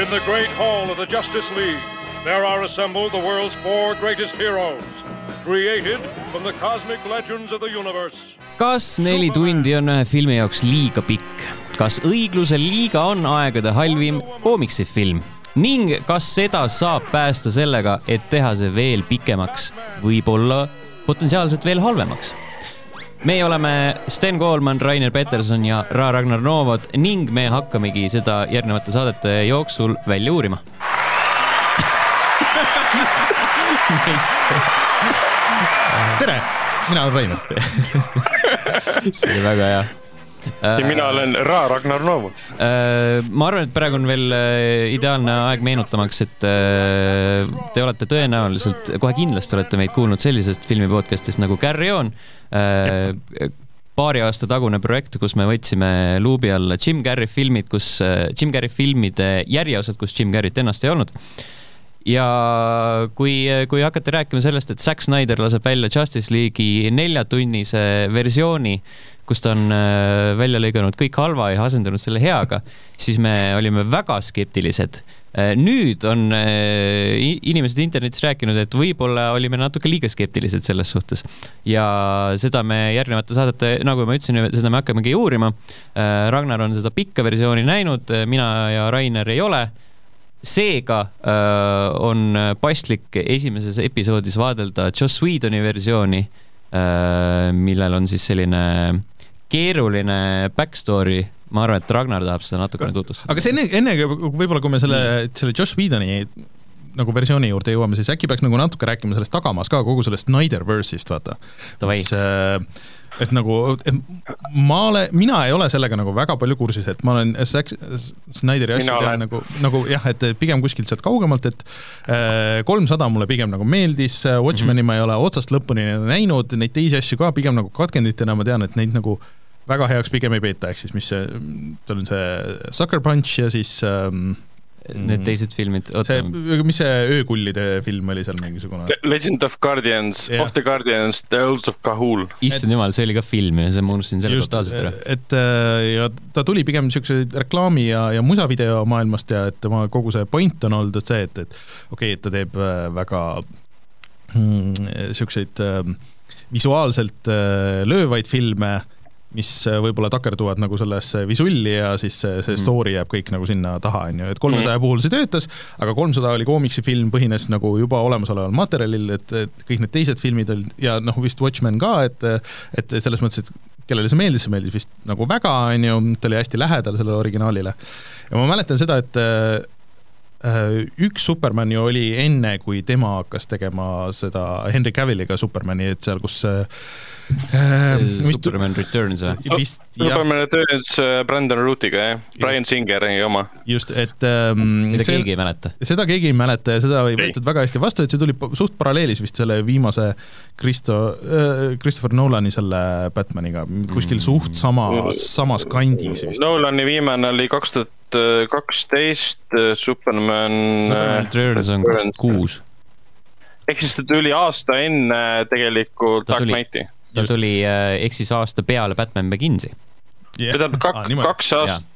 In the great hall of the Justice League, there are assembled the world's four greatest heroes, created from the cosmic legends of the universe. kas neli tundi on ühe filmi jaoks liiga pikk? kas Õigluse liiga on aegade halvim koomiksifilm? ning kas seda saab päästa sellega, et teha see veel pikemaks, võib-olla potentsiaalselt veel halvemaks? Meie oleme Sten Koolman, Rainer Peterson ja Ra Ragnar Novod ning me hakkamegi seda järgnevate saadete jooksul välja uurima. tere, mina olen Rainer. see oli väga hea ja mina olen Ra Ragnar Novod. Äh, ma arvan, et praegu on veel äh, ideaalne aeg meenutamaks, et äh, te olete tõenäoliselt, kohe kindlasti olete meid kuulnud sellisest filmi podcast'ist nagu Carry On. paari aasta tagune projekt, kus me võtsime luubi alla Jim Carrey filmid, kus, Jim Carrey filmide järjeosad, kus Jim Carrey't ennast ei olnud ja kui, kui hakata rääkima sellest, et Zack Snyder laseb välja Justice League'i neljatunnise versiooni, kus ta on äh, välja lõiganud kõik halva ja asendanud selle heaga, siis me olime väga skeptilised. Äh, nüüd on äh, inimesed internetis rääkinud, et võib-olla olime natuke liiga skeptilised selles suhtes ja seda me järgnevate saadete, nagu ma ütlesin, seda me hakkamegi uurima. Ragnar on seda pikka versiooni näinud, mina ja Rainer ei ole seega äh, on paslik esimeses episoodis vaadelda Joss Whedoni versiooni äh,, millel on siis selline keeruline backstory ma arvan, et Ragnar tahab seda natukene tutvustada. aga see enne, enne võib-olla, kui me selle, selle Joss Whedoni nagu versiooni juurde jõuame, siis äkki peaks nagu natuke rääkima sellest tagamaas ka, kogu sellest Snyderverse'ist, vaata. mis äh, et nagu, et ma olen, mina ei ole sellega nagu väga palju kursis, et ma olen Zack Snyderi asju tean nagu, nagu jah, et pigem kuskilt sealt kaugemalt, et äh, kolmsada äh, mulle pigem nagu meeldis, Watchmeni mm -hmm. ma ei ole otsast lõpuni näinud, neid teisi asju ka pigem nagu katkenditena ma tean, et neid nagu väga heaks pigem ei peeta, ehk siis mis see, tal on see Sucker Punch ja siis ähm, need mhm. teised filmid, oota. see, mis see öökullide film oli seal mingisugune? Legend of Guardians yeah., Of the Guardians, The Earls of Kahul. issand jumal, see oli ka film ja see ma unustasin selle totaalselt ära. et äh, ja ta tuli pigem niisuguse reklaami ja, ja musavideo maailmast ja et tema kogu see point on olnud see, et, et okei okay,, et ta teeb äh, väga niisuguseid mm, äh, visuaalselt löövaid filme mis äh, võib-olla takerduvad nagu sellesse visulli ja siis see, see mhm. story jääb kõik nagu sinna taha, on ju, et kolmesaja mm. puhul see töötas, aga kolmsada oli koomiksifilm, põhines nagu juba olemasoleval materjalil, et, et kõik need teised filmid olid ja noh, vist Watchmen ka, et et selles mõttes, et kellele see meeldis, see meeldis vist nagu väga, on ju, ta oli hästi lähedal sellele originaalile. ja ma mäletan seda, et äh, üks Superman ju oli enne, kui tema hakkas tegema seda Henry Cavilliga Supermani, et seal, kus äh, Äh, Superman Returns või? vist jah. Superman Returns äh, Brandon Rootiga jah, Brian Singeri oma. just, et ähm, seda keegi ei mäleta. seda keegi ei mäleta ja seda ei võetud väga hästi vastu, et see tuli suht paralleelis vist selle viimase Kristo äh,, Christopher Nolani selle Batmaniga, kuskil mm. suht samas, samas kandis vist. Nolani viimane oli kaks tuhat kaksteist, Superman Superman Returns on kaks tuhat kuus ehk siis ta tuli aasta enne tegelikult Dark Knighti ta tuli äh, ehk siis aasta peale Batman Beginsi. Yeah.. tähendab kak, ah, kaks aastat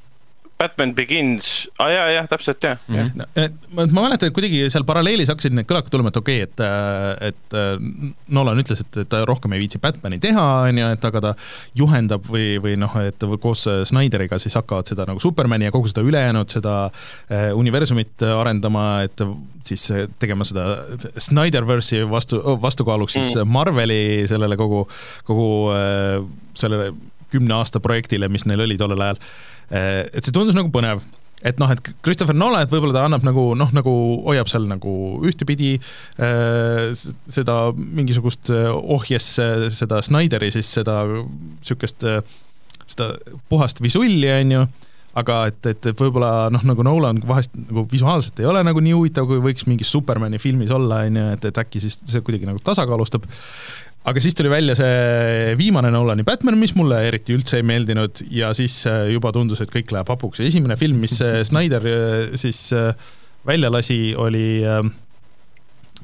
Batman Begins ah,, jaa, jah, täpselt, jah mm. -hmm. Eh, ma, ma mäletan, et kuidagi seal paralleelis hakkasid need kõlakad tulema, et okei okay,, et, äh, et äh, Nolan ütles, et, et ta rohkem ei viitsi Batman'i teha, on ju, et aga ta juhendab või, või noh, et koos Snyderiga siis hakkavad seda nagu Supermani ja kogu seda ülejäänud, seda äh, universumit arendama, et siis tegema seda Snyderverse'i vastu, vastukaaluks siis mm. Marveli sellele kogu, kogu sellele kümne aasta projektile, mis neil oli tollel ajal et see tundus nagu põnev. Et noh, et Christopher Nolan, et võib-olla ta annab nagu noh, nagu hoiab seal nagu ühtepidi äh, seda mingisugust eh, ohjes seda Snyderi siis seda niisugust seda puhast visulli, on ju, aga et, et võib-olla noh, nagu Nolan vahest nagu visuaalselt ei ole nagu nii huvitav, kui võiks mingis Supermani filmis olla, on ju, et, et äkki siis see kuidagi nagu tasakaalustab aga siis tuli välja see viimane Nolani Batman, mis mulle eriti üldse ei meeldinud ja siis äh, juba tundus, et kõik läheb hapuks. Ja esimene film, mis äh, Snyder äh, siis välja lasi, oli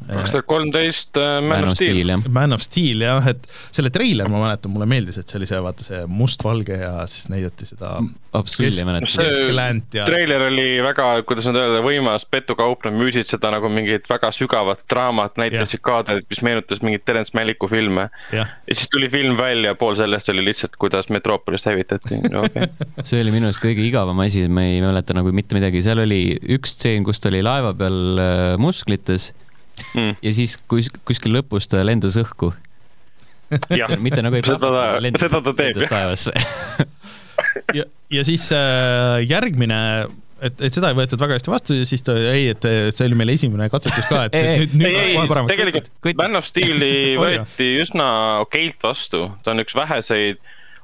kaks tuhat kolmteist äh, Man of Steel. Man of Steel jah, et selle treiler ma mäletan, mulle meeldis, et see oli see, vaata see mustvalge ja siis näidati seda keskklänt ja treiler oli väga, kuidas nüüd öelda, võimas petukaup, nad müüsid seda nagu mingit väga sügavat draamat, näitasid kaadreid, mis meenutas mingit Terence Maliku filme. ja siis tuli film välja, pool sellest oli lihtsalt, kuidas Metropolist hävitati no,. Okay. see oli minu arust kõige igavam asi, ma ei mäleta nagu mitte midagi, seal oli üks stseen, kus ta oli laeva peal äh, musklites mm. ja siis kus, kuskil lõpus ta lendas õhku. mitte nagu ei plahvata, seda ta teeb, taevasse ja, ja siis äh, järgmine et, et seda ei võetud väga hästi vastu ja siis ta, ei, et see oli meil esimene katsetus ka, et nüüd, nüüd ei, ei, tegelikult Man of Steel'i võeti üsna okeilt vastu, ta on üks väheseid,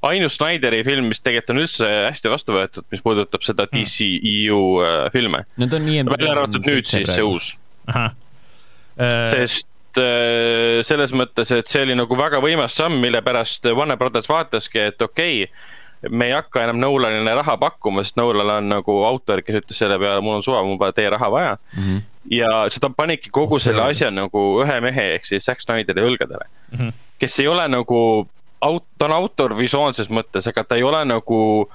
ainus Snyderi film, mis tegelikult on üldse hästi vastu võetud, mis puudutab seda hmm. DCEU äh, filme. Need on nii välja arvatud nüüd siis see uus. Äh, sest äh, selles mõttes, et see oli nagu väga võimas samm, mille pärast Warner Brothers vaataski, et okei okay,, me ei hakka enam Nolanile raha pakkuma, sest Nolan on nagu autor, kes ütles selle peale, mul on suva, mul pole teie raha vaja mm. -hmm. ja seda panidki kogu selle asja nagu ühe mehe ehk siis Zack Snyderi õlgadele mm, -hmm. kes ei ole nagu aut-, ta on autor visuaalses mõttes, aga ta ei ole nagu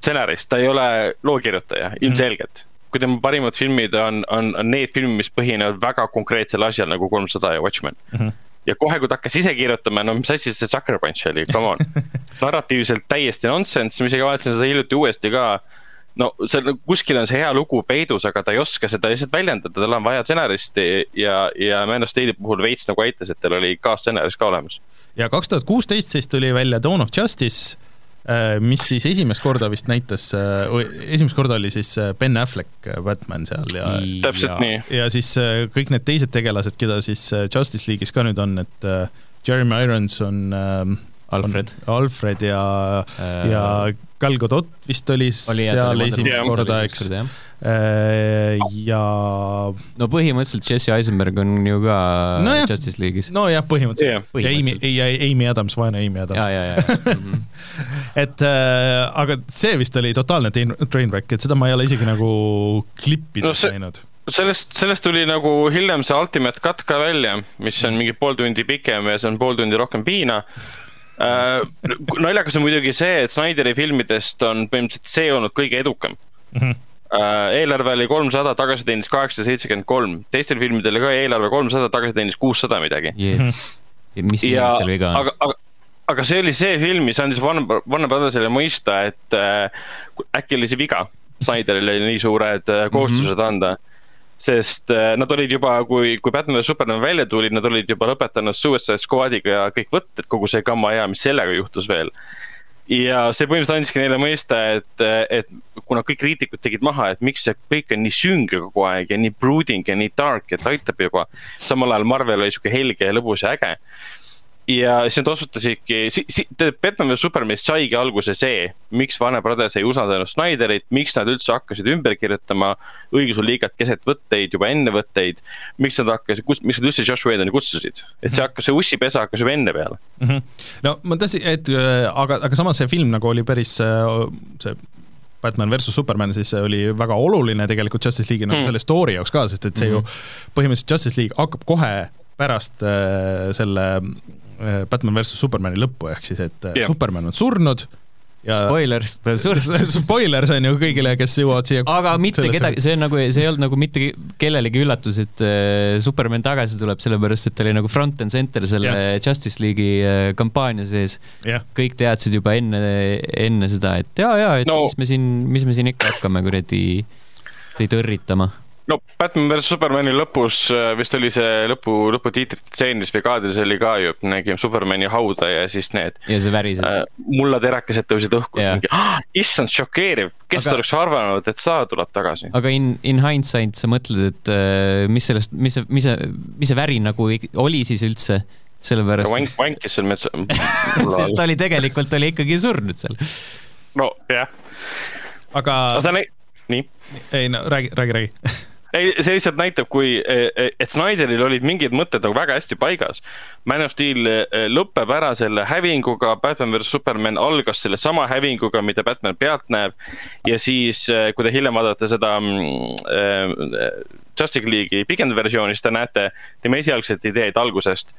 stsenarist, ta ei ole lookirjutaja mm -hmm. Kui tema parimad filmid on, on, on need filmid, mis põhinevad väga konkreetsel asjal nagu Kolmsada ja Watchmen mm. -hmm. ja kohe, kui ta hakkas ise kirjutama, no mis asi see Sucker Punch oli, come on narratiivselt täiesti nonsense, ma isegi vaatasin seda hiljuti uuesti ka. no seal kuskil on see hea lugu peidus, aga ta ei oska seda lihtsalt väljendada, tal on vaja stsenaristi ja, ja Man of Steel'i puhul veits nagu aitas, et tal oli kaasstsenarist ka olemas. ja kaks tuhat kuusteist siis tuli välja Dawn of Justice mis siis esimest korda vist näitas, äh, esimest korda oli siis äh, Ben Affleck Batman seal ja täpselt ja, nii. ja siis kõik need teised tegelased, keda siis Justice League'is ka nüüd on, et Jeremy Irons on ähm, Alfred. Alfred ja äh,, ja Gal Gadot vist oli, oli seal esimest korda, eks. Äh, ja. no põhimõtteliselt Jesse Eisenberg on ju ka no jah, Justice League'is. nojah, põhimõtteliselt, põhimõtteliselt.. ja Amy, ei, Amy Adams, vaene Amy Adams. ja, ja, ja mm. -hmm. et äh, aga see vist oli totaalne train wreck, et seda ma ei ole isegi nagu klippides no, see... näinud sellest, sellest tuli nagu hiljem see Ultimate Cut ka välja, mis on mingi pool tundi pikem ja see on pool tundi rohkem piina äh,. naljakas on muidugi see, et Snyderi filmidest on põhimõtteliselt see olnud kõige edukam mm. -hmm eelarve oli kolmsada, tagasi teenis kaheksasada seitsekümmend kolm, teistel filmidel ka eelarve kolmsada, tagasi teenis kuussada midagi yes.. ja mis inimestel viga on? aga, aga, aga see oli see film, mis andis Warner, Warner Brothersile mõista, et äh, äkki oli see viga. Snyderil oli nii suured äh, kohustused mm -hmm. anda sest äh, nad olid juba, kui, kui Batman vs Superman välja tuli, nad olid juba lõpetanud Suicide Squadiga ja kõik võtted, kogu see gamma ja mis sellega juhtus veel ja see põhimõtteliselt andiski neile mõista, et, et kuna kõik kriitikud tegid maha, et miks see kõik on nii sünge kogu aeg ja nii brooding ja nii dark, et aitab juba. samal ajal Marvel oli sihuke helge ja lõbus ja äge ja siis nad otsustasidki si, si, Batman vs Supermanist saigi alguse see, miks Warner Brothers ei usaldanud Snyderit, miks nad üldse hakkasid ümber kirjutama õigusliigat keset võtteid, juba enne võtteid. miks nad hakkasid, miks nad üldse Josh Whedoni kutsusid, et see hakkas, see ussipesa hakkas juba enne peale mm. -hmm. no ma tahtsin, et aga, aga samas see film nagu oli päris see Batman versus Superman siis oli väga oluline tegelikult Justice League'i nagu mm. selle story jaoks ka, sest et see mm -hmm. ju põhimõtteliselt Justice League hakkab kohe pärast äh, selle Äh, Batman versus Supermani lõppu, ehk siis et yeah. Äh, Superman on surnud ja spoilers, ta on surnud. spoilers on ju kõigile, kes jõuavad siia. aga mitte sellesse... kedagi, see on nagu, see ei olnud nagu mitte kellelegi üllatus, et äh, Superman tagasi tuleb, sellepärast et ta oli nagu front and center selle yeah. Justice League'i kampaania sees yeah.. kõik teadsid juba enne, enne seda, et ja, ja, et no. mis me siin, mis me siin ikka hakkame kuradi teid õrritama no Batman vs Supermani lõpus äh, vist oli see lõpu, lõputiitritseenis või kaadris oli ka ju, nägime Supermani hauda ja siis need. ja see värises äh,. mullaterakesed tõusid õhku, mingi ah, issand, šokeeriv, kes aga... oleks arvanud, et Saa tuleb tagasi. aga in, in hindsight sa mõtled, et äh, mis sellest, mis see, mis see, mis see väri nagu oli siis üldse? sellepärast. vank, vankis seal metsa sest ta oli tegelikult oli ikkagi surnud seal. nojah. aga. nii. ei no räägi, räägi, räägi ei, see lihtsalt näitab, kui, e, e, et Snyderil olid mingid mõtted nagu väga hästi paigas. Man of Steel e, lõpeb ära selle hävinguga, Batman versus Superman algas sellesama hävinguga, mida Batman pealt näeb. ja siis, kui te hiljem vaadate seda mm, Justice League'i pikendatud versiooni, siis te näete tema esialgset ideed algusest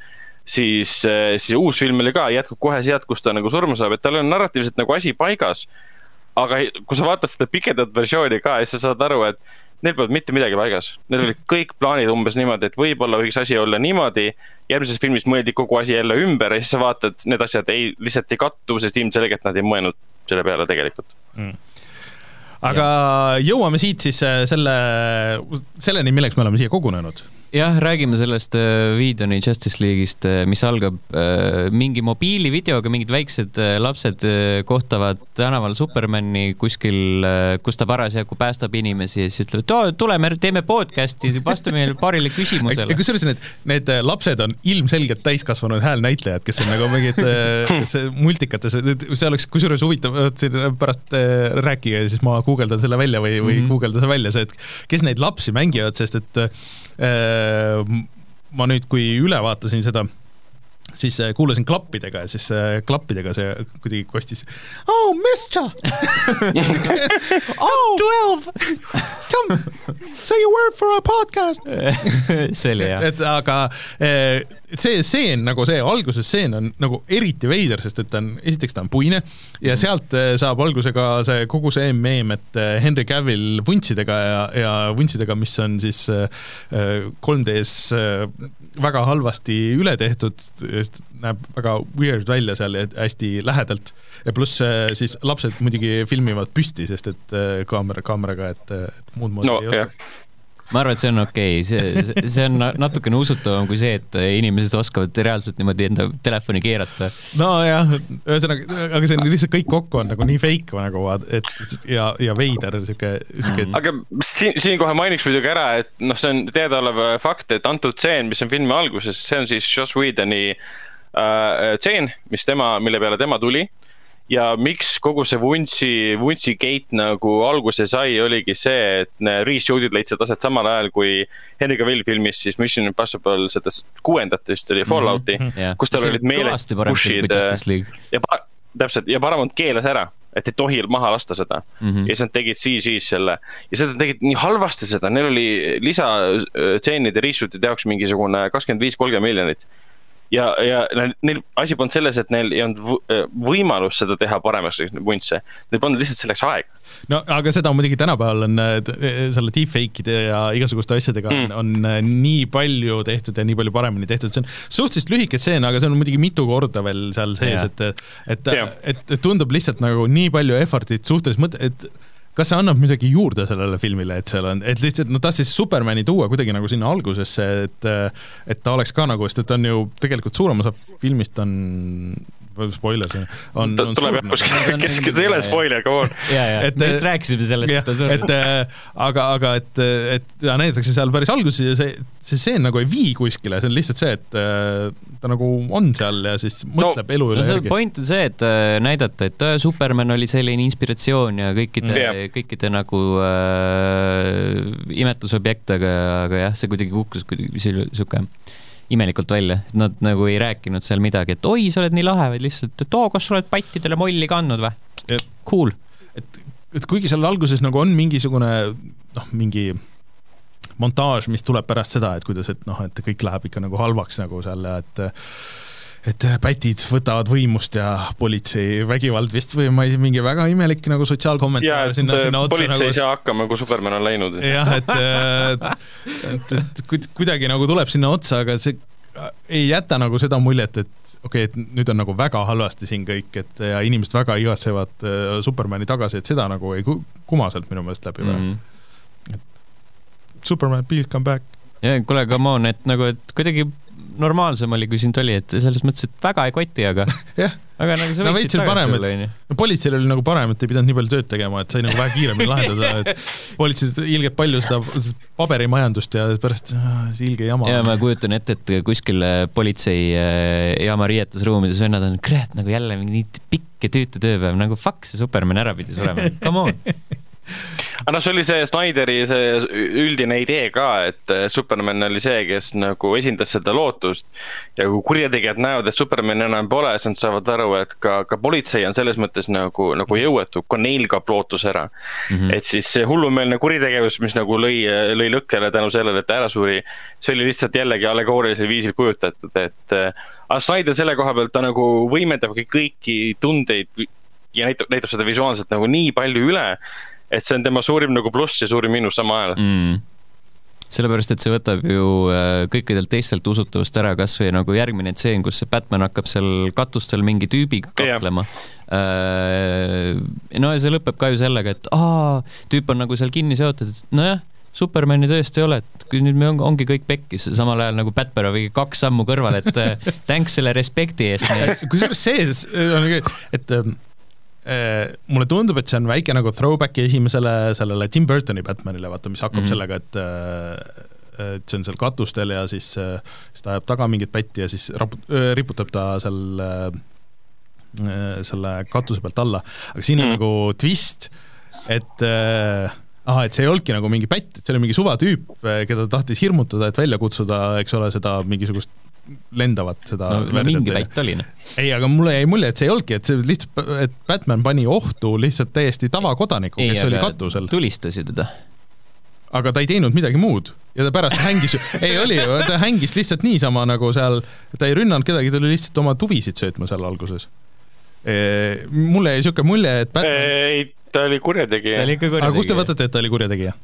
siis, siis uus film oli ka, jätkub kohe sealt, kus ta nagu surma saab, et tal on narratiivselt nagu asi paigas. aga kui sa vaatad seda pikendatud versiooni ka, siis sa saad aru, et neil polnud mitte midagi paigas. Neil olid kõik plaanid umbes niimoodi, et võib-olla võiks asi olla niimoodi. järgmises filmis mõeldi kogu asi jälle ümber ja siis sa vaatad, need asjad ei, lihtsalt ei kattu, sest ilmselgelt nad ei mõelnud selle peale tegelikult mm aga ja. jõuame siit siis äh, selle, selleni, milleks me oleme siia kogunenud jah, räägime sellest äh, Whedoni Justice League'ist, äh, mis algab äh, mingi mobiilivideoga, mingid väiksed lapsed kohtavad tänaval Supermani kuskil, kus ta parasjagu päästab inimesi ja siis ütlevad, tuleme, teeme podcast'i, vasta meile paarile küsimusele. kusjuures need, need lapsed on ilmselgelt täiskasvanud häälnäitlejad, kes on nagu mingid multikates, see oleks kusjuures huvitav, pärast rääkige, siis ma guugeldan selle välja või, või mm -hmm. guugeldan selle välja, see, et kes neid lapsi mängivad, sest et Äh, ma nüüd, kui üle vaatasin seda, siis äh, kuulasin klappidega ja siis äh, klappidega see kuidagi kostis. Oh, Mistja oh, twelve. Come, say a word for a podcast see oli hea. et aga see stseen nagu see alguse stseen on nagu eriti veider, sest et ta on, esiteks ta on puine ja mhm. sealt eh, saab alguse ka see kogu see meem, et eh, Henry Cavill vuntsidega ja, ja vuntsidega, mis on siis 3D-s eh, väga halvasti üle tehtud, näeb väga weird välja seal hästi lähedalt ja pluss siis lapsed muidugi filmivad püsti, sest et kaamera, kaameraga, et, et muud moodi no, ei oska ma arvan, et see on okei okay., see, see on natukene usutavam kui see, et inimesed oskavad reaalselt niimoodi enda telefoni keerata. nojah, ühesõnaga, aga see on lihtsalt kõik kokku on nagu nii fake nagu, et ja, ja veider sihuke, sihuke. aga siin, siinkohal mainiks muidugi ära, et noh, see on teadaolev fakt, et antud tseen, mis on filmi alguses, see on siis Joss Whedoni äh, tseen, mis tema, mille peale tema tuli ja miks kogu see vuntsi, vuntsi gate nagu alguse sai, oligi see, et reshoot'id leidsid aset samal ajal, kui Henry Cavill filmis siis Mission Impossible seda kuuendat vist oli Fallouti mm, -hmm. kus tal olid meeled push'id ja täpselt ja Paramount keelas ära, et ei tohi maha lasta seda mm. -hmm. ja siis nad tegid CG-s selle ja seda tegid nii halvasti seda, neil oli lisatseenide reshoot'ide jaoks mingisugune kakskümmend viis, kolmkümmend miljonit ja, ja neil asi polnud selles, et neil ei olnud äh, võimalust seda teha paremaks, vuntse, neil polnud lihtsalt selleks aega. No aga seda muidugi tänapäeval on äh, selle deepfake'ide ja igasuguste asjadega mm. on, on äh, nii palju tehtud ja nii palju paremini tehtud, see on suhteliselt lühike stseen, aga see on muidugi mitu korda veel seal sees, et, et, et, et tundub lihtsalt nagu nii palju effort'it suhteliselt mõte, et kas see annab midagi juurde sellele filmile, et seal on, et lihtsalt nad tahtsid Supermani tuua kuidagi nagu sinna algusesse, et et ta oleks ka nagu, sest et ta on ju tegelikult suurem osa filmist on spoiler see on, on tuleb jah kuskil, kes, see ei ole spoiler, come on. ja, ja, me just rääkisime sellest, et et äh, aga, aga et, et ja näidatakse seal päris alguses ja see, see stseen nagu ei vii kuskile, see on lihtsalt see, et äh, ta nagu on seal ja siis mõtleb no, elu üle no, järgi. point on see, et äh, näidata, et Superman oli selline inspiratsioon ja kõikide mm., kõikide nagu äh, imetlusobjekt, aga, aga jah, see kuidagi kukkus kuidagi sihuke imelikult välja, et nad nagu ei rääkinud seal midagi, et oi, sa oled nii lahe, vaid lihtsalt, et oo, kas sa oled pattidele molli kandnud või? Cool. et, et kuigi seal alguses nagu on mingisugune noh, mingi montaaž, mis tuleb pärast seda, et kuidas, et noh, et kõik läheb ikka nagu halvaks nagu seal ja et et pätid võtavad võimust ja politsei vägivald vist või ma ei, mingi väga imelik nagu sotsiaalkommentaar sinna, sinna otsa. politsei nagu... ei saa hakkama, kui Superman on läinud. jah, et, et, et, et kuidagi nagu tuleb sinna otsa, aga see ei jäta nagu seda muljet, et okei okay,, et nüüd on nagu väga halvasti siin kõik, et ja inimesed väga igatsevad äh, Supermani tagasi, et seda nagu ei kuma sealt minu meelest läbi mm. -hmm. et Superman, please come back. ja kuule, come on, et nagu, et kuidagi normaalsem oli, kui sind oli, et selles mõttes, et väga ei koti, aga jah, aga nagu sa võiksid no, tagasi tulla, onju. no politseil oli nagu parem, et ei pidanud nii palju tööd tegema, et sai nagu vähe kiiremini lahendada, et politseis ilgelt palju seda paberimajandust ja pärast ilge jama. ja ma kujutan ette, et kuskil politseijaama äh, riietusruumides vennad on, kurat, nagu jälle mingi nii pikk ja tüütu tööpäev, nagu fuck, see Superman ära pidi surema, come on aga noh, see oli see Snyderi see üldine idee ka, et äh, Superman oli see, kes nagu esindas seda lootust. ja kui kurjategijad näevad, et Supermani enam pole, siis nad saavad aru, et ka, ka politsei on selles mõttes nagu, nagu jõuetu, ka neil kaob lootus ära mm. -hmm. et siis see hullumeelne kuritegevus, mis nagu lõi, lõi lõkkele tänu sellele, et ta ära suri. see oli lihtsalt jällegi allegoorilisel viisil kujutatud, et äh, aga Snyder selle koha pealt ta nagu võimendabki kõiki tundeid ja näitab, näitab seda visuaalselt nagu nii palju üle et see on tema suurim nagu pluss ja suurim miinus samal ajal mm sellepärast, et see võtab ju äh, kõikidelt teistelt usutavust ära, kasvõi nagu järgmine tseen, kus see Batman hakkab seal katustel mingi tüübiga kaklema. Äh, no ja see lõpeb ka ju sellega, et aa, tüüp on nagu seal kinni seotud, et nojah, Supermani tõesti ei ole, et kui nüüd me on, ongi kõik pekkis, samal ajal nagu Batman on mingi kaks sammu kõrval, et äh, thanks selle respekti eest. kusjuures see, et Äh, mulle tundub, et see on väike nagu throwback'i esimesele sellele Tim Burtoni Batmanile, vaata, mis hakkab mm -hmm. sellega, et äh, et see on seal katustel ja siis, äh, siis ta ajab taga mingit pätti ja siis rapu-, riputab ta seal selle katuse pealt alla, aga siin on mm. nagu twist, et äh, ahah, et see ei olnudki nagu mingi pätt, et see oli mingi suvatüüp, keda ta tahtis hirmutada, et välja kutsuda, eks ole, seda mingisugust lendavat seda no, mingi väit oli, noh. ei, aga mulle jäi mulje, et see ei olnudki, et see lihtsalt, et Batman pani ohtu lihtsalt täiesti tavakodaniku, kes oli katusel. tulistas ju teda. aga ta ei teinud midagi muud ja ta pärast hängis ju, ei oli ju, ta hängis lihtsalt niisama nagu seal, ta ei rünnanud kedagi, ta oli lihtsalt oma tuvisid söötma seal alguses e,. mulle jäi niisugune mulje, et Batman ei, ta oli kurjategija. aga kust te võtate, et ta oli kurjategija?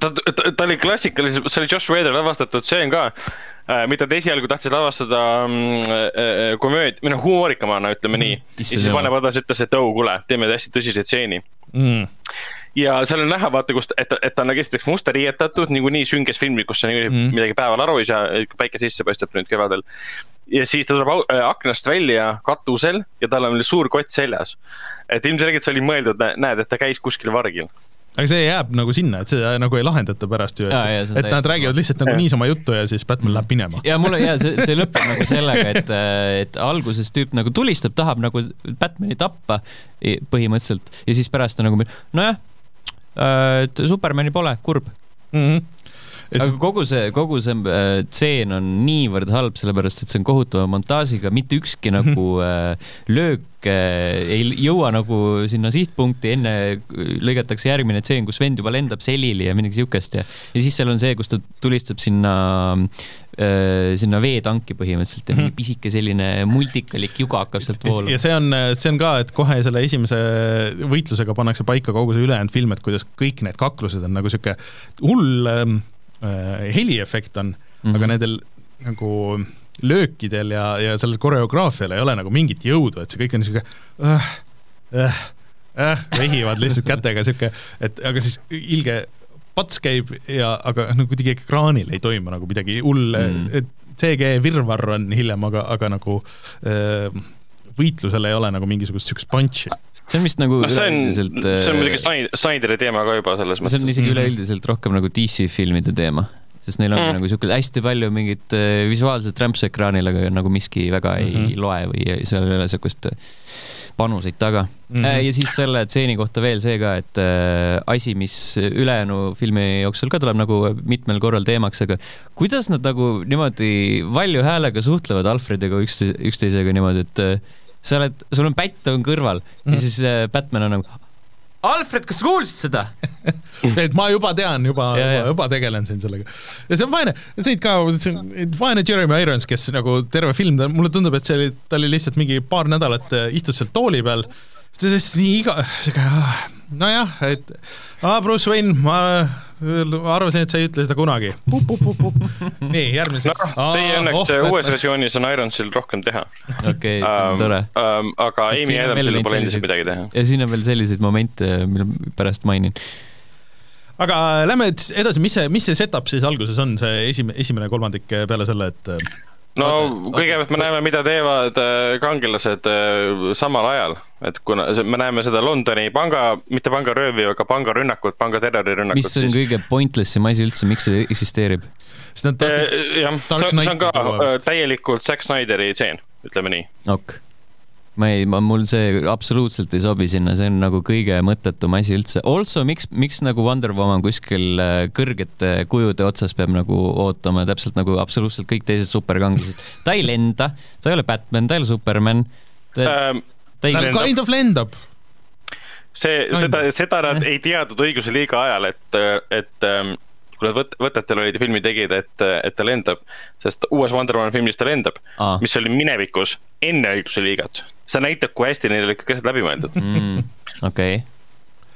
ta, ta, ta oli klassikaliselt, see oli Josh Whedon lavastatud stseen ka mida ta esialgu tahtis lavastada mm, äh, äh komööd-, või noh, humoorikamana, ütleme nii. ja siis Warner Brothers ütles, et oh, kuule, teeme hästi tõsise stseeni mm. ja seal on näha, vaata, kust, et, et ta on nagu esiteks musta riietatud, niikuinii sünges filmi, kus sa niikuinii mm. midagi päeval aru ei saa, päike sisse paistab nüüd kevadel. ja siis ta tuleb äh, aknast välja katusel ja tal on suur kott seljas. et ilmselgelt see oli mõeldud, näed, et ta käis kuskil vargil aga see jääb nagu sinna, et seda nagu ei lahendata pärast ju, et, et nad räägivad lihtsalt nagu niisama juttu ja siis Batman läheb minema. ja mulle ja see, see lõpeb nagu sellega, et, et alguses tüüp nagu tulistab, tahab nagu Batmani tappa põhimõtteliselt ja siis pärast ta nagu nojah, äh, Supermani pole, kurb mm. -hmm aga kogu see, kogu see äh, tseen on niivõrd halb, sellepärast et see on kohutava montaažiga, mitte ükski nagu äh, löök äh, ei jõua nagu sinna sihtpunkti, enne lõigatakse järgmine tseen, kus vend juba lendab selili ja midagi siukest ja, ja siis seal on see, kus ta tulistab sinna sinna veetanki põhimõtteliselt ja mingi mhm. pisike selline multikalik juga hakkab sealt voolama. ja see on, see on ka, et kohe selle esimese võitlusega pannakse paika kogu see ülejäänud film, et kuidas kõik need kaklused on nagu sihuke hull ähm, äh, heliefekt on mm, -hmm. aga nendel nagu löökidel ja, ja sellel koreograafial ei ole nagu mingit jõudu, et see kõik on niisugune äh, äh, äh, vehivad lihtsalt kätega sihuke, et aga siis ilge pats käib ja, aga no kuidagi ekraanil ei toimu nagu midagi hull mm., CG virvarr on hiljem, aga, aga nagu äh, võitlusel ei ole nagu mingisugust siukest punch'i see on vist nagu no, üleüldiselt. see on muidugi Snyderi teema ka juba selles mõttes. see on isegi üleüldiselt rohkem nagu DC filmide teema, sest neil on mm. nagu siuke hästi palju mingit äh, visuaalset rämpsu ekraanil, aga nagu miski väga ei mm -hmm. loe või seal ei ole siukest äh, panuseid taga mm. -hmm. ja siis selle stseeni kohta veel see ka, et äh, asi, mis ülejäänu filmi jooksul ka tuleb nagu mitmel korral teemaks, aga kuidas nad nagu niimoodi valju häälega suhtlevad Alfrediga üksteise, üksteisega niimoodi, et äh, sa oled, sul on pätt on kõrval. Mm. ja siis äh, Batman on nagu Alfred, kas sa kuulsid seda? Et ma juba tean, juba, juba, juba tegelen siin sellega. ja see on vaene, siit ka, see on vaene Jeremy Irons, kes nagu terve film, mulle tundub, et see oli, ta oli lihtsalt mingi paar nädalat äh, istus seal tooli peal, sest nii iga, sihuke nojah, et aa, Bruce Wayne, ma arvasin, et sa ei ütle seda kunagi. nii, järgmise no,. Teie õnneks oh, uues versioonis on Ironsil rohkem teha. okei okay,, see on um, tore um,. aga Amy Adamsil pole endiselt midagi teha. ja siin on veel selliseid momente, mille pärast mainin aga lähme edasi, mis see, mis see setup siis alguses on, see esimene, esimene kolmandik peale selle, et no kõigepealt me näeme, mida teevad äh, kangelased äh, samal ajal, et kuna me näeme seda Londoni panga, mitte pangaröövi, aga pangarünnakut, pangaterrorirünnakut. mis on siis... kõige pointless im asi üldse, miks see eksisteerib? Äh, jah, see on ka täielikult Zack Snyderi tseen, ütleme nii. ok ma ei, ma, mul see absoluutselt ei sobi sinna, see on nagu kõige mõttetum asi üldse. Also, miks, miks nagu Wonder Woman kuskil äh, kõrgete kujude otsas peab nagu ootama, täpselt nagu absoluutselt kõik teised superkangelased. ta ei lenda, ta ei ole Batman, ta ei ole Superman. ta ähm,, ta, ta kind of lendab see, seda, seda nad ei teadnud õiguse liiga ajal, et, et ähm, kui nad võt-, võtetel olid ja filmi tegid, et, et ta lendab, sest uues Wonder Woman filmis ta lendab mis oli minevikus enne õiguse liigat. see näitab, kui hästi neil olid kõik asjad läbi mõeldud mm,. okei okay.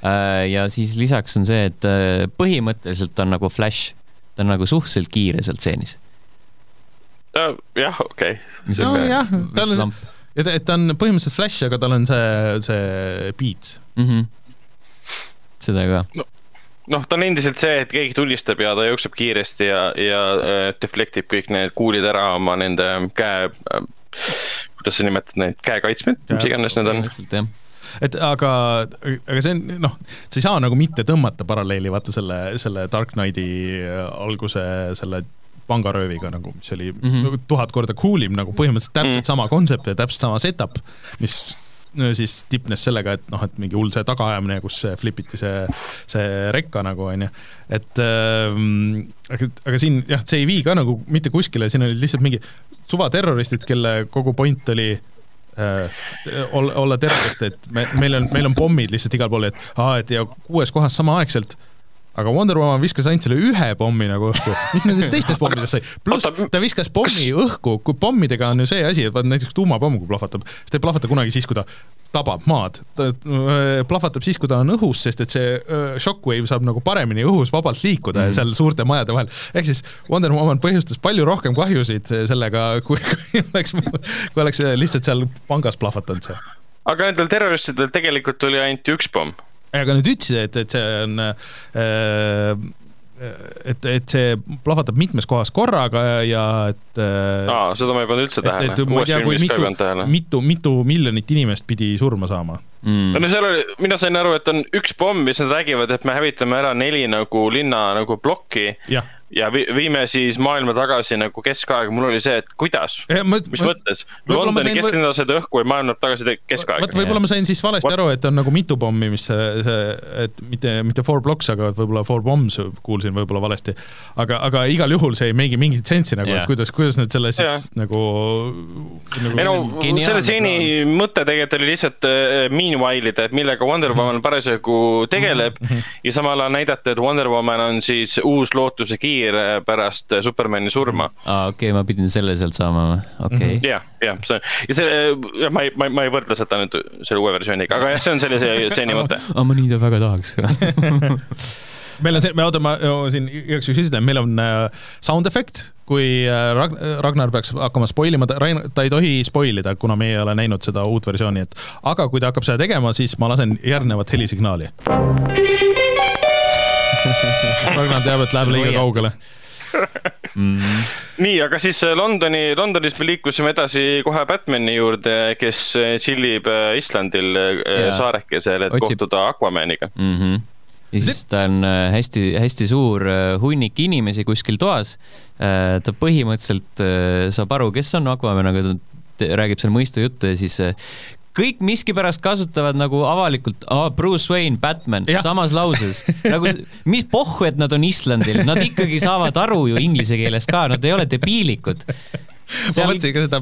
Äh, ja siis lisaks on see, et äh, põhimõtteliselt on nagu Flash, ta on nagu suhteliselt kiire seal stseenis. jah, okei nojah, tal on, et, et ta on põhimõtteliselt Flash, aga tal on see, see beat mm. -hmm. seda ka no noh, ta on endiselt see, et keegi tulistab ja ta jookseb kiiresti ja, ja äh, deflektib kõik need kuulid ära oma nende käe äh,, kuidas sa nimetad neid, käekaitsmed, mis iganes need on. et aga, aga see on noh, sa ei saa nagu mitte tõmmata paralleeli vaata selle, selle Dark Knighti äh, alguse selle pangarööviga nagu, mis oli mm -hmm. tuhat korda cool im nagu põhimõtteliselt täpselt mm -hmm. sama kontsept ja täpselt sama setup, mis siis tipnes sellega, et noh, et mingi hull see tagaajamine, kus flipiti see, see rekka nagu onju, et ähm, aga, aga siin jah, see ei vii ka nagu mitte kuskile, siin olid lihtsalt mingi suvaterroristid, kelle kogu point oli äh, olla, terrorist, et me, meil on, meil on pommid lihtsalt igal pool, et aa, et ja kuues kohas samaaegselt aga Wonder Woman viskas ainult selle ühe pommi nagu õhku, mis nendest teistest pommidest sai, pluss ta viskas pommi õhku, kui pommidega on ju see asi, et vaat näiteks tuumapomm, kui plahvatab, siis ta ei plahvata kunagi siis, kui ta tabab maad, ta äh, plahvatab siis, kui ta on õhus, sest et see äh, shockwave saab nagu paremini õhus vabalt liikuda mm. seal suurte majade vahel. ehk siis Wonder Woman põhjustas palju rohkem kahjusid sellega, kui, kui oleks, kui oleks lihtsalt seal pangas plahvatanud see. aga nendel terroristidel tegelikult oli ainult üks pomm aga nad ütlesid, et, et see on äh, et, et see plahvatab mitmes kohas korraga ja et äh, aa, seda ma ei pannud üldse tähele. et ma ei tea, kui mitu, mitu, mitu miljonit inimest pidi surma saama. Mm.. no seal oli, mina sain aru, et on üks pomm, mis nad räägivad, et me hävitame ära neli nagu linna nagu plokki ja vi viime siis maailma tagasi nagu keskaega, mul oli see, et kuidas, mis mõttes? Londoni kesklinna lased õhku ja maailm läheb tagasi keskaega. vot võib-olla ma sain siis valesti What? aru, et on nagu mitu pommi, mis see, see, et mitte, mitte four blocks, aga võib-olla four bombs kuulsin võib-olla valesti. aga, aga igal juhul see ei mingi mingit sensi nagu yeah., et kuidas, kuidas nad selle siis yeah. nagu, nagu. ei no selle stseeni mõte tegelikult oli lihtsalt äh, meanwhile ida, et millega Wonder Woman parasjagu tegeleb mm -hmm. ja samal ajal näidata, et Wonder Woman on siis uus lootuse kiir kiir pärast Supermani surma. aa, okei okay,, ma pidin selle sealt saama või, okei okay.. Mhm. jah, jah, see ja see, jah, ma ei, ma ei, ma ei võrdle seda nüüd selle uue versiooniga, aga jah, see on sellise stseeni mõte. aa, ma nii ta väga tahaks meil on see, me ootame siin igaks juhuks esitame, meil on äh, sound effect, kui äh, Rag-, Ragnar peaks hakkama spoil ima, ta, ta ei tohi spoil ida, kuna meie ei ole näinud seda uut versiooni, et aga kui ta hakkab seda tegema, siis ma lasen järgnevat helisignaali Ragnar teab, et läheb liiga kaugele mm.. nii, aga siis äh, Londoni, Londonis me liikusime edasi kohe Batman'i juurde, kes tšillib äh, äh, Islandil yeah. saarekesel, et Otsib... kohtuda Aquamaniga mm. -hmm ja siis ta on hästi-hästi suur hunnik inimesi kuskil toas. ta põhimõtteliselt saab aru, kes on Aquaman, aga ta räägib seal mõistujuttu ja siis kõik miskipärast kasutavad nagu avalikult oh, Bruce Wayne, Batman ja. samas lauses. nagu mis pohhu, et nad on Islandil, nad ikkagi saavad aru ju inglise keelest ka, nad ei ole debiilikud seal,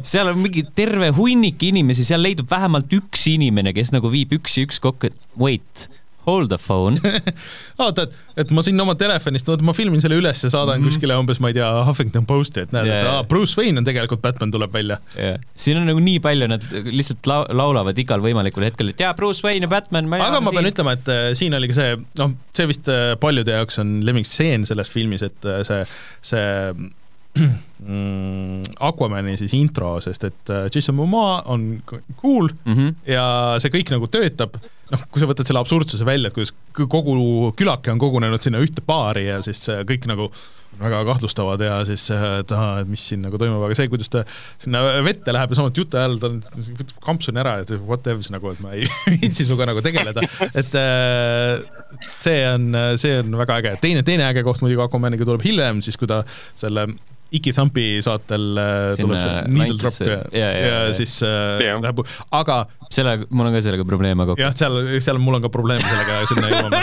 seal on mingi terve hunnik inimesi, seal leidub vähemalt üks inimene, kes nagu viib üks ja üks kokku, et wait hold the phone oota, et, et ma siin oma telefonist, oota ma filmin selle üles ja saadan mm -hmm. kuskile umbes, ma ei tea, Huffington Posti, et näed yeah., et aa, Bruce Wayne on tegelikult Batman, tuleb välja yeah.. siin on nagu nii palju, nad lihtsalt lau laulavad igal võimalikul hetkel, et jaa, Bruce Wayne ja Batman. aga ma pean siin. ütlema, et äh, siin oli ka see, noh, see vist äh, paljude jaoks on lemmikstseen selles filmis, et äh, see, see mm, Aquamani siis intro, sest et äh, Jason Momoa on cool mm -hmm. ja see kõik nagu töötab noh, kui sa võtad selle absurdsuse välja, et kuidas kogu külake on kogunenud sinna ühte baari ja siis kõik nagu väga kahtlustavad ja siis, et ahah, et mis siin nagu toimub, aga see, kuidas ta sinna vette läheb ja samuti jutu ajal ta võtab kampsuni ära, et whatever's nagu, et ma ei viitsi sinuga nagu tegeleda, et äh, see on, see on väga äge, teine, teine äge koht muidugi Aquamaniga tuleb hiljem, siis kui ta selle Iki Thumpi saatel äh, tuleb see needle drop ja, ja, ja, ja siis äh, ja. läheb, aga selle, mul on ka sellega probleeme kokku. jah, seal, seal mul on ka probleeme sellega ja sinna jõuame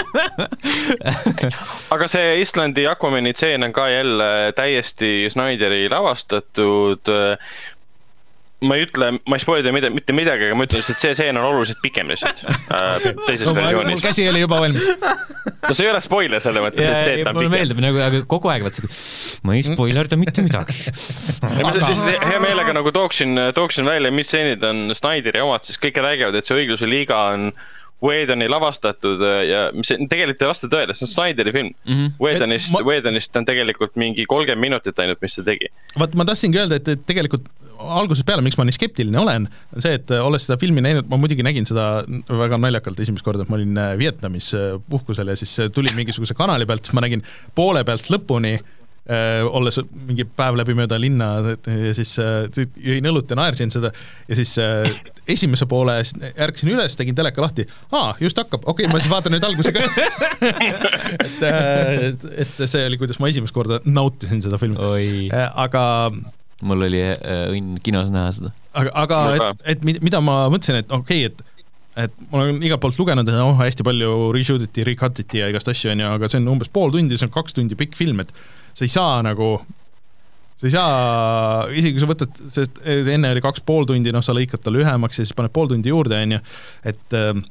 aga see Islandi Aquamani tseen on ka jälle täiesti Snyderi lavastatud ma ei ütle, ma ei spoilida mida, mitte midagi, aga ma ütlen lihtsalt, see stseen on oluliselt pikem lihtsalt äh, teises no, versioonis. mul käsi oli juba valmis. no see ei ole spoiler selles mõttes, et see, et ta on pikem. mulle meeldib nagu, aga kogu aeg vaata, ma ei spoilerda mitte midagi ma lihtsalt hea meelega nagu tooksin, tooksin välja, mis stseenid on Snyderi omad, sest kõik räägivad, et see õigluse liiga on Whedoni lavastatud äh, ja mis tegelikult ei vasta tõele, see on Snyderi film mm. -hmm. Whedonist ma..., Whedonist on tegelikult mingi kolmkümmend minutit ainult, mis ta tegi. vot ma tahtsingi öelda, et, et tegelikult algusest peale, miks ma nii skeptiline olen, on see, et olles seda filmi näinud, ma muidugi nägin seda väga naljakalt esimest korda, et ma olin äh, Vietnamis äh, puhkusel ja siis tulin mingisuguse kanali pealt, siis ma nägin poole pealt lõpuni olles mingi päev läbi mööda linna ja siis jõin õlut ja naersin seda ja siis esimese poole ärkasin üles, tegin teleka lahti, aa, just hakkab, okei okay,, ma siis vaatan nüüd alguse ka et, äh, et, et see oli, kuidas ma esimest korda nautisin seda filmi. Äh, aga mul oli äh, õnn kinos näha seda. aga, aga et, et mida ma mõtlesin, et okei okay,, et et ma olen igalt poolt lugenud, et noh, hästi palju reshoot iti, recut iti ja igast asju, on ju, aga see on umbes pool tundi, see on kaks tundi pikk film, et sa ei saa nagu sa ei saa, isegi kui sa võtad, sest enne oli kaks pool tundi, noh, sa lõikad ta lühemaks ja siis paned pool tundi juurde, on ju, et äh,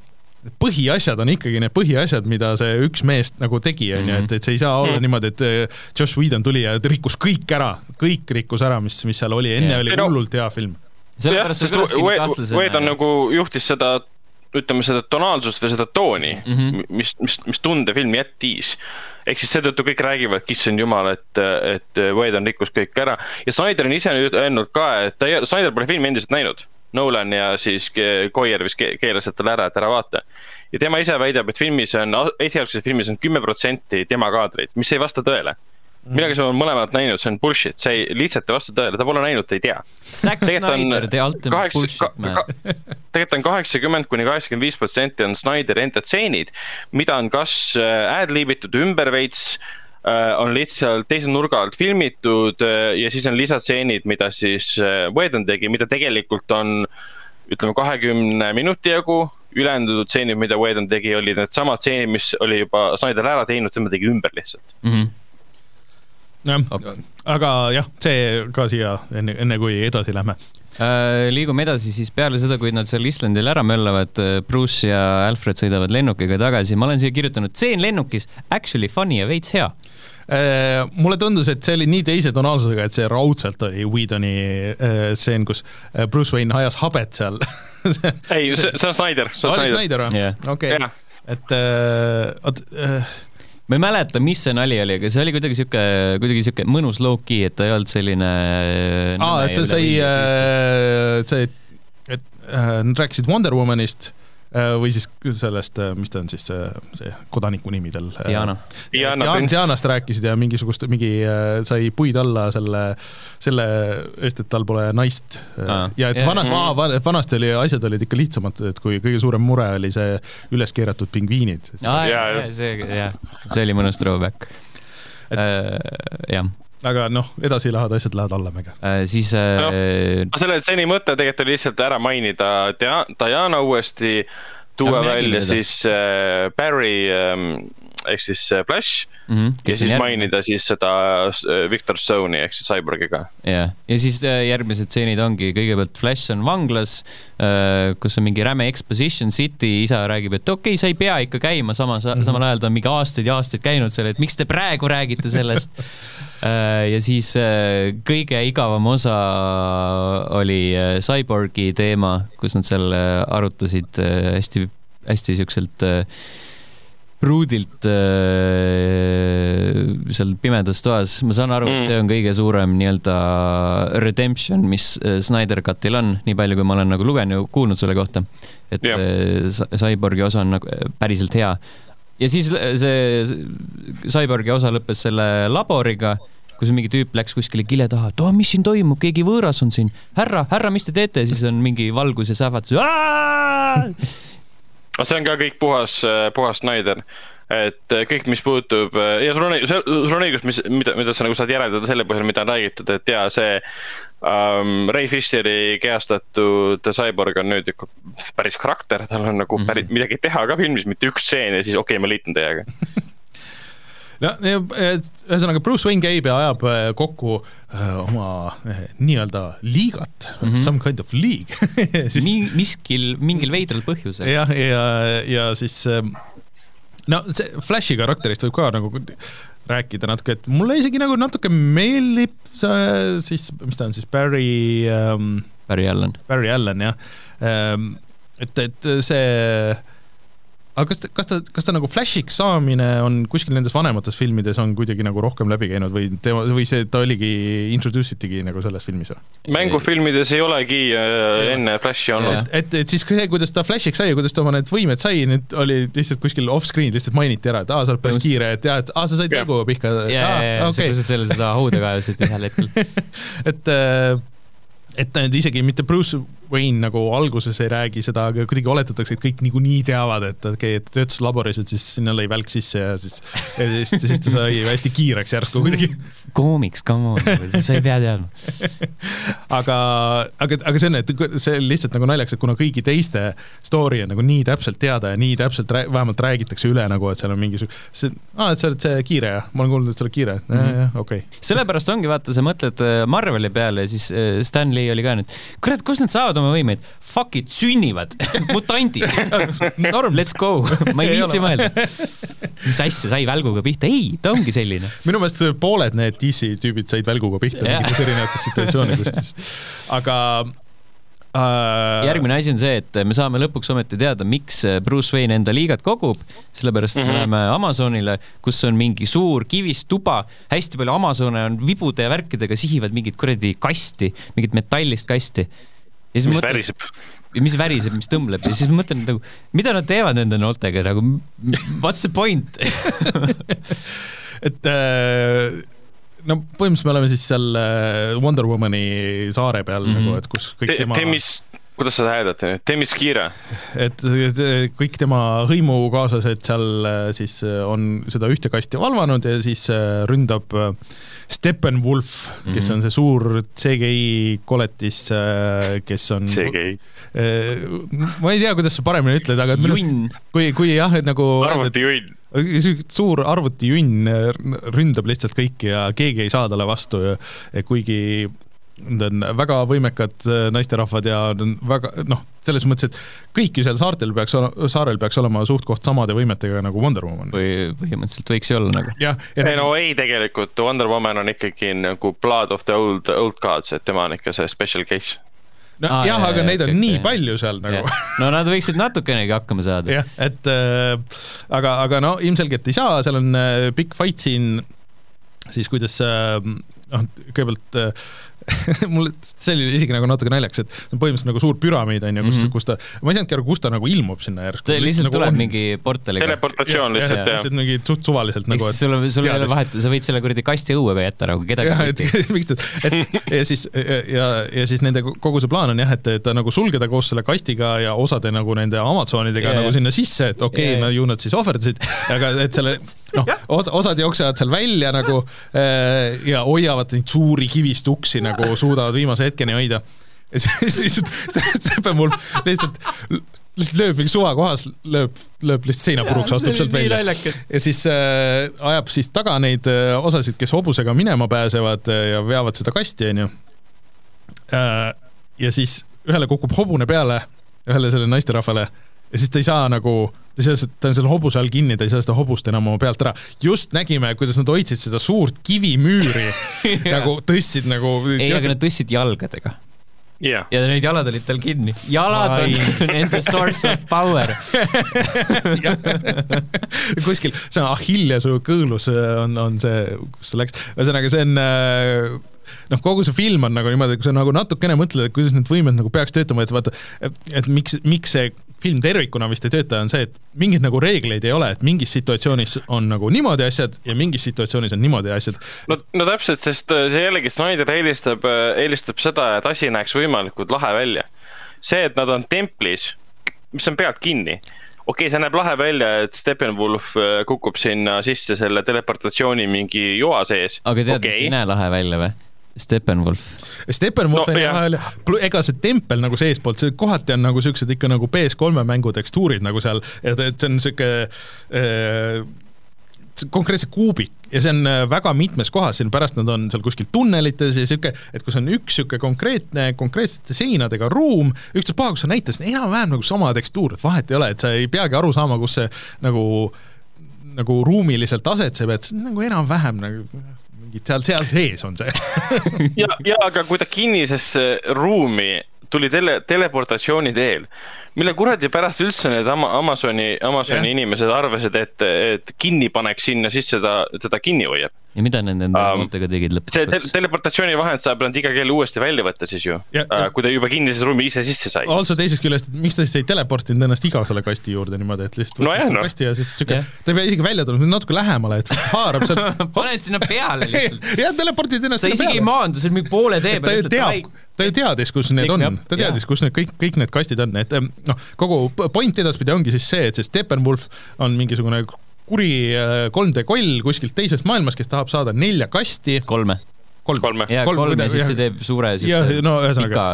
põhiasjad on ikkagi need põhiasjad, mida see üks mees nagu tegi, on ju, et, et see ei saa olla mm. niimoodi, et äh, Josh Whedon tuli ja rikkus kõik ära, kõik rikkus ära, mis, mis seal oli, enne yeah. oli hullult hea film. sellepärast see tulekski kahtlasena. Whedon nagu juhtis seda ütleme seda tonaalsust või seda tooni mm, -hmm. mis, mis, mis tunde film jättis. ehk siis seetõttu kõik räägivad, issand jumal, et, et Wade on rikkus kõik ära ja Snyder on ise öelnud ka, et ta, Snyder pole filmi endiselt näinud. Nolan ja siis Koier vist keelasid talle ära, et ära vaata. ja tema ise väidab, et filmis on, esialgses filmis on kümme protsenti tema kaadreid, mis ei vasta tõele mina, kes olen mõlemat näinud, see on bullshit, see ei, lihtsalt ei vasta tõele, ta pole näinud, ta ei tea. Zack Snyder, the ultimate bullshit man. tegelikult on kaheksakümmend kuni kaheksakümmend viis protsenti on Snyderi enda tseenid, mida on kas äh, ad-lib itud ümber veits äh, on lihtsalt teise nurga alt filmitud äh, ja siis on lisatseenid, mida siis Whedon tegi, mida tegelikult on ütleme kahekümne minuti jagu, ülejäänud tseenid, mida Whedon tegi, olid needsamad tseenid, mis oli juba Snyder ära teinud, tema tegi ümber lihtsalt mm. -hmm jah okay., aga jah, see ka siia enne, enne kui edasi lähme äh,. liigume edasi siis peale seda, kui nad seal Islandil ära möllavad, äh, Bruce ja Alfred sõidavad lennukiga tagasi, ma olen siia kirjutanud tseen lennukis, actually funny ja veits hea äh, mulle tundus, et see oli nii teise tonaalsusega, et see raudselt oli Whedoni äh, stseen, kus Bruce Wayne ajas habet seal ei, see, see on Snyder, see on Snyder. Snyder või? okei, et oot äh, ma ei mäleta, mis see nali oli, aga see oli kuidagi sihuke, kuidagi sihuke mõnus low-key, et ta ei olnud selline. aa, et see sai, äh, see, et äh, nad rääkisid Wonder Womanist Äh, või siis sellest, äh, mis ta on siis see, see kodaniku nimi tal? Äh, Diana. Diana Dian, Dianast rääkisid ja mingisugust, mingi sai puid alla selle, selle eest, et tal pole naist ah,. ja et vana, mm. vanasti oli, asjad olid ikka lihtsamad, et kui kõige suurem mure oli see üles keeratud pingviinid. see, jah, see oli mõnus throwback. jah aga noh, edasi lähevad asjad lähevad allamäge äh,. siis äh, no,. selle stseeni mõte tegelikult oli lihtsalt ära mainida Diana uuesti, tuua välja siis äh, Barry ähm, ehk siis äh, Flash mm. -hmm. ja siis järg... mainida siis seda äh, Victor Stone'i ehk siis Cyborgiga. jah, ja siis äh, järgmised stseenid ongi kõigepealt Flash on vanglas, kus on mingi räme exposition city, isa räägib, et okei okay,, sa ei pea ikka käima, samas mm, -hmm. samal ajal ta on mingi aastaid ja aastaid käinud seal, et miks te praegu räägite sellest ja siis kõige igavam osa oli Cyborgi teema, kus nad seal arutasid hästi, hästi siukselt äh, pruudilt äh, seal pimedas toas, ma saan aru mm., et see on kõige suurem nii-öelda redemption, mis äh, Snyder Cutil on, nii palju, kui ma olen nagu lugenud ja kuulnud selle kohta. et yeah. äh, Cyborgi osa on nagu päriselt hea. ja siis see Cyborgi osa lõppes selle laboriga kus mingi tüüp läks kuskile kile taha, et oh, mis siin toimub, keegi võõras on siin. härra, härra, mis te teete? siis on mingi valgus ja sähvatus see on ka kõik puhas, puhas Snyder et äh, kõik, mis puutub äh, ja sul on, sul on õigus, mis, mida, mida sa nagu saad järeldada selle põhjal, mida on räägitud, et ja see um, Ray Fisheri kehastatud Cyborg on nüüd ikka päris karakter, tal on nagu päris mm -hmm. midagi teha ka filmis, mitte üks stseen ja siis okei okay,, ma liitun teiega no ühesõnaga Bruce Wayne käib ja ajab äh, kokku äh, oma äh, nii-öelda liigat mm, -hmm. some kind of league siis... Mi. miskil, mingil veidral põhjusel. jah, ja, ja, ja siis äh, no see Flashi karakterist võib ka nagu rääkida natuke, et mulle isegi nagu natuke meeldib see siis, mis ta on siis, Barry ähm,. Barry Allan. Barry Allan jah ähm,. et, et see aga kas ta, kas ta, kas ta nagu Flashiks saamine on kuskil nendes vanemates filmides on kuidagi nagu rohkem läbi käinud või tema, või see, ta oligi, introduce itigi nagu selles filmis või? mängufilmides ei olegi äh, enne Flashi olnud. et, et siis see, kuidas ta Flashiks sai ja kuidas ta oma need võimed sai, need oli lihtsalt kuskil off-screen lihtsalt mainiti ära, et aa, sa oled päris kiire, et jaa, et aa, sa said välguga pihka. jaa, jaa, jaa, sa kuidas selle seda hauda kaevasid ühel hetkel et äh, et isegi mitte Bruce Wayne nagu alguses ei räägi seda, aga kuidagi oletatakse, et kõik niikuinii teavad, et okei okay,, et töötas laboris, et siis sinna lõi välk sisse ja siis, ja siis, siis ta sai hästi kiireks järsku kuidagi. koomiks, come on, sa ei pea teadma aga, aga, aga see on, et see on lihtsalt nagu naljakas, et kuna kõigi teiste story on nagu nii täpselt teada ja nii täpselt rää, vähemalt räägitakse üle nagu, et seal on mingisugune, see, aa, et sa oled see kiire jah, ma olen kuulnud, et sa oled kiire mm -hmm., okei sellepärast ongi, vaata, sa mõtled äh, Marveli peale ja siis äh, Stanley oli ka nüüd, kurat, kust nad saavad oma võimeid, fuck it, sünnivad mutandid. Let's go, ma ei viitsi mõelda. mis asja, sai välguga pihta, ei, ta ongi selline. minu meelest pooled need DC tüübid said välguga pihta mingites erinevates situatsioonides, aga Uh... järgmine asi on see, et me saame lõpuks ometi teada, miks Bruce Wayne enda liigat kogub, sellepärast mm -hmm. me läheme Amazonile, kus on mingi suur kivist tuba, hästi palju Amazone on vibude ja värkidega, sihivad mingit kuradi kasti, mingit metallist kasti mis mõtlen, väriseb. mis väriseb, mis tõmbleb ja siis ma mõtlen nagu, mida nad teevad nende noortega nagu, what's the point et äh, no põhimõtteliselt me oleme siis seal äh, Wonder Womani saare peal mm -hmm. nagu, et kus kõik Te, tema Temis, kuidas seda hääldate nüüd, Temiskira? et kõik tema hõimukaaslased seal äh, siis on seda ühte kasti valvanud ja siis ründab äh, Steppenwolf, kes mm -hmm. on see suur CGI koletis, äh, kes on CGI. Äh, ma ei tea, kuidas sa paremini ütled, aga junn. kui, kui jah, et nagu arvutijunn. suur arvutijunn ründab lihtsalt kõiki ja keegi ei saa talle vastu, kuigi Nad on väga võimekad äh, naisterahvad ja on väga noh, selles mõttes, et kõik ju seal saartel peaks, saarel peaks olema suht-koht samade võimetega nagu Wonder Woman. või põhimõtteliselt võiks ju olla nagu. jah. ei no ei, tegelikult Wonder Woman on ikkagi nagu blood of the old, old gods, et tema on ikka see special case no ah, jah, aga jah, neid on okay, nii jah. palju seal nagu. no nad võiksid natukenegi hakkama saada. jah, et äh, aga, aga no ilmselgelt ei saa, seal on äh, pikk fight siin, siis kuidas äh, noh, kõigepealt äh, mul, see oli isegi nagu natuke naljakas, et põhimõtteliselt nagu suur püramiid on ju, kus mm, -hmm. kus ta, ma ei saanudki aru, kus ta nagu ilmub sinna järsku. ta lihtsalt nagu tuleb on... mingi portaliga. teleportatsioon lihtsalt, jah. lihtsalt mingi suht suvaliselt nagu. sul, sul ei ole vahet, sa võid selle kuradi kasti õue ka jätta nagu kedagi. jah, et miks ta, et ja siis ja, ja, ja siis nende kogu see plaan on jah, et ta nagu sulgeda koos selle kastiga ja osade nagu nende Amazonidega yeah. nagu sinna sisse, et okei okay, yeah., no ju nad siis ohverdasid, aga et selle noh, osad jooksevad seal välja nagu äh, ja hoiavad neid suuri kivist uksi nagu suudavad viimase hetkeni hoida. ja siis lihtsalt Steppenwolf lihtsalt lihtsalt lööb mingi suvakohas, lööb, lööb lihtsalt seina puruks, astub sealt välja. ja siis äh, ajab siis taga neid äh, osasid, kes hobusega minema pääsevad äh, ja veavad seda kasti, onju äh,. ja siis ühele kukub hobune peale, ühele sellele naisterahvale ja siis ta ei saa nagu, ta ei saa, ta on selle hobuse all kinni, ta ei saa seda hobust enam oma pealt ära. just nägime, kuidas nad hoidsid seda suurt kivimüüri nagu tõstsid nagu. ei, aga nad tõstsid jalgadega yeah.. ja need jalad olid tal kinni. jalad Ai. on nende source of power kuskil, see on Achilleuse kõõlus on, on see, kus ta läks, ühesõnaga see on äh, noh, kogu see film on nagu niimoodi, kui sa nagu natukene mõtled, et kuidas need võimed nagu peaks töötama, et vaata, et miks, miks see film tervikuna vist ei tööta, on see, et mingeid nagu reegleid ei ole, et mingis situatsioonis on nagu niimoodi asjad ja mingis situatsioonis on niimoodi asjad. no, no täpselt, sest äh, see jällegi Snyder eelistab, äh, eelistab seda, et asi näeks võimalikult lahe välja. see, et nad on templis, mis on pealt kinni okei okay,, see näeb lahe välja, et Steppenwolf äh, kukub sinna sisse selle teleportatsiooni mingi joa sees. aga tead okay., mis ei näe lahe välja või? Steppenwolf. Steppenwolf on jah, ega see tempel nagu seestpoolt, see kohati on nagu siuksed ikka nagu PS3 mängu tekstuurid nagu seal, et, et see on siuke äh, konkreetselt kuubik ja see on äh, väga mitmes kohas, siin pärast nad on seal kuskil tunnelites ja sihuke, et kui see on üks sihuke konkreetne, konkreetsete seinadega ruum, kus sa näitad, see on enam-vähem nagu sama tekstuur, et vahet ei ole, et sa ei peagi aru saama, kus see nagu nagu ruumiliselt asetseb, et see on nagu enam-vähem nagu seal, seal sees on see. Ja, ja aga kui ta kinnisesse ruumi tuli tele, teleportatsiooni teel, mille kuradi pärast üldse need Amazoni, Amazoni yeah. inimesed arvasid, et, et kinni paneks sinna, siis seda, teda kinni hoiab ja mida nad nende noortega um, tegid lõpuks? see te teleportatsiooni vahend saab nad iga kell uuesti välja võtta siis ju, uh, kui ta juba kinnises ruumi ise sisse sai. also teisest küljest, miks ta siis ei teleportinud ennast iga selle kasti juurde niimoodi, et lihtsalt no jah, no. kasti ja siis siuke, ta ei pea isegi välja tulema, natuke lähemale, et haarab sealt paned sinna peale lihtsalt. jah, teleportid ennast ta isegi ei maandu, see on mingi poole tee peal. ta ju teab, ta ju teadis, kus need on, ta teadis, kus need kõik, kõik need kastid on, et noh, kogu point edaspidi ongi siis see, et see Steppenwolf on mingisugune kuri 3D äh, koll kuskilt teisest maailmast, kes tahab saada nelja kasti. kolme kolm, kolme. ja kolm, kolm ja siis see teeb suure siukse no ühesõnaga.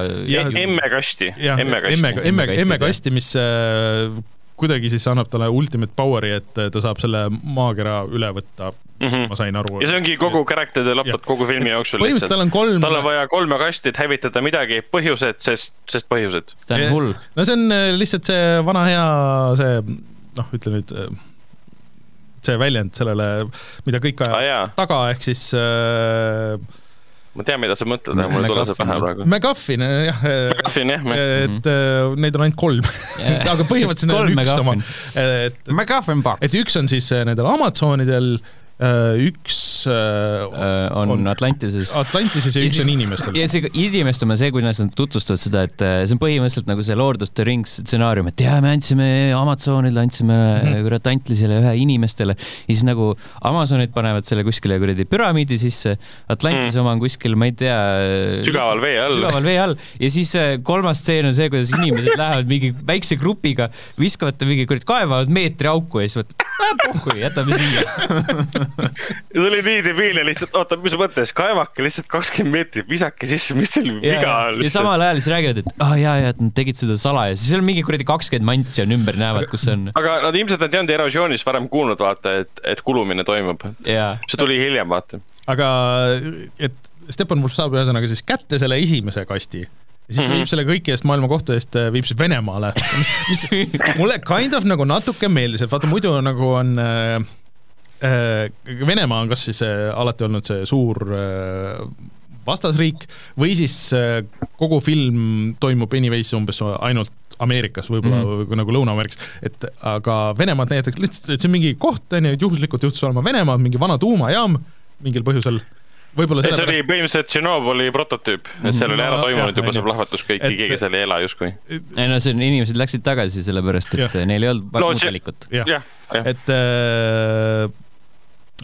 emmekasti. emme, emme, emmekasti, mis äh, kuidagi siis annab talle ultimate power'i, et ta saab selle maakera üle võtta mm, -hmm. ma sain aru. ja see ongi kogu character development kogu filmi jooksul. põhimõtteliselt tal on kolm. tal on vaja kolme kasti, et hävitada midagi, põhjused, sest, sest põhjused. ta on hull. no see on äh, lihtsalt see vana hea, see noh, ütle nüüd see väljend sellele, mida kõik ajavad ah, taga, ehk siis äh, ma tean, mida sa mõtled, aga mul ei tule see pähe praegu. MacGuffin, jah. MacGuffin, jah. et äh, neid on ainult kolm yeah. aga põhimõtteliselt on üks oma. et, MacGuffin box. et üks on siis äh, nendel Amazonidel Äh, üks äh, äh, on, on Atlantises. Atlantises ja, ja üks siis, on inimestel. ja see inimestel on see, kuidas nad tutvustavad seda, et see on põhimõtteliselt nagu see Lord of the Rings stsenaarium, et jaa, me andsime Amazonile, andsime mm. kurat Atlantisele ühe inimestele ja siis nagu Amazonid panevad selle kuskile kuradi püramiidi sisse, Atlantise mm. oma on kuskil, ma ei tea. sügaval vee all. sügaval vee all ja siis kolmas stseen on see, kuidas inimesed lähevad mingi väikse grupiga, viskavad ta mingi kuradi, kaevavad meetri auku ja siis võtavad, pohhui, jätame siia see oli nii debiilne lihtsalt, oota, mis mõttes, kaevake lihtsalt kakskümmend meetrit, visake sisse, mis teil viga on? ja samal ajal siis räägivad, et ah, jaa, jaa, et nad tegid seda salaja, siis seal mingi kuradi kakskümmend mantsi on ümber, näevad, kus see on. aga nad ilmselt nad ei olnud erosioonis varem kuulnud, vaata, et, et kulumine toimub. see tuli hiljem, vaata. aga, et Steppenwolf saab ühesõnaga siis kätte selle esimese kasti ja siis ta -hmm. viib selle kõikidest maailma kohtadest, viib siis Venemaale, mis, mulle kind of nagu natuke meeldis, et vaata muidu nagu on äh, Äh, Venemaa on kas siis äh, alati olnud see suur äh, vastasriik või siis kogu film toimub anyways umbes ainult Ameerikas, võib-olla mm -hmm. nagu Lõuna-Ameerikas, et aga Venemaad näidatakse lihtsalt, et see on mingi koht, on ju, et juhuslikult juhtus olema Venemaa, mingi vana tuumajaam mingil põhjusel võib-olla see oli põhimõtteliselt Tšernobõli prototüüp, et seal oli ära no, toimunud juba see plahvatus, kõik, keegi seal ei ela justkui. ei no see on, inimesed läksid tagasi sellepärast, et ja. neil ei olnud muud valikut. jah ja, ja., et äh,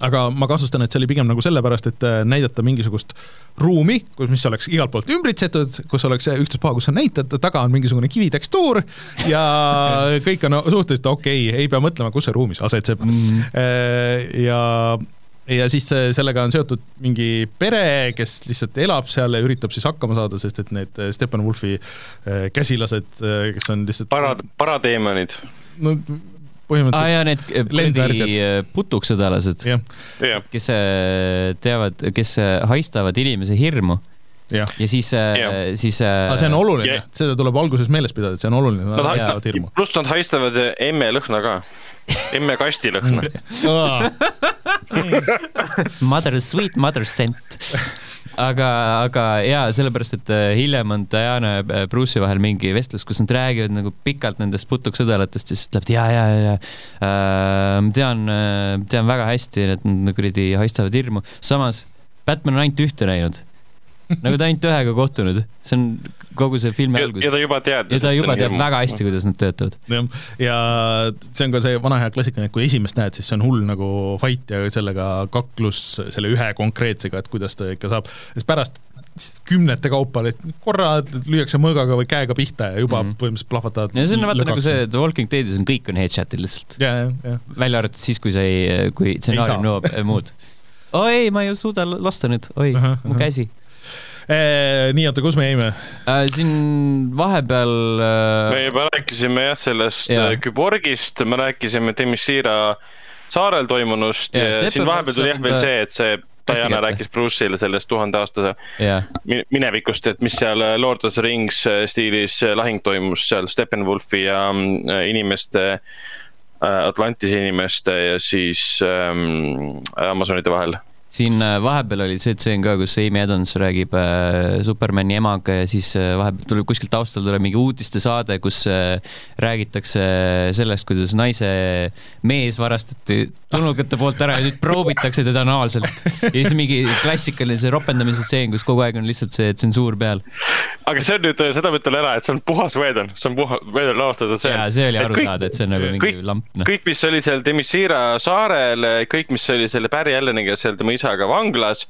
aga ma kahtlustan, et see oli pigem nagu sellepärast, et äh, näidata mingisugust ruumi, kus, mis oleks igalt poolt ümbritsetud, kus oleks ükstaspuha, kus sa näitad, taga on mingisugune kivitekstuur ja kõik on suhteliselt okei okay,, ei pea mõtlema, kus see ruumis asetseb. Mm.. Äh, ja ja siis sellega on seotud mingi pere, kes lihtsalt elab seal ja üritab siis hakkama saada, sest et need Steppenwolfi äh, käsilased, kes on lihtsalt para, parateemonid no põhimõtteliselt ah,. need kuradi äh, putuksõdalased, kes äh, teavad, kes äh, haistavad inimese hirmu. Ja. ja siis, siis ah,. see on oluline yeah., seda tuleb alguses meeles pidada, et see on oluline. Nad haistavad hirmu. pluss nad haistavad emme lõhna ka, emme kasti lõhna Mother, sweet mother scent aga, aga jaa, sellepärast, et äh, hiljem on Diana ja äh, Bruce'i vahel mingi vestlus, kus nad räägivad nagu pikalt nendest putuksõdalatest ja siis ütlevad ja, ja, ja, ja äh, ma tean, tean väga hästi, et nad kuradi haistavad hirmu. samas Batman on ainult ühte näinud. Nagu ta ainult ühega kohtunud, see on kogu see filmi algus. ja ta juba teadis. ja ta juba teab hirmu. väga hästi, kuidas nad töötavad. jah, ja see on ka see vana hea klassikaline, et kui esimest näed, siis see on hull nagu fight ja sellega kaklus selle ühe konkreetsega, et kuidas ta ikka saab, siis pärast kümnete kaupa, et korra lüüakse mõõgaga või käega pihta ja juba mm -hmm. põhimõtteliselt plahvatavad. ja see on vaata nagu see The Walking Deadis on kõik on headshot'id lihtsalt. välja arvatud siis, kui sa ei, kui stsenaarium nõuab muud. oi, ma ei suuda lasta nüüd, oi, mu käsi Eh, nii, oota, kus me jäime äh,? siin vahepeal äh.... me juba rääkisime jah, sellest ja. Äh, küborgist, me rääkisime Demissira saarel toimunust ja, ja siin vahepeal tuli jah veel see, et see Diana rääkis Bruce'ile sellest tuhandeaastase yeah. minevikust, et mis seal Lord of the Rings stiilis lahing toimus seal Steppenwolfi ja inimeste, Atlantise inimeste ja siis ähm, Amazonide vahel siin äh, vahepeal oli see tseen ka, kus Amy Adams räägib äh, Supermani emaga ja siis äh, vahepeal tuleb kuskilt taustal tuleb mingi uudistesaade, kus äh, räägitakse sellest, kuidas naise mees varastati tulnukate poolt ära ja nüüd proovitakse teda anaalselt. ja siis mingi klassikaline see ropendamise stseen, kus kogu aeg on lihtsalt see tsensuur peal. aga see on nüüd, seda ma ütlen ära, et see on puhas Whedon, see on puha, Whedon lavastatud see. jaa, see oli aru saada, et see on nagu mingi kõik, lamp no.. kõik, mis oli seal Demissira saarel, kõik, mis oli selle Barry Alleniga seal tema isaga vanglas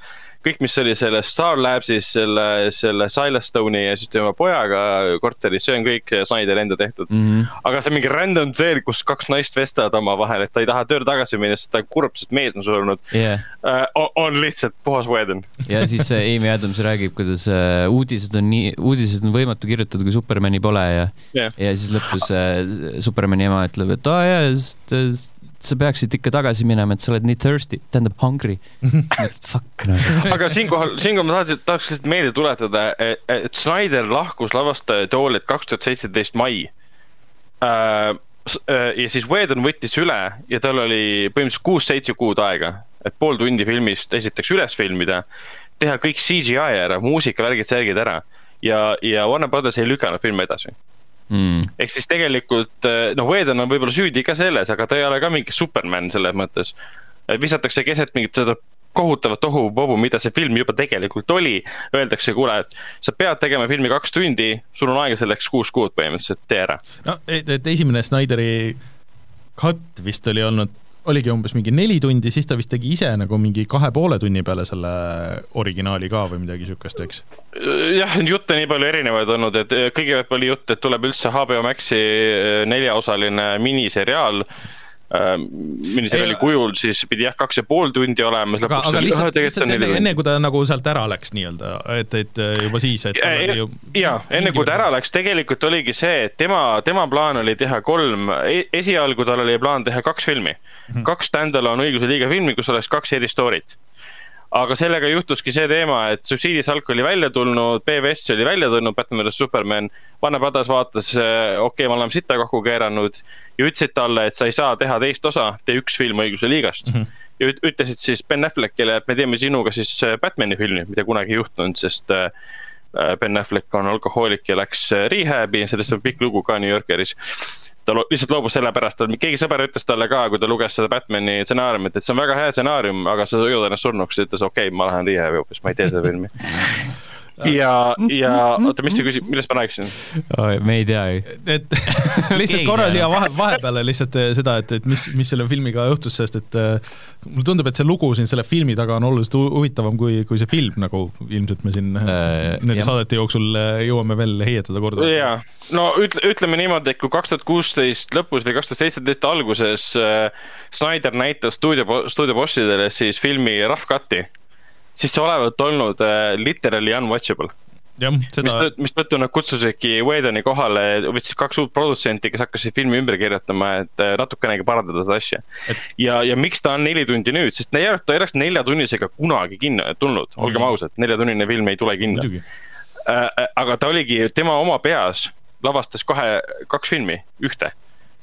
kõik, mis oli selles Star Labsis selle, selle Silas Stone'i ja siis tema pojaga korteris, see on kõik Snyderi enda tehtud mm. -hmm. aga see mingi random stseen, kus kaks naist vestlevad omavahel, et ta ei taha tööle tagasi minna, sest ta on kurb, sest mees on surnud yeah.. Uh, on, on lihtsalt puhas Whedon. ja siis Amy Adams räägib, kuidas uh, uudised on nii, uudised on võimatu kirjutada, kui Supermani pole ja yeah., ja siis lõpus uh, Supermani ema ütleb, et aa oh, jaa, sest sa peaksid ikka tagasi minema, et sa oled nii thirsty, tähendab hungry Fuck no. aga siinkohal, siinkohal ma tahtsin, tahaks lihtsalt meelde tuletada, et Snyder lahkus lavastaja toolilt kaks tuhat seitseteist mai äh,. ja siis Whedon võttis üle ja tal oli põhimõtteliselt kuus-seitse kuud aega, et pool tundi filmist esiteks üles filmida, teha kõik CGI ära, muusika, värgid, särgid ära ja, ja Warner Brothers ei lükanud filmi edasi mm.. ehk siis tegelikult eh, noh, Whedon on võib-olla süüdi ka selles, aga ta ei ole ka mingi superman selles mõttes. visatakse keset mingit seda kohutavat tohubobu, mida see film juba tegelikult oli. Öeldakse, kuule, et sa pead tegema filmi kaks tundi, sul on aega selleks kuus kuud põhimõtteliselt, tee ära. no, et esimene Snyderi cut vist oli olnud oligi umbes mingi neli tundi, siis ta vist tegi ise nagu mingi kahe poole tunni peale selle originaali ka või midagi siukest, eks? jah, jutte nii palju erinevaid olnud, et kõigepealt oli jutt, et tuleb üldse HBO Maxi neljaosaline miniseriaal Äh, miniseriaali kujul, siis pidi jah, kaks ja pool tundi olema. aga, aga lihtsalt, lihtsalt enne, enne kui ta nagu sealt ära läks nii-öelda, et, et äh, juba siis, et ja, ja, ju... ja enne kui ta ära läks, tegelikult oligi see, et tema, tema plaan oli teha kolm, e-, esialgu tal oli plaan teha kaks filmi mm, -hmm. kaks stand-alone õiguse liiga filmi, kus oleks kaks eri story't aga sellega juhtuski see teema, et subsiidisalk oli välja tulnud, BVS oli välja tulnud, Batman vs Superman. Vanne Padas vaatas, okei okay,, me oleme sitta kokku keeranud ja ütlesid talle, et sa ei saa teha teist osa, tee üks film õiguse liigast mm. -hmm. ja ütlesid siis Ben Affleckile, et me teeme sinuga siis äh, Batman'i filmi, mida kunagi ei juhtunud, sest äh, äh, Ben Affleck on alkohoolik ja läks rehab'i, sellest on pikk lugu ka New Yorkeris ta lihtsalt loobus sellepärast, et keegi sõber ütles talle ka, kui ta luges seda Batman'i stsenaariumit, et see on väga hea stsenaarium, aga sa ujud ennast surnuks, ütles okei okay,, ma lähen rehab'i hoopis, ma ei tee seda filmi ja, ja oota, mis sa küsid, millest ma rääkisin? Me ei tea ju. et lihtsalt korra siia vahe, vahepeale lihtsalt eh, seda, et, et mis, mis selle filmiga juhtus, sest et uh, mulle tundub, et see lugu siin selle filmi taga on oluliselt huvitavam kui, kui see film, nagu ilmselt me siin uh, nende jah. saadete jooksul jõuame veel heietada korduvalt. jaa, no ütle, ütleme niimoodi, et kui kaks tuhat kuusteist lõpus või kaks tuhat seitseteist alguses äh, Snyder näitas stuudio, stuudiobossidele siis filmi Rough Cut'i siis see olevat olnud äh, literally unwatchable. jah, seda. mistõttu nad kutsusidki Whedoni kohale, võtsid kaks uut produtsenti, kes hakkasid filmi ümber kirjutama, et äh, natukenegi parandada seda asja ja, ja miks ta on neli tundi nüüd, sest ta ei oleks neljatunnisega kunagi kinno tulnud, olgem mm. ausad, neljatunnine film ei tule kinno. Äh, aga ta oligi, tema oma peas lavastas kahe, kaks filmi, ühte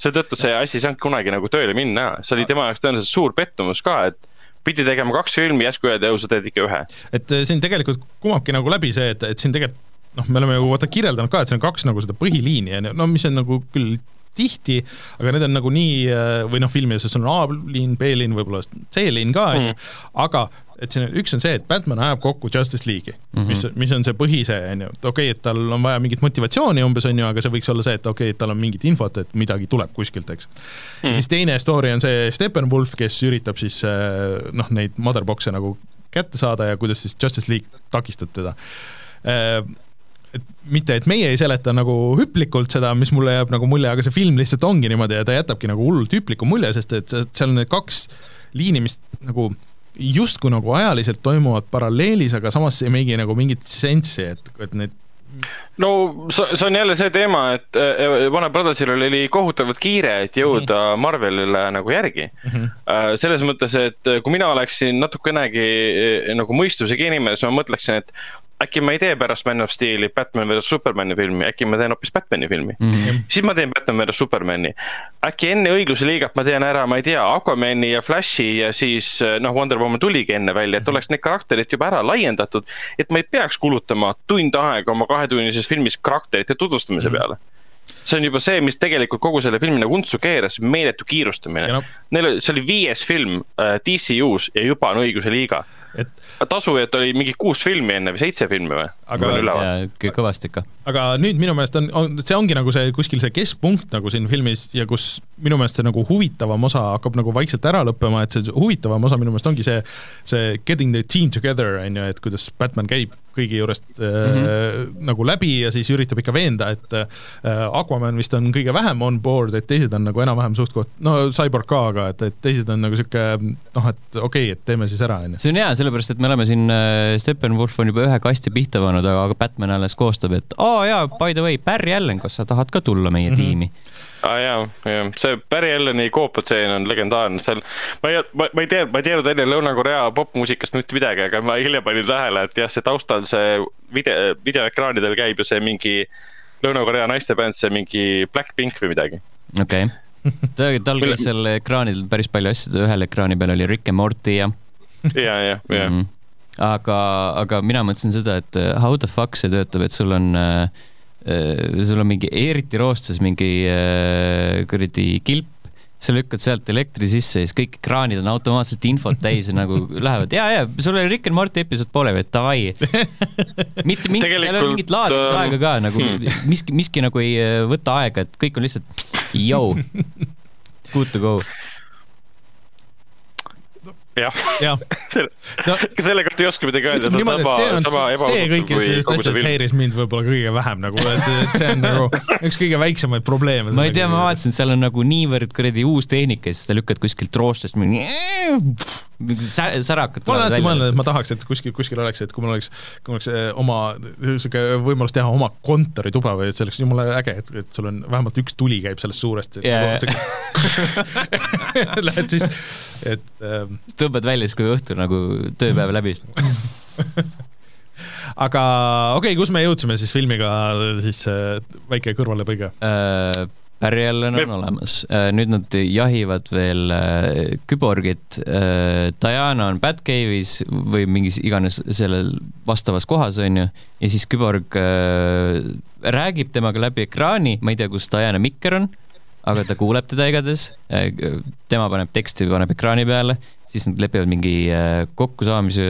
seetõttu see asi ei saanud kunagi nagu tööle minna, see oli tema jaoks tõenäoliselt suur pettumus ka, et pidi tegema kaks filmi, järsku öeldi, sa teed ikka ühe. et äh, siin tegelikult kumabki nagu läbi see, et, et siin tegelikult noh, me oleme ju vaata kirjeldanud ka, et siin on kaks nagu seda põhiliini, no mis on nagu küll tihti, aga need on nagu nii, äh, või noh, filmides on A-liin, B-liin, võib-olla C-liin ka, on ju, mm. aga et siin üks on see, et Batman ajab kokku Justice League'i mm, -hmm. mis, mis on see põhise, on ju, et okei okay,, et tal on vaja mingit motivatsiooni umbes, on ju, aga see võiks olla see, et okei okay,, et tal on mingit infot, et midagi tuleb kuskilt, eks mm. -hmm. siis teine story on see Steppenwolf, kes üritab siis äh, noh, neid motherbox'e nagu kätte saada ja kuidas siis Justice League takistab teda et mitte, et meie ei seleta nagu hüplikult seda, mis mulle jääb nagu mulje, aga see film lihtsalt ongi niimoodi ja ta jätabki nagu hullult hüpliku mulje, sest et seal on need kaks liini, mis nagu justkui nagu ajaliselt toimuvad paralleelis, aga samas ei meigi nagu mingit sensi, et, et need no see on jälle see teema, et Warner Brothersil oli kohutavalt kiire, et jõuda mhm. Marvelile nagu järgi mm. -hmm. selles mõttes, et kui mina oleksin natukenegi nagu mõistusega inimene, siis ma mõtleksin, et äkki ma ei tee pärast Man of Steel'i Batman versus Supermani filmi, äkki ma teen hoopis Batmani filmi mm. -hmm. siis ma teen Batman versus Supermani. äkki enne õigluse liigat ma teen ära, ma ei tea, Aquamani ja Flashi ja siis noh, Wonder Woman tuligi enne välja, et oleks need karakterid juba ära laiendatud. et ma ei peaks kulutama tund aega oma kahetunnises filmis karakterite tutvustamise mm -hmm. peale see on juba see, mis tegelikult kogu selle filmi nagu untsu keeras, meeletu kiirustamine no.. Neil oli, see oli viies film äh, DCU-s ja juba on õiguse liiga et tasu, et oli mingi kuus filmi enne või seitse filmi või? aga kõvasti ikka. aga nüüd minu meelest on, on, see ongi nagu see kuskil see keskpunkt nagu siin filmis ja kus minu meelest see nagu huvitavam osa hakkab nagu vaikselt ära lõppema, et see huvitavam osa minu meelest ongi see, see getting the team together, on ju, et kuidas Batman käib kõigi juurest mm -hmm. nagu läbi ja siis üritab ikka veenda, et äh, Aquaman vist on kõige vähem on board, et teised on nagu enam-vähem suht-koht, no Cyborg ka, aga et, et teised on nagu niisugune noh, et okei okay,, et teeme siis ära, on ju. see on hea, sellepärast et me oleme siin, äh, Steppenwolf on juba ühe kasti pihta pannud, aga Batman alles koostab, et aa oh, jaa, by the way, Barry Allen, kas sa tahad ka tulla meie mm -hmm. tiimi? Aa ah, jaa, jaa, see Barry Alleni koopatseen on legendaarne, seal ma ei, ma, ma ei tea, ma ei teadnud enne Lõuna-Korea popmuusikast mitte midagi, aga ma hiljem panin tähele, et jah, see taustal see video, videoekraanidel käib ju see mingi Lõuna-Korea naistebänd, see mingi Blackpink või midagi. okei okay. tal käis seal ekraanidel päris palju asju, ühel ekraani peal oli Rick and Morty ja ja, ja, ja. Mhm. aga, aga mina mõtlesin seda, et uh, how the fuck see töötab, et sul on uh, sul on mingi eriti roostes mingi uh, kuradi kilp, sa lükkad sealt elektri sisse ja siis kõik ekraanid on automaatselt infot täis ja nagu lähevad ja, ja sul oli Rick and Morty episood poole peal, davai. mitte mingit, seal ei ole mingit laadimisaega ka nagu hmm. miski, miski nagu ei võta aega, et kõik on lihtsalt, jõu, good to go jah ja. no, selle kohta ei oska midagi öelda, see on sama, sama ebaaustav. see kõikidest nendest asjadest häiris mind võib-olla kõige vähem nagu, et see on nagu üks kõige väiksemaid probleeme. ma ei tea, ma vaatasin, seal on nagu niivõrd kuradi uus tehnika ja siis sa lükkad kuskilt roostest mingi särakad ma olen alati mõelnud, et ma tahaks, et kuskil, kuskil oleks, et kui mul oleks, kui mul oleks eh, oma sihuke võimalus teha oma kontorituba või et see oleks jumala äge, et, et sul on vähemalt üks tuli käib sellest suurest yeah.. Lähed siis, et ähm.... tõmbad välja siis, kui õhtul nagu tööpäev läbi. Aga okei okay,, kus me jõudsime siis filmiga, siis äh, väike kõrvalepõige? Uh,? Barry Allen on olemas, äh, nüüd nad jahivad veel äh, küborgit. Äh, Diana on Batcave'is või mingis iganes sellel vastavas kohas, onju. ja siis küborg räägib temaga läbi ekraani, ma ei tea, kus Diana mikker on, aga ta kuuleb teda igatahes. tema paneb teksti, paneb ekraani peale, siis nad lepivad mingi kokkusaamise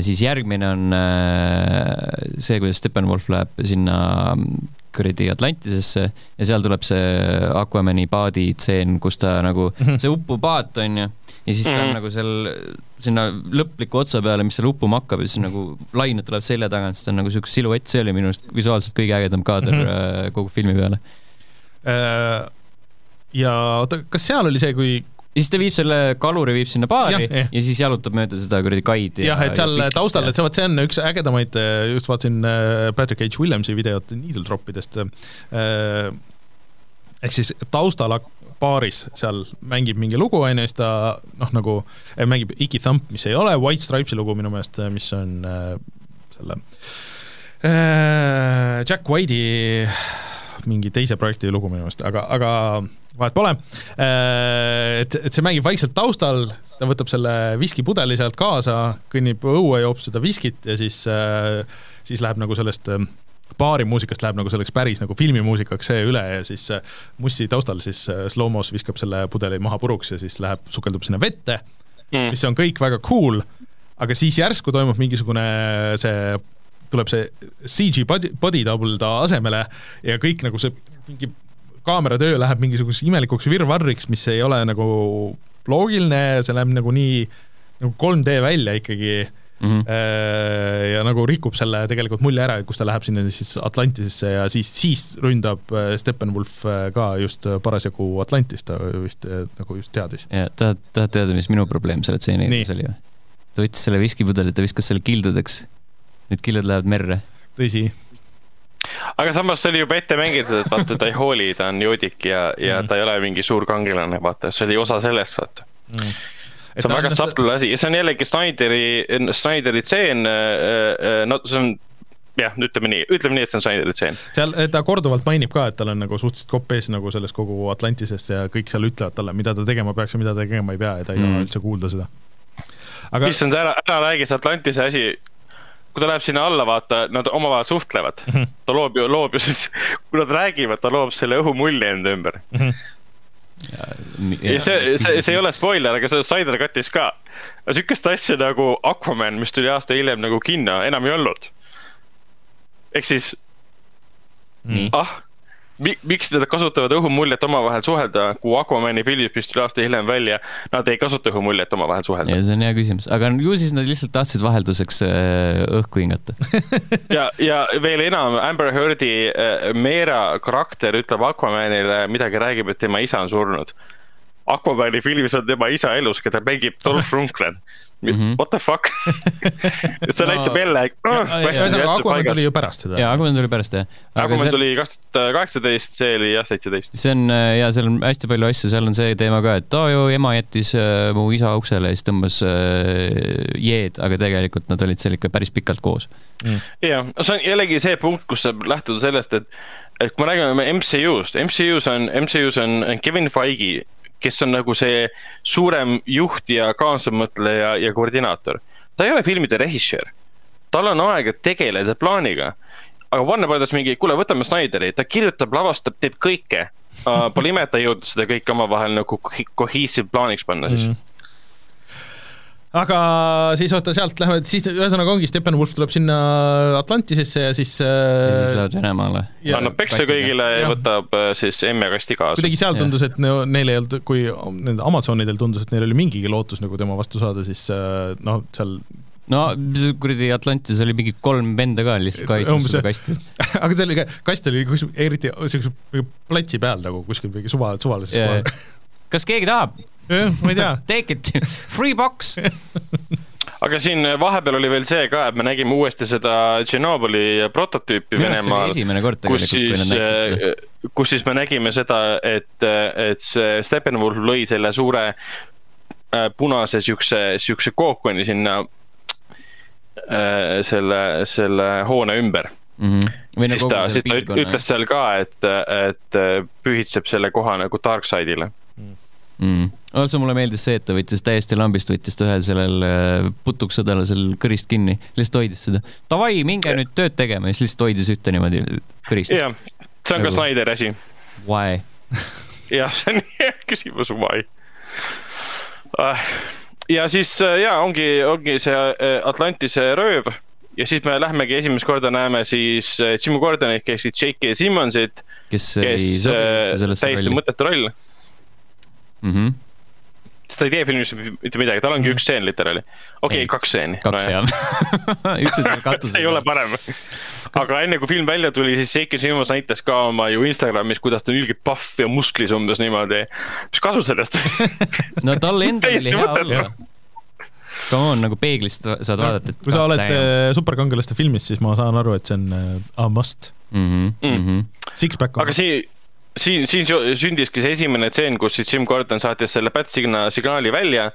siis järgmine on see, kuidas Steppenwolf läheb sinna kuradi Atlantisesse ja seal tuleb see Aquamani paadi tseen, kus ta nagu mm, -hmm. see uppuv paat on ju, ja siis ta on mm -hmm. nagu seal sinna lõpliku otsa peale, mis seal uppuma hakkab ja siis nagu lained tulevad selja tagant, siis ta on nagu siukene siluett, see oli minu arust visuaalselt kõige ägedam kaader mm -hmm. kogu filmi peale. Äh, ja oota, kas seal oli see, kui ja siis ta viib selle kaluri viib sinna baari ja, ja siis jalutab mööda seda kuradi kaid. jah, et seal taustal, et see, vot see on üks ägedamaid, just vaatasin äh, Patrick H. Williamsi videot Needle Dropidest. Äh, ehk siis taustal baaris seal mängib mingi lugu, on ju, siis ta noh, nagu mängib Iki Thump, mis ei ole White Stripesi lugu minu meelest, mis on selle Jack White'i mingi teise projekti lugu minu meelest, aga, aga vahet pole. et, et see mängib vaikselt taustal, ta võtab selle viskipudeli sealt kaasa, kõnnib õue, joob seda viskit ja siis, siis läheb nagu sellest baarimuusikast läheb nagu selleks päris nagu filmimuusikaks see üle ja siis Mussi taustal siis slow-mos viskab selle pudeli maha puruks ja siis läheb, sukeldub sinna vette mm., mis on kõik väga cool, aga siis järsku toimub mingisugune see tuleb see CG body, body double ta asemele ja kõik nagu see mingi kaameratöö läheb mingisuguseks imelikuks virvarriks, mis ei ole nagu loogiline, see läheb nagu nii nagu 3D välja ikkagi mm. -hmm. ja nagu rikub selle tegelikult mulje ära, kus ta läheb sinna siis Atlantisesse ja siis, siis ründab äh, Steppenwolf äh, ka just parasjagu Atlantis, ta vist nagu just teadis. ja tahad, tahad teada, mis minu probleem selle stseeniga oli või? ta võttis selle viskipudeli, ta viskas selle kildudeks need killud lähevad merre. tõsi. Aga samas see oli juba ette mängitud, et vaata, ta ei hooli, ta on joodik ja, ja mm. ta ei ole mingi suur kangelane, vaata, see oli osa sellest, vaata mm see on väga subtle asi ja see on jällegi Snyderi, Snyderi tseen, äh, äh, no see on jah, ütleme nii, ütleme nii, et see on Snyderi tseen. seal ta korduvalt mainib ka, et tal on nagu suhteliselt kopp ees nagu selles kogu Atlantisest ja kõik seal ütlevad talle, mida ta tegema peaks ja mida ta tegema ei pea ja ta ei mm. taha üldse kuulda seda. aga. issand, ära, ära räägi see Atlantise asi, kui ta läheb sinna alla, vaata, nad omavahel suhtlevad mm. -hmm. ta loob ju, loob ju siis, kui nad räägivad, ta loob selle õhumulli enda ümber mm. -hmm. Ja, ja, ja see, see, see ei ole spoiler, aga see Snyder Cutis ka. sihukest asja nagu Aquaman, mis tuli aasta hiljem nagu kinno, enam ei olnud. ehk siis, ah miks nad kasutavad õhumuljet omavahel suhelda, kui Aquamani filmid, mis tuli aasta hiljem välja, nad ei kasuta õhumuljet omavahel suhelda. see on hea küsimus, aga ju siis nad lihtsalt tahtsid vahelduseks äh, õhku hingata. Ja, ja veel enam, Amber Heardi äh, Meera karakter ütleb Aquamanile midagi, räägib, et tema isa on surnud Aquamani filmis on tema isa elus, keda mängib Dolph Lundgren mm. -hmm. What the fuck see no, näitab jälle. ühesõnaga, Aquaman tuli ju pärast seda. jaa, Aquaman tuli pärast jah. Aquaman see... tuli kaks tuhat kaheksateist, see oli jah, seitseteist. see on ja seal on hästi palju asju, seal on see teema ka, et aa ju ema jättis äh, mu isa uksele ja siis tõmbas äh, jeed, aga tegelikult nad olid seal ikka päris pikalt koos mm.. jah, see on jällegi see punkt, kus saab lähtuda sellest, et et kui me räägime MCU-st, MCU-s on, MCU-s on Kevin Feige kes on nagu see suurem juht ja kaasamõtleja ja koordinaator. ta ei ole filmide režissöör. tal on aega tegeleda plaaniga. aga Warner Brothers mingi, kuule, võtame Snyderi, ta kirjutab, lavastab, teeb kõike uh,. Pole ime, et ta ei jõudnud seda kõike omavahel nagu cohesive plaaniks panna siis mm. -hmm aga siis oota, sealt lähevad, siis ühesõnaga ongi, Steppenwolf tuleb sinna Atlantisesse ja siis ja siis lähevad Venemaale. annab peksa kõigile ja, ja võtab äh, siis emme-kasti kaasa. kuidagi seal tundus, et neil ei olnud, kui nendel Amazonidel tundus, et neil oli mingigi lootus nagu tema vastu saada, siis äh, noh, seal no kuradi Atlantis oli mingi kolm venda ka lihtsalt kaitsmas seda kasti aga see oli ka, kast oli kuskil eriti siukse platsi peal nagu kuskil mingi suva, suvalises yeah. kohas. kas keegi tahab? Jah, ma ei tea. Take it, free box aga siin vahepeal oli veel see ka, et me nägime uuesti seda Tšernobõli prototüüpi Venemaal. esimene kord tegelikult, kui nad näitasid seda. Äh, kus siis me nägime seda, et, et see Steppenwolf lõi selle suure äh, punase siukse, siukse kookoni sinna äh, selle, selle hoone ümber mm. -hmm. Või siis nagu ta, siis ta ütles seal ka, et, et pühitseb selle koha nagu Darkside'ile mm.. Also mulle meeldis see, et ta võttis täiesti lambist, võttis ta ühel sellel äh, putuksõdalasel kõrist kinni, lihtsalt hoidis seda. Davai, minge nüüd tööd tegema ja siis lihtsalt hoidis ühte niimoodi kõrist. jah, see on nagu... ka Snyderi asi. Why jah, see on hea küsimus, why uh, ja siis äh, ja ongi, ongi see Atlantise rööv ja siis me lähmegi esimest korda näeme siis Jim Gordonit ehk siis J.K. Simmonsit, kes, kes täiesti mõttetu roll mm. -hmm sest ta ei tee filmis mitte midagi, tal ongi -hmm. üks stseen literaali. okei okay,, kaks stseeni. kaks no, jah üks on seal katusel ei ole parem. aga enne kui film välja tuli, siis Seiki Simons näitas ka oma ju Instagramis, kuidas ta on ilgelt pahv ja musklis umbes niimoodi. mis kasu sellest no tal endal oli hea olla come on, nagu peeglist saad vaadata, et kui sa oled äh, superkangelaste filmis, siis ma saan aru, et see on uh, a must mm. -hmm. Mm -hmm. Six-pack on. aga siin siin, siin sündiski see esimene tseen, kus siis Jim Gordon saatis selle Bat-signa-, signaali välja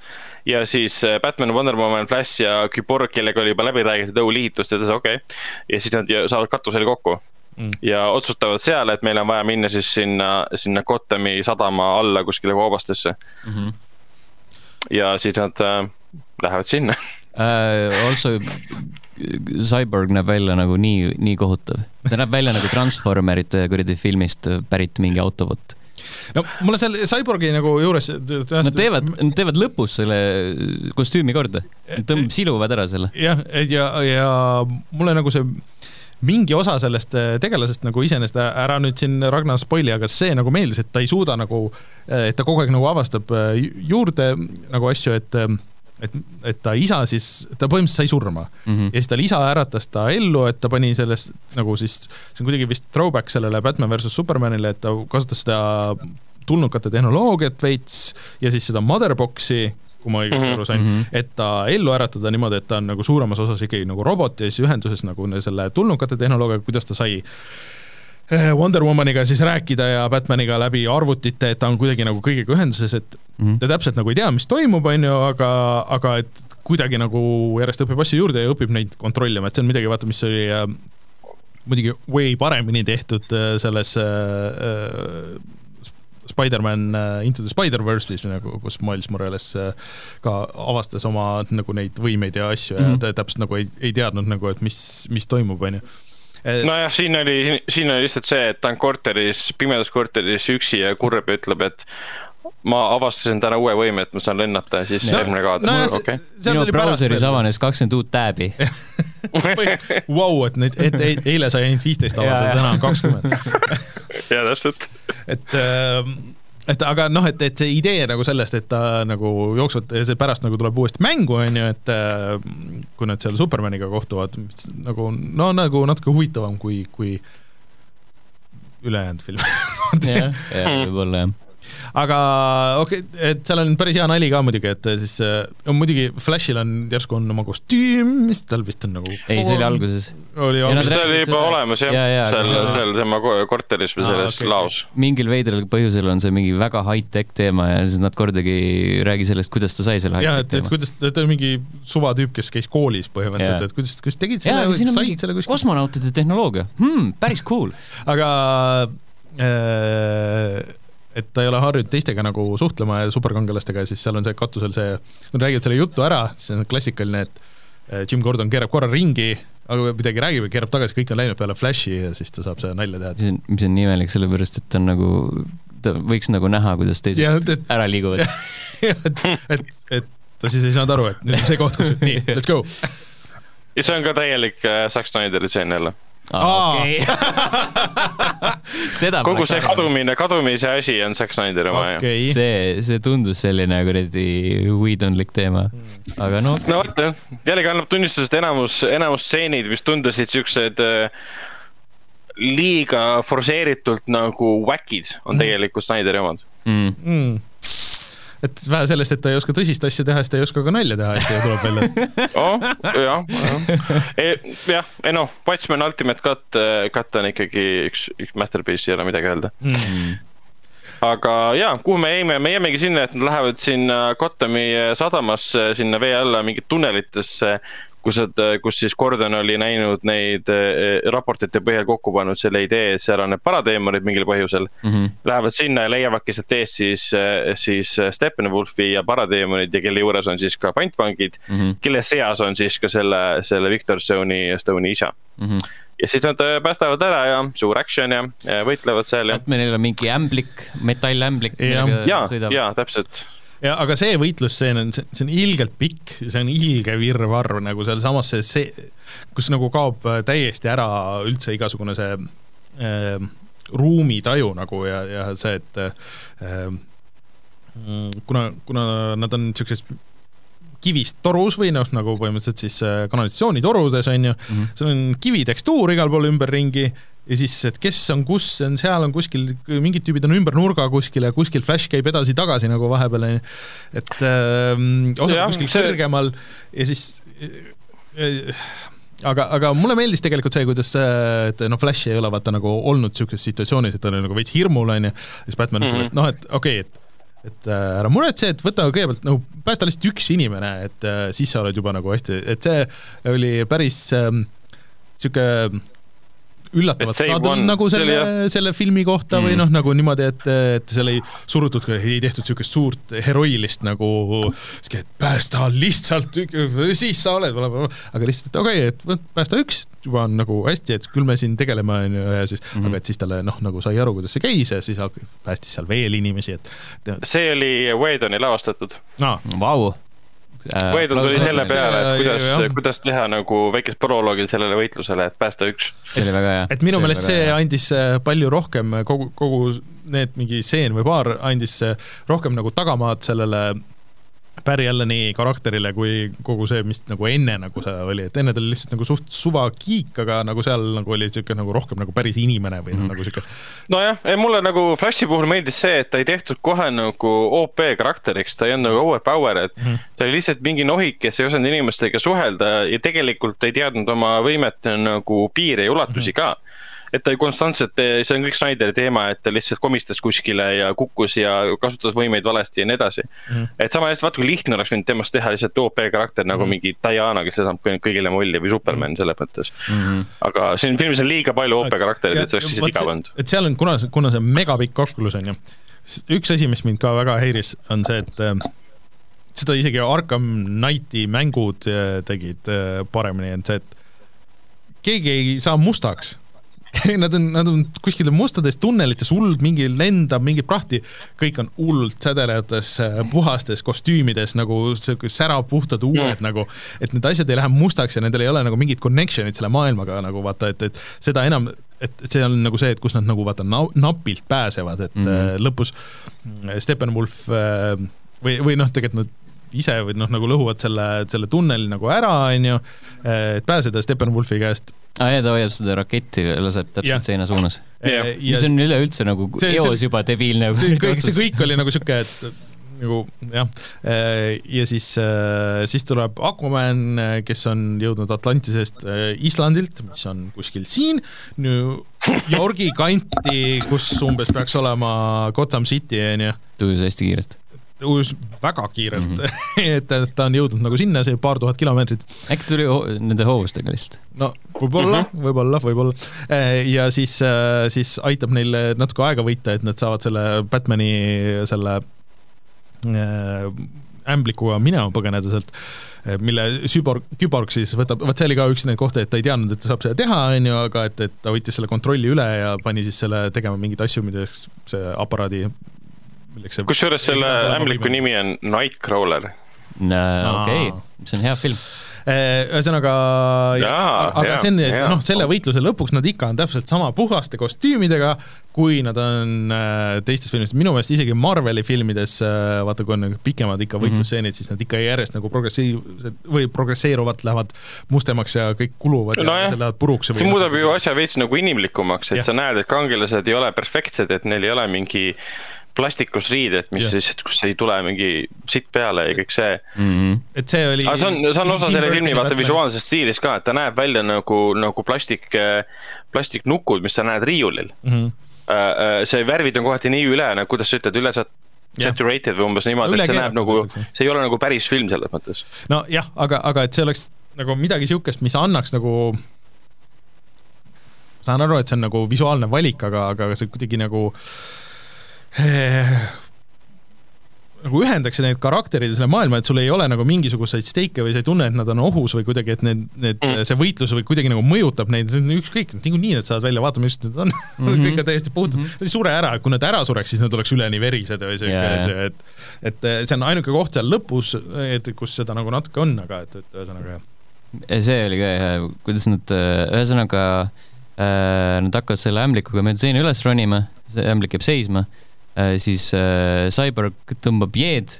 ja siis äh, Batman, Wonder Woman, Flash ja Küborg, kellega oli juba läbi räägitud õhuliitust, ütles okei okay.. ja siis nad saavad katusel kokku mm. ja otsustavad seal, et meil on vaja minna siis sinna, sinna Gothami sadama alla kuskile koobastesse mm. -hmm. ja siis nad äh, lähevad sinna uh,. Also Cyborg näeb välja nagu nii, nii kohutav. ta näeb välja nagu Transformerite kuradi filmist pärit mingi autobot no mulle seal Cyborgi nagu juures. Nad teevad, nad teevad lõpus selle kostüümi korda, tõmbab, siluvad ära selle. jah, ja, ja mulle nagu see mingi osa sellest tegelasest nagu iseenesest ära nüüd siin Ragnar spoili, aga see nagu meeldis, et ta ei suuda nagu, et ta kogu aeg nagu avastab juurde nagu asju, et et, et ta isa siis, ta põhimõtteliselt sai surma mm -hmm. ja siis tal isa äratas ta ellu, et ta pani sellest nagu siis, see on kuidagi vist throwback sellele Batman versus Supermanile, et ta kasutas seda tulnukate tehnoloogiat veits ja siis seda motherbox'i, kui ma õigesti -hmm. aru sain mm, -hmm. et ta ellu äratada niimoodi, et ta on nagu suuremas osas ikkagi nagu robot ja siis ühenduses nagu selle tulnukate tehnoloogiaga, kuidas ta sai Eh, Wonder Womaniga siis rääkida ja Batmaniga läbi arvutite, et ta on kuidagi nagu kõigega ühenduses, et mm -hmm. ta täpselt nagu ei tea, mis toimub, on ju, aga, aga et kuidagi nagu järjest õpib asju juurde ja õpib neid kontrollima, et see on midagi, vaata, mis oli äh, muidugi way paremini tehtud äh, selles äh, äh Spider-man äh, Into the Spider-verse'is nagu, kus Miles Morales ka avastas oma nagu neid võimeid ja asju mm -hmm. ja mhm. ta täpselt nagu ei, ei teadnud nagu, et mis, mis toimub, on ju nojah, siin oli, siin oli lihtsalt see, et ta on korteris, pimedas korteris üksi ja kurb ja ütleb, et ma avastasin täna uue võime, et ma saan lennata ja siis järgmine no, kaader no,, okei. okay.. minu brauseris avanes kakskümmend uut tääbi. Vau, et neid, et eile sai ainult viisteist avaldada, täna on kakskümmend. jaa, täpselt. et äh, et aga noh, et, et see idee nagu sellest, et ta nagu jooksvalt, see pärast nagu tuleb uuesti mängu, on ju, et äh, kui nad seal Supermaniga kohtuvad, nagu no nagu natuke huvitavam kui, kui ülejäänud film. jah, võib-olla jah aga okei okay,, et seal on päris hea nali ka muidugi, et siis äh, muidugi Flashil on järsku on oma kostüüm, mis tal vist on nagu ei, see oli alguses. oli alguses. see oli juba seda... olemas jah ja, ja, seal, seal, seal tema korteris või selles okay. laos. mingil veidral põhjusel on see mingi väga high-tech teema ja siis nad kordagi ei räägi sellest, kuidas ta sai selle high-tech teema. et kuidas, ta on mingi suvatüüp, kes käis koolis põhimõtteliselt, et kuidas, kuidas tegid selle, said selle kuskil. kosmonautide tehnoloogia hmm,, päris cool. aga äh, et ta ei ole harjunud teistega nagu suhtlema ja superkangelastega ja siis seal on see katusel see, nad räägivad selle jutu ära, siis on klassikaline, et eh, Jim Gordon keerab korra ringi, aga midagi räägib ja keerab tagasi, kõik on läinud peale Flashi ja siis ta saab seda nalja teha. mis on, mis on nii imelik, sellepärast et ta on nagu, ta võiks nagu näha, kuidas teised ja, et, ära liiguvad. et, et, et ta siis ei saanud aru, et nüüd on see koht, kus nii, let's go. ja see on ka täielik äh, Zack Snyderi tseen jälle Ah, okay. kogu see kadumine, kadumise asi on Zack Snyderi oma okay. jah. see, see tundus selline kuradi Whedonlik teema, aga no. no vot jah, jällegi annab tunnistust, et enamus, enamus stseenid, mis tundusid siuksed äh, liiga forsseeritult nagu whack'id, on mm. tegelikult Snyderi omad mm.. Mm et vähe sellest, et ta ei oska tõsist asja teha, siis ta ei oska ka nalja teha hästi ja tuleb välja. Oh,. jah, jah, jah, ei noh, Watchmen Ultimate Cut, äh, Cut on ikkagi üks, üks masterpiece, ei ole midagi öelda. Mm. Aga jaa, kuhu me jäime, me jäimegi sinna, et nad lähevad sinna Gothami sadamasse, sinna vee alla mingit tunnelitesse, kus, kus siis Gordon oli näinud neid eh, raportite põhjal kokku pannud selle idee, et seal on need parateemonid mingil põhjusel mm. -hmm. Lähevad sinna ja leiavadki sealt eest siis, eh, siis Steppenwolfi ja parateemonid ja kelle juures on siis ka pantvangid mm, -hmm. kelle seas on siis ka selle, selle Victor Stone'i, Stone'i isa mm. -hmm ja siis nad päästavad ära ja suur action ja, ja võitlevad seal ja. Batmanil on mingi ämblik, metallämblik. ja, ja, ja täpselt ja aga see võitlusstseen on, see on ilgelt pikk, see on ilge virvarr nagu sealsamas see, see, kus nagu kaob äh, täiesti ära üldse igasugune see äh, ruumitaju nagu ja, ja see, et äh, kuna, kuna nad on niisuguses kivist torus või noh, nagu põhimõtteliselt siis äh, kanalisatsioonitorudes on ju mm, -hmm. seal on kivitekstuur igal pool ümberringi ja siis, et kes on kus, on seal on kuskil, mingid tüübid on ümber nurga kuskil ja kuskil Flash käib edasi-tagasi nagu vahepeal, et äh, osad ja, kuskil see... kõrgemal ja siis äh, aga, aga mulle meeldis tegelikult see, kuidas, et noh, Flash ei ole vaata nagu olnud niisuguses situatsioonis, et ta oli nagu veits hirmul, on ju, siis Batman ütleb mm -hmm., et noh, et okei okay,, et et äh, ära muretse, et võta kõigepealt nagu päästa lihtsalt üks inimene, et äh, siis sa oled juba nagu hästi, et see oli päris niisugune äh, üllatavalt sadel nagu selle, selle filmi kohta mm. või noh, nagu niimoodi, et, et seal ei surutud, ei tehtud niisugust suurt heroilist nagu, et päästa lihtsalt, siis sa oled, aga lihtsalt, et okei okay,, et päästa üks, juba on nagu hästi, et küll me siin tegeleme, on ju, ja siis mm, -hmm. aga et siis talle noh, nagu sai aru, kuidas see käis ja siis päästis seal veel inimesi, et. see oli Whedoni lavastatud no.. Vau Võidul tuli selle peale, et kuidas, kuidas teha nagu väikest proloogi sellele võitlusele, et päästa üks. see oli väga hea. et minu meelest see andis äh, palju rohkem kogu, kogu need mingi stseen või paar andis äh, rohkem nagu tagamaad sellele Barry Alleni karakterile kui kogu see, mis nagu enne nagu see oli, et enne ta oli lihtsalt nagu suht suva kiik, aga nagu seal nagu oli niisugune nagu rohkem nagu päris inimene või mm -hmm. nagu niisugune. nojah, mulle nagu Flashi puhul meeldis see, et ta ei tehtud kohe nagu OP karakteriks, ta ei olnud nagu overpower, et mm -hmm. ta oli lihtsalt mingi nohik, kes ei osanud inimestega suhelda ja tegelikult ei teadnud oma võimete nagu piire ja ulatusi mm -hmm. ka et ta ju konstantselt, see on kõik Snyderi teema, et ta lihtsalt komistas kuskile ja kukkus ja kasutas võimeid valesti ja nii edasi mm. et sama hästi, vaata kui lihtne oleks võinud temast teha lihtsalt OP karakter nagu mm mingi Diana, kes saab kõigile molli või Superman -hmm. selles mõttes mm. -hmm. aga siin filmis on liiga palju OP karaktereid, et see oleks lihtsalt igav olnud. et seal on, kuna, kuna see on megapikk kaklus on ju, üks asi, mis mind ka väga häiris, on see, et äh, seda isegi Arkham Knighti mängud äh, tegid äh, paremini, on see, et keegi ei saa mustaks Nad on, nad on kuskil mustades tunnelites, hullult mingi lendab, mingi prahti, kõik on hullult sädelevates äh, puhastes kostüümides nagu sihuke särav, puhtad uued mm. nagu, et need asjad ei lähe mustaks ja nendel ei ole nagu mingit connection'it selle maailmaga nagu vaata, et, et seda enam, et see on nagu see, et kus nad nagu vaata na napilt pääsevad, et mm -hmm. lõpus äh, Steppenwolf või, või noh, tegelikult nad ise või noh, nagu lõhuvad selle, selle tunneli nagu ära, on ju, et pääseda Steppenwolfi käest aa ah, jaa, ta hoiab seda raketti, laseb täpselt ja. seina suunas yeah.. mis on üleüldse nagu see, eos see, juba debiilne. see kõik, see kõik oli nagu sihuke, et nagu jah, ja siis, siis tuleb Aquaman, kes on jõudnud Atlantisest Islandilt, mis on kuskil siin, New Yorgi kanti, kus umbes peaks olema Gotham City, on ju. tujus hästi kiirelt väga kiirelt mm, -hmm. et ta on jõudnud nagu sinna, see paar tuhat kilomeetrit. äkki tuli nende hoovustega lihtsalt? no võib-olla mm, -hmm. võib-olla, võib-olla. Äh, ja siis, äh, siis aitab neil natuke aega võita, et nad saavad selle Batman'i selle äh, ämblikuga minema põgeneda sealt mille süborg, küborg siis võtab, vot see oli ka üks neid kohti, et ta ei teadnud, et ta saab seda teha, on ju, aga et, et ta võttis selle kontrolli üle ja pani siis selle tegema mingeid asju, mida see aparaadi kusjuures selle ämbliku nimi on Nightcrawler. okei, see on hea film äh, ühesõnaga, aga see on, et noh, selle võitluse lõpuks nad ikka on täpselt sama puhaste kostüümidega, kui nad on äh, teistes filmides, minu meelest isegi Marveli filmides äh,, vaata, kui on nagu pikemad ikka mhm. võitlusstseenid mm, -hmm. siis nad ikka järjest nagu progressiivsed või progresseeruvalt lähevad mustemaks ja kõik kuluvad no ja lähevad puruks. see muudab ju asja veits nagu inimlikumaks, et ja. sa näed, et kangelased ei ole perfektsed, et neil ei ole mingi plastikust riided, mis yeah. lihtsalt, kus ei tule mingi sitt peale ja kõik see mm. -hmm. et see oli. aga see on, see on osa selle filmi vaata visuaalsest stiilist ka, et ta näeb välja nagu, nagu plastik, plastiknukud, mis sa näed riiulil mm. -hmm. see värvid on kohati nii üle, nagu kuidas sa ütled, üle saturated või umbes niimoodi, et see näeb nagu, see ei ole nagu päris film selles mõttes. nojah, aga, aga et see oleks nagu midagi sihukest, mis annaks nagu saan aru, et see on nagu visuaalne valik, aga, aga see kuidagi nagu äh, nagu ühendaks neid karakterid ja selle maailma, et sul ei ole nagu mingisuguseid steike või sa ei tunne, et nad on ohus või kuidagi, et need, need mm., see võitlus või kuidagi nagu mõjutab neid, ükskõik, niikuinii nad saavad välja, vaata, mis need on mm, -hmm. kõik on täiesti puhtad mm, -hmm. nad ei sure ära, kui nad ära sureks, siis nad oleks üleni verised või siuke yeah., et et see on ainuke koht seal lõpus, et kus seda nagu natuke on, aga et, et ühesõnaga jah. see oli ka hea, kuidas nad, ühesõnaga äh, nad hakkavad selle ämblikuga mööda seina üles ronima, see ämblik jääb seisma siis äh, Cyborg tõmbab jeed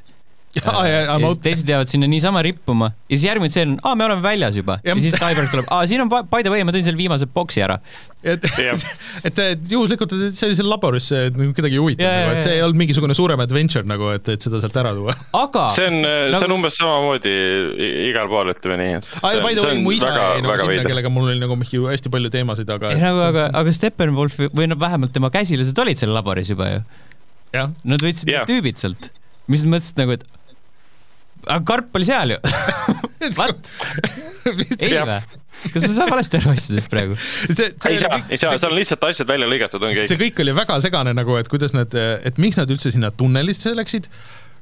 ja, ja, ja siis teised jäävad sinna niisama rippuma ja siis järgmine stseen on, aa, me oleme väljas juba ja, ja siis Cyborg tuleb, aa, siin on by the way, ma tõin selle viimase boksi ära. et, et, et juhuslikult, et see oli seal laboris, nagu kedagi ei huvita, nagu, et see ei olnud mingisugune suurem adventure nagu, et, et seda sealt ära tuua. aga see on nagu..., see on umbes samamoodi igal pool, ütleme nii. aa, by the way, mu isa jäi nagu sinna, kellega mul oli nagu mingi hästi palju teemasid, aga. nagu, aga, aga Steppenwolf või noh, vähemalt tema käsilased olid seal laboris juba ju Nad võtsid need tüübid sealt, mis mõtlesid nagu, et aga karp oli seal ju What? ei või? kas ma saan valesti aru asjadest praegu? ei saa, ei saa, seal on lihtsalt asjad välja lõigatud, ongi. see kõik oli väga segane nagu, et kuidas nad, et miks nad üldse sinna tunnelisse läksid,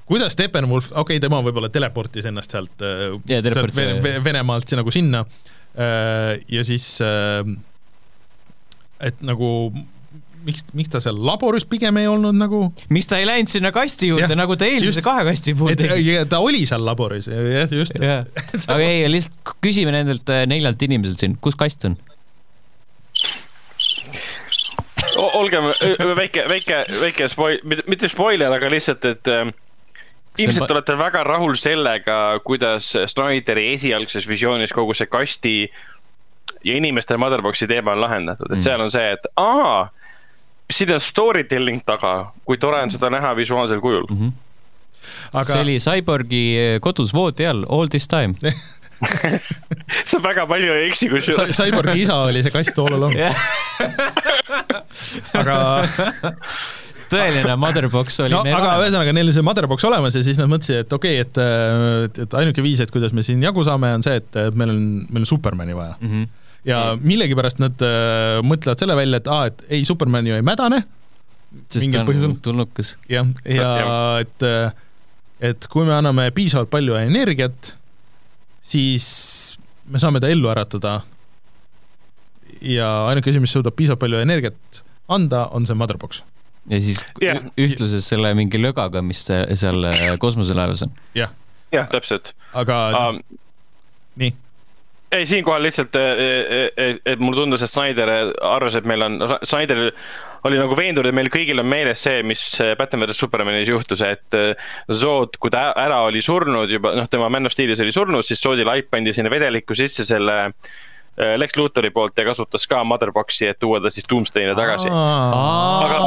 kuidas Steppenwolf, okei okay,, tema võib-olla teleportis ennast sealt yeah,, sealt Venemaalt nagu sinna ja siis et nagu miks, miks ta seal laboris pigem ei olnud nagu? miks ta ei läinud sinna kasti juurde, nagu ta eelmise just, kahe kasti puhul tegi? ta oli seal laboris, jah, just ja.. aga ei, lihtsalt küsime nendelt äh, neljalt inimeselt siin, kus kast on? olgem väike, väike, väike spoil-, mitte spoiler, aga lihtsalt, et äh, ilmselt te olete väga rahul sellega, kuidas Snyderi esialgses visioonis kogu see kasti ja inimeste motherbox'i teema on lahendatud, et mm. seal on see, et aa siin on story telling taga, kui tore on seda näha visuaalsel kujul mm. -hmm. Aga... see oli Cyborgi eh, kodus voodi all all this time sa väga palju ei eksi kusjuures. Cyborgi isa oli see kast all along aga tõeline motherbox oli no, aga ühesõnaga, neil oli see motherbox olemas ja siis nad mõtlesid, et okei okay,, et, et ainuke viis, et kuidas me siin jagu saame, on see, et meil on, meil on Supermani vaja mm. -hmm ja millegipärast nad äh, mõtlevad selle välja, et aa, et ei, Superman ju ei mädane. sest ta on põhjusel. tulnukas. jah, ja, ja et, äh, et kui me anname piisavalt palju energiat, siis me saame ta ellu äratada. ja ainuke asi, mis suudab piisavalt palju energiat anda, on see motherbox ja siis yeah. ühtluses selle mingi lögaga, mis seal äh, kosmoselaevas on. jah. jah, täpselt. aga um, nii ei, siinkohal lihtsalt, et, et mulle tundus, et Snyder arvas, et meil on, Snyder oli nagu veendunud, et meil kõigil on meeles see, mis Batman vs Supermanis juhtus, et Zod, kui ta ära oli surnud juba, noh, tema Man of Steelis oli surnud, siis Zodi laip pandi sinna vedelikku sisse selle Äh, Lex Luthori poolt ja kasutas ka Motherboxi, et tuua ta siis Doomsday'le tagasi. aga,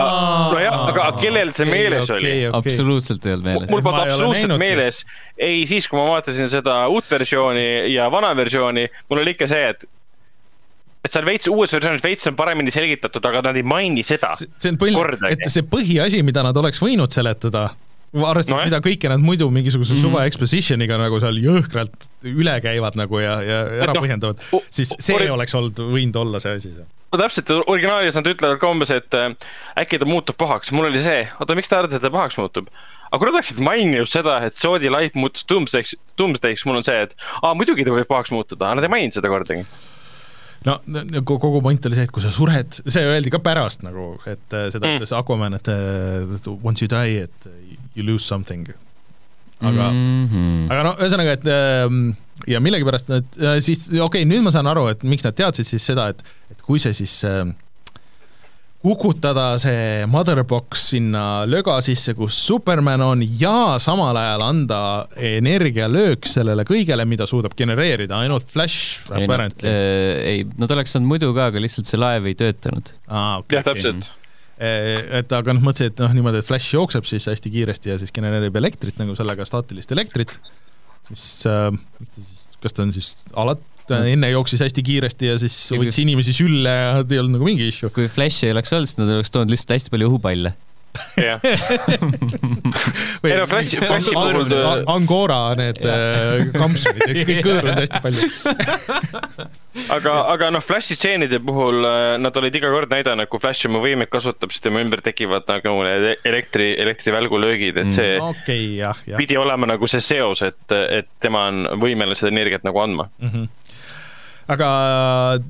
nojah, aga kellel see meeles okay, oli okay,? Okay. absoluutselt ei olnud meeles. mul polnud absoluutselt meeles, ei siis, kui ma vaatasin seda uut versiooni ja vana versiooni, mul oli ikka see, et et seal veits, uues versioonis veits on paremini selgitatud, aga nad ei maini seda. see on põhiline, et see põhiasi, mida nad oleks võinud seletada arvestades no,, mida kõike nad muidu mingisuguse mm -hmm. suva exposition'iga nagu seal jõhkralt üle käivad nagu ja, ja ära no, põhjendavad, siis see ori... oleks olnud, võinud olla see asi seal. no täpselt, originaalis nad ütlevad ka umbes, et äh, äkki ta muutub pahaks, mul oli see, oota, miks te arvate, et ta pahaks muutub? aga kui nad oleksid maininud seda, et Soodi laip muutus Doomsday'ks, Doomsday'ks, mul on see, et aa, muidugi ta võib pahaks muutuda, aga nad ei maininud seda kordagi no kogu point oli see, et kui sa sured, see öeldi ka pärast nagu, et äh, seda mm. ütles mm. Aquaman, et uh, once you die, et you lose something. aga mm, -hmm. aga no ühesõnaga, et ähm, ja millegipärast nad siis, okei okay,, nüüd ma saan aru, et miks nad teadsid siis seda, et, et kui see siis äh, kukutada see motherbox sinna löga sisse, kus Superman on ja samal ajal anda energialöök sellele kõigele, mida suudab genereerida ainult Flash apparently. Äh, ei, nad oleks saanud muidu ka, aga lihtsalt see laev ei töötanud. aa, okei. jah, täpselt okay et aga noh, mõtlesin, et noh, niimoodi, et Flash jookseb siis hästi kiiresti ja siis genereerib elektrit nagu sellega, staatilist elektrit, mis äh,, kas ta on siis alati, ta enne jooksis hästi kiiresti ja siis võttis inimesi sülle ja ei olnud nagu mingi issue. kui Flashi ei oleks olnud, siis nad oleks toonud lihtsalt hästi palju õhupalle jah. ei no Flashi, Flashi puhul. Angora need äh, kampsunid, kõik kõõrunud hästi palju aga, aga noh, Flashi stseenide puhul äh, nad olid iga kord näidanud, kui Flash oma võimeid kasutab, siis tema ümber tekivad nagu need elektri, elektrivälgulöögid, et see mm, okay, jah, jah. pidi olema nagu see seos, et, et tema on võimeline seda energiat nagu andma mm. -hmm. aga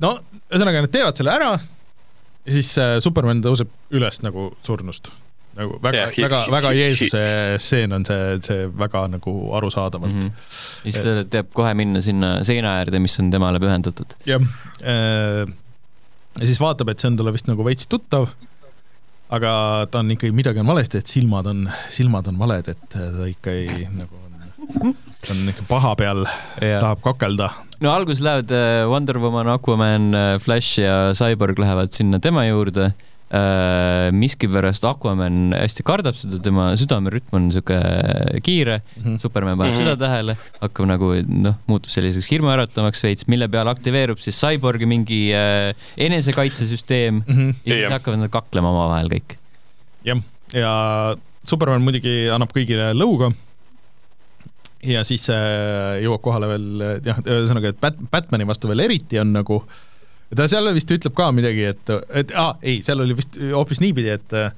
no ühesõnaga, nad teevad selle ära ja siis äh, Superman tõuseb üles nagu surnust nagu väga yeah,, väga, väga Jeesuse stseen on see, see väga nagu arusaadavalt mm. -hmm. siis ta teab kohe minna sinna seina äärde, mis on temale pühendatud. jah, äh, ja siis vaatab, et see on talle vist nagu veits tuttav, aga ta on ikkagi, midagi on valesti, et silmad on, silmad on valed, et ta ikka ei nagu on, ta on ikka paha peal, tahab kakelda. no alguses lähevad äh, Wonder Woman, Aquaman, äh, Flash ja Cyborg lähevad sinna tema juurde miskipärast Aquaman hästi kardab seda, tema südamerütm on sihuke kiire mm, -hmm. Superman paneb mm -hmm. seda tähele, hakkab nagu noh, muutub selliseks hirmuäratavaks veits, mille peale aktiveerub siis Cyborgi mingi äh, enesekaitsesüsteem mm -hmm. ja siis ja. hakkavad nad kaklema omavahel kõik. jah, ja Superman muidugi annab kõigile lõuga ja siis äh, jõuab kohale veel jah, ühesõnaga, et Bat-, Batmani vastu veel eriti on nagu ta seal vist ütleb ka midagi, et, et aa ah,, ei, seal oli vist hoopis niipidi, et äh,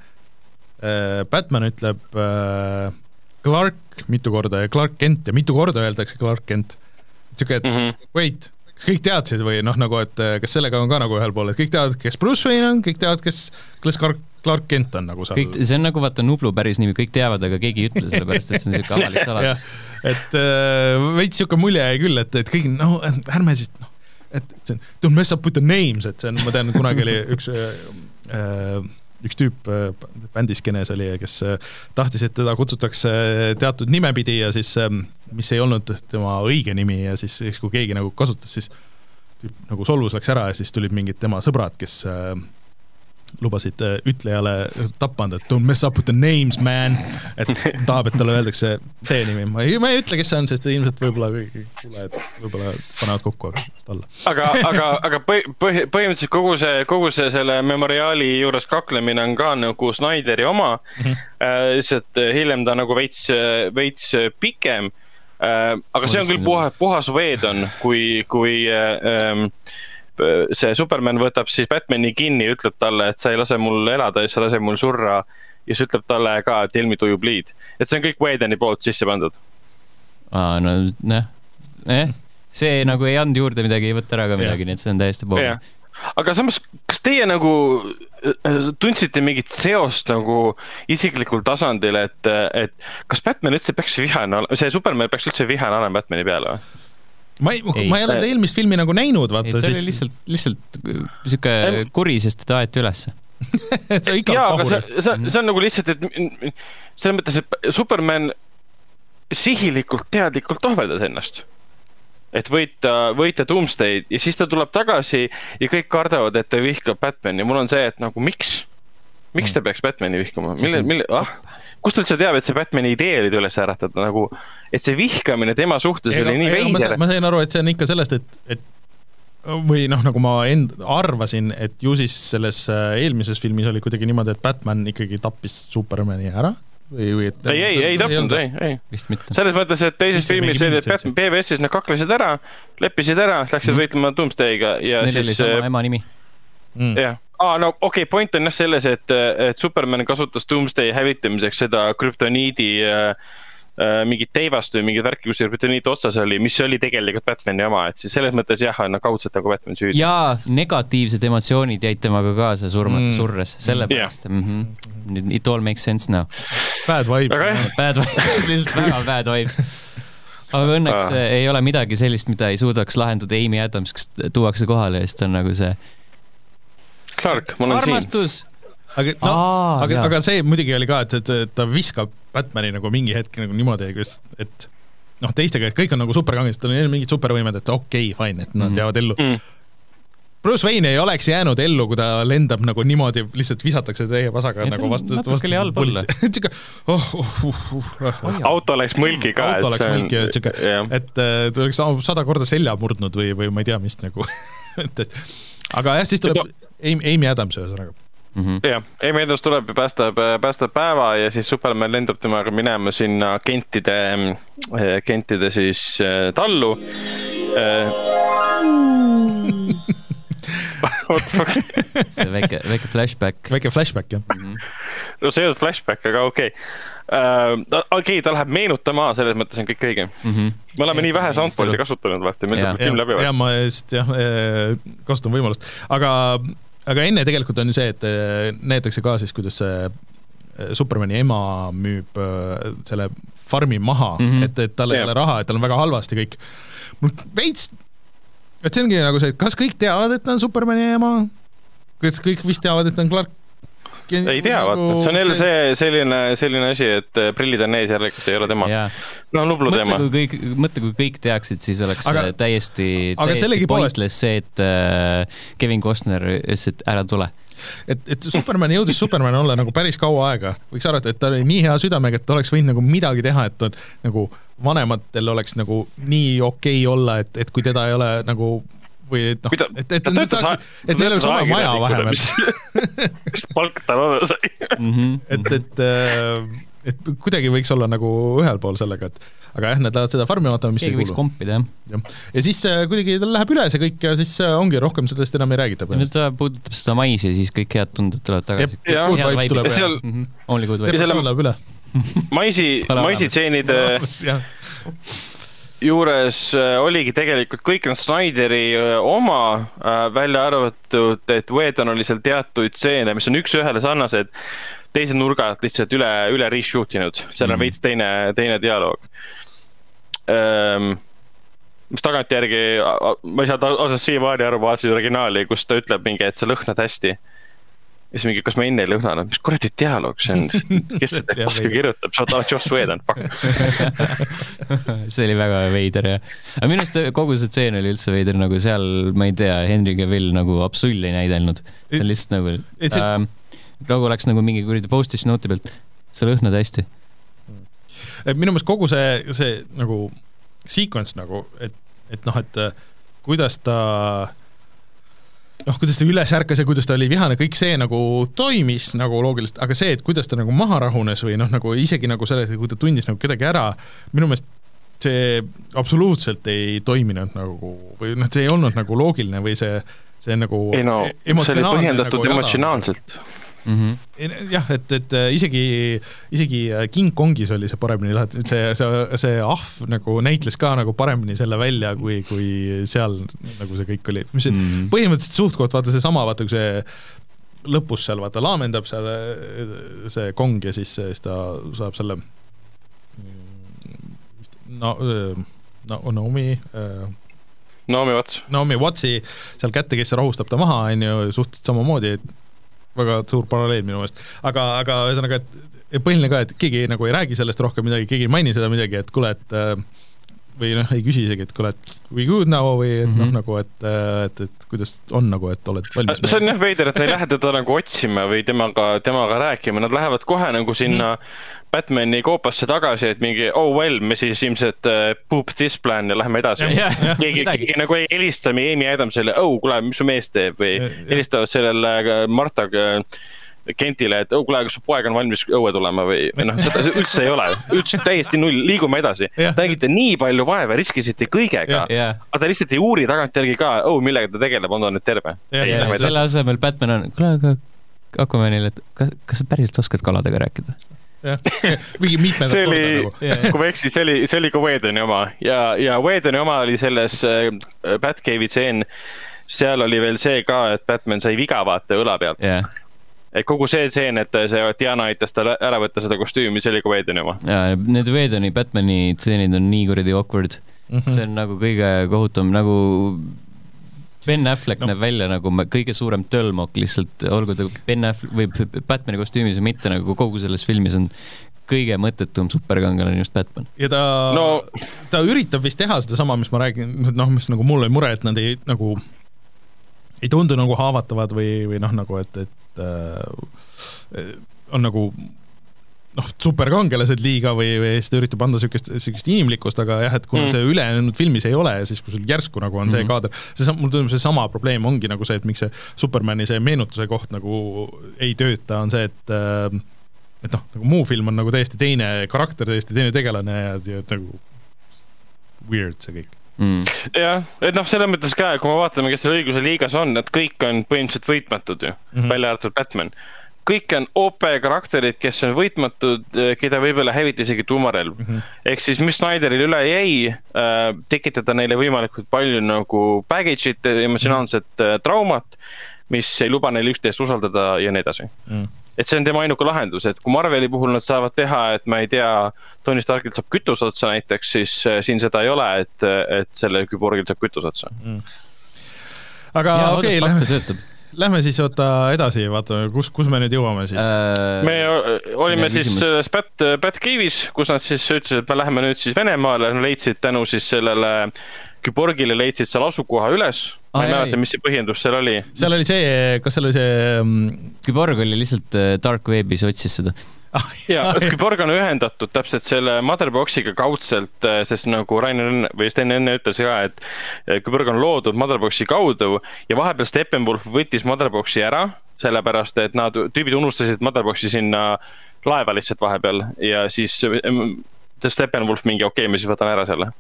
Batman ütleb äh, Clark mitu korda ja Clark Kent ja mitu korda öeldakse Clark Kent. niisugune, et mm -hmm. wait, kas kõik teadsid või noh, nagu et kas sellega on ka nagu ühel pool, et kõik teavad, kes Bruce Wayne on, kõik teavad, kes, kes Clark, Clark Kent on nagu seal. kõik, see on nagu vaata Nublu päris nimi, kõik teavad, aga keegi ei ütle, sellepärast et see on niisugune avalik saladus et äh, veits niisugune mulje jäi küll, et, et kõik noh, ärme siis noh, et see on don't mess up with the names, et see on, ma tean, kunagi oli üks äh, üks tüüp äh, bändiskenes oli, kes äh, tahtis, et teda kutsutakse teatud nimepidi ja siis, ähm, mis ei olnud tema õige nimi ja siis, siis kui keegi nagu kasutas, siis tüüp nagu solvus läks ära ja siis tulid mingid tema sõbrad, kes äh, lubasid äh, ütlejale tappa anda, et don't mess up with the names, man. et tahab, et talle öeldakse see nimi, ma ei, ma ei ütle, kes see on, sest ilmselt võib-olla kuulajad võib-olla panevad kokku alla. aga, aga, aga põhi, põhi, põhimõtteliselt kogu see, kogu see selle memoriaali juures kaklemine on ka nagu Snyderi oma mm. -hmm. lihtsalt äh, hiljem ta nagu veits, veits pikem. aga see on küll puhas, puhas veedon, kui, kui ähm, see Superman võtab siis Batman'i kinni, ütleb talle, et sa ei lase mul elada ja sa lase mul surra. ja siis ütleb talle ka, tell me do you bleed, et see on kõik Whedoni poolt sisse pandud. aa, no noh, eh, see nagu ei andnud juurde midagi, ei võta ära ka midagi, nii et see on täiesti pool. aga samas, kas teie nagu äh, tundsite mingit seost nagu isiklikul tasandil, et, et kas Batman üldse peaks vihane olema, see Superman peaks üldse vihane olema Batman'i peale või? Ma ei, ma ei ole seda eelmist filmi nagu näinud, vaata ei, siis. oli lihtsalt, lihtsalt sihuke kuri, sest teda aeti ülesse. Jaa, aga see, see, see on nagu lihtsalt, et selles mõttes, et Superman sihilikult, teadlikult ohverdas ennast. et võita, võita Doomsday'd ja siis ta tuleb tagasi ja kõik kardavad, et ta vihkab Batman'i, mul on see, et nagu miks, miks ta peaks Batman'i vihkama, mille, mille, ah kust ta üldse teab, et see Batman'i idee oli ta üles äratada nagu, et see vihkamine tema suhtes ei, oli nii veider. ma sain aru, et see on ikka sellest, et, et või noh, nagu ma end-, arvasin, et ju siis selles äh, eelmises filmis oli kuidagi niimoodi, et Batman ikkagi tappis Supermani ära või, või et ei, ei, ei tapnud, ei, ei. vist mitte. selles mõttes, et teises filmis oli, et Batman BBS-is nad kaklesid ära, leppisid ära, läksid mm. võitlema Doomsday'ga ja siis. Oli sama äh, ema nimi mm.. jah aa, no okei okay,, point on jah selles, et, et Superman kasutas Doomsday hävitamiseks seda krüptoniidi äh, äh, mingit teivast või mingit värki, kus see krüptoniit otsas oli, mis oli tegelikult Batman'i oma, et siis selles mõttes jah, on kaudselt nagu Batman süüdi. jaa, negatiivsed emotsioonid jäid temaga kaasa surma mm., surres, sellepärast yeah. mm. -hmm. nüüd it all makes sense now. Bad vibes. Bad vibes, lihtsalt väga bad vibes aga õnneks ah. ei ole midagi sellist, mida ei suudaks lahendada Amy Adams, kes tuuakse kohale ja siis ta on nagu see Clark, ma olen armastus. siin aga no, aga, aga see muidugi oli ka, et, et, ta viskab Batman'i nagu mingi hetk nagu niimoodi, et noh, teistega, et kõik on nagu superkangelased, tal on mingid supervõimed, et okei okay,, fine, et nad mm. jäävad ellu mm. Bruce Wayne ei oleks jäänud ellu, kui ta lendab nagu niimoodi, lihtsalt visatakse täie pasaga ja nagu vastu, vastu pulli. sihuke oh, oh, uh, uh, uh. auto läks mõlgi ka. auto läks mõlgi ja sihuke, et ta oleks sada korda selja murdnud või, või ma ei tea, mis nagu et, et aga jah, siis tuleb Amy, Amy Adams ühesõnaga mm -hmm.. jah, Amy Adams tuleb ja päästab, päästab päeva ja siis Superman lendab temaga minema sinna Kentide, eh, Kentide siis eh, tallu see väike, väike flashback. väike flashback, jah mm. -hmm. no see ei olnud flashback, aga okei okay. Uh,. okei okay,, ta läheb meenutama, selles mõttes on kõik õige mm. -hmm. me oleme ja, nii vähe soundboard'i kasutanud, vaata, meil saab film läbi. ja ma just jah, kasutan võimalust, aga aga enne tegelikult on ju see, et äh, näidatakse ka siis, kuidas see äh, Supermani ema müüb äh, selle farmi maha mm, -hmm. et, et tal ei ole raha, et tal on väga halvasti kõik. mul veits, et see ongi nagu see, et kas kõik teavad, et ta on Supermani ema? kas kõik vist teavad, et ta on Clark ei tea nagu..., vaata, see on jälle see selline, selline asi, et äh, prillid on ees kes ei ole tema. no Nublu teema. mõtle, kui kõik, mõtle, kui kõik teaksid, siis oleks aga, täiesti, täiesti pointless see, et äh, Kevin Costner ütles, et ära tule et, et Superman jõudis Superman olla nagu päris kaua aega, võiks arvata, et ta oli nii hea südamega, et ta oleks võinud nagu midagi teha, et on nagu vanematel oleks nagu nii okei okay olla, et, et kui teda ei ole nagu või et noh, et, et, et, saaks, et neil oleks oma maja vähemalt. mis palk tal olla sai mhm. et, et äh, et kuidagi võiks olla nagu ühel pool sellega, et aga jah, nad lähevad seda farmi vaatama, mis keegi võiks kompida, jah. jah, ja siis äh, kuidagi tal läheb üle see kõik ja siis äh, ongi rohkem sellest enam ei räägita. nüüd ta puudutab seda maisi ja siis kõik head tunded tulevad tagasi. terve läheb üle. maisi, maisitseenide juures äh, oligi tegelikult kõik on Snyderi äh, oma, äh, välja arvatud, et Whedon oli seal teatuid stseene, mis on üks-ühele sarnased, teise nurga alt lihtsalt üle, üle reshoot inud, seal on mm. veits teine, teine dialoog. Ähm, mis tagantjärgi, ma ei saa ausalt siiamaani aru, vaatasin originaali, kus ta ütleb mingi, et sa lõhnad hästi. ja siis mingi, kas ma enne ei lõhnanud, mis kuradi dialoog see on, kes seda paska kirjutab, sa oled Joss Whedon, fuck. see oli väga veider jah. aga minu arust kogu see tseen oli üldse veider, nagu seal, ma ei tea, Henry Cavill nagu absoluutselt ei näidelnud. ta on lihtsalt nagu äh,, nagu läks nagu mingi kuradi post-it note'i pealt, sa lõhnad hästi. minu meelest kogu see, see nagu sequence nagu, et, et noh, et kuidas ta noh, kuidas ta üles ärkas ja kuidas ta oli vihane, kõik see nagu toimis nagu loogiliselt, aga see, et kuidas ta nagu maha rahunes või noh, nagu isegi nagu selles, kui ta tundis nagu kedagi ära, minu meelest see absoluutselt ei toiminud nagu või noh, see ei olnud nagu loogiline või see, see nagu ei no, see oli põhjendatud nagu emotsionaalselt mm. -hmm. jah, et, et äh, isegi, isegi äh, King Kongis oli see paremini lahendatud, see, see, see ahv nagu näitles ka nagu paremini selle välja, kui, kui seal nagu see kõik oli, mis mm -hmm. põhimõtteliselt suht-koht vaata seesama, vaata kui see lõpus seal vaata laamendab seal äh, see kong ja siis, siis ta saab selle no, no Naomi Naomi Watts. Naomi Wattsi seal kätte, kes rahustab ta maha, on ju, suhteliselt samamoodi, et väga suur paralleel minu meelest, aga, aga ühesõnaga, et põhiline ka, et keegi nagu ei räägi sellest rohkem midagi, keegi ei maini seda midagi, et kuule, et äh, või noh, ei küsi isegi, et kuule, et we good now või et mm -hmm. noh, mhm. nagu et, et, et kuidas on nagu, et oled valmis. see on jah veider, et ei lähe teda nagu otsima või temaga, temaga rääkima, nad lähevad kohe nagu sinna mm Batman'i koopasse tagasi, et mingi oh well, me siis ilmselt uh, poop this plan ja läheme edasi. keegi, keegi nagu ei helista Amy Adamsile, oh kuule, mis su mees teeb või helistavad sellele äh, Marta äh, Kentile, et oh kuule, kas su poeg on valmis õue tulema või, või noh, seda üldse ei ole, üldse täiesti null, liigume edasi. nägite nii palju vaeva, riskisite kõigega, aga te lihtsalt ei uuri tagantjärgi ka, oh millega ta tegeleb, on ta nüüd terve. selle asemel Batman on, kuule aga Aquamanile, et kas, kas sa päriselt oskad kaladega rääkida? mingi mitmendat korda nagu. kui ma ei eksi, see oli, see oli ka Wedeni oma. Ja, ja Wedeni oma oli selles äh, Batcave'i tseen, seal oli veel see ka, et Batman sai viga vaata õla pealt. Yeah. Et kogu see tseen, et see Diana aitas tal ära võtta seda kostüümi, see oli ka Wedeni oma. ja, need Wedeni Batman'i tseenid on nii kuradi awkward mm. -hmm. see on nagu kõige kohutavam, nagu Ben Affleck no. näeb välja nagu kõige suurem tölmok lihtsalt, olgu ta Ben Affleck või Batman'i kostüümis või mitte, nagu kogu selles filmis on kõige mõttetum superkangelane just Batman. ja ta no., ta üritab vist teha sedasama, mis ma räägin, noh, mis nagu mul oli mure, et nad ei nagu, ei tundu nagu haavatavad või, või noh, nagu et, et äh, on nagu noh, superkangelased liiga või, või siis ta üritab anda niisugust, niisugust inimlikkust, aga jah, et kuna mm. see ülejäänud filmis ei ole ja siis, kui sul järsku nagu on mm -hmm. see kaader, see, mulle tundub, seesama probleem ongi nagu see, et miks see Supermani see meenutuse koht nagu ei tööta, on see, et äh, et noh, nagu muu film on nagu täiesti teine karakter, täiesti teine tegelane ja, ja nagu weird see kõik mm.. jah, et noh, selles mõttes ka, kui me vaatame, kes seal õiguse liigas on, et kõik on põhimõtteliselt võitmatud ju mm, -hmm. välja arvatud Batman kõik on OP karakterid, kes on võitmatud, eh, keda võib-olla häviti isegi tuumarelv mm -hmm.. ehk siis, mis Snyderil üle jäi äh,, tekitada neile võimalikult palju nagu baggage'it, emotsionaalset -hmm. traumat, mis ei luba neil üksteist usaldada ja nii edasi mm. -hmm et see on tema ainuke lahendus, et kui Marveli puhul nad saavad teha, et ma ei tea, Tony Starkilt saab kütus otsa näiteks, siis äh, siin seda ei ole, et, et sellel küborgil saab kütus otsa mm.. aga okei okay,, lähme Lähme siis oota edasi, vaatame, kus, kus me nüüd jõuame siis? Äh,? me olime siis selles Bat, Batcave'is, kus nad siis ütlesid, et me läheme nüüd siis Venemaale, leidsid tänu siis sellele Küborgile leidsid seal asukoha üles ma ei mäleta, mis see põhjendus seal oli. seal oli see, kas seal oli see um... Küborg oli lihtsalt äh, dark web'is, otsis seda ja, Küborg on ühendatud täpselt selle Motherboxiga kaudselt, äh, sest nagu Rainer või Sten enne ütles ka, et äh, Küborg on loodud Motherboxi kaudu ja vahepeal Steppenwolf võttis Motherboxi ära, sellepärast et nad, tüübid unustasid Motherboxi sinna laeva lihtsalt vahepeal ja siis Steppenwolf mingi okei okay,, ma siis võtan ära selle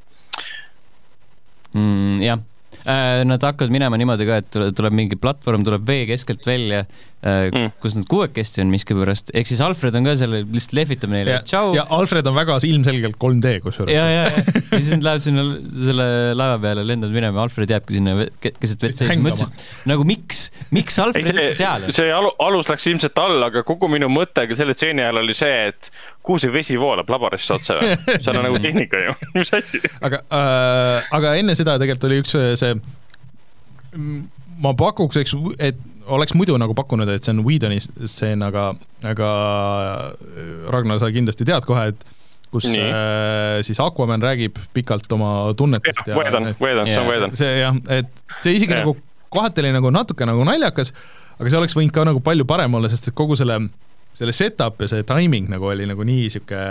mm,. jah nad hakkavad minema niimoodi ka, et tuleb mingi platvorm, tuleb vee keskelt välja äh, mm., kus nad kuuekesti on miskipärast, ehk siis Alfred on ka seal, lihtsalt lehvitab neile, tšau. ja Alfred on väga ilmselgelt 3D kusjuures. ja, ja, ja, ja siis nad lähevad sinna selle laeva peale, lendavad minema, Alfred jääbki sinna keset vett seisma, mõtlesin, nagu miks, miks Alfred üldse seal on? see alu, alus läks ilmselt alla, aga kogu minu mõte ka selle stseeni ajal oli see, et kuhu see vesi voolab laborisse otse või? seal on nagu tehnika ju, mis asi? aga äh,, aga enne seda tegelikult oli üks see, ma pakuks, eks, et oleks muidu nagu pakkunud, et see on Whedoni stseen, aga, aga Ragnar, sa kindlasti tead kohe, et kus Nii. äh, siis Aquaman räägib pikalt oma tunnetest ja, ja Whedon, Whedon, see on Whedon. see jah, et see isegi ja. nagu kohati oli nagu natuke nagu naljakas, aga see oleks võinud ka nagu palju parem olla, sest et kogu selle selle setup ja see timing nagu oli nagu nii sihuke,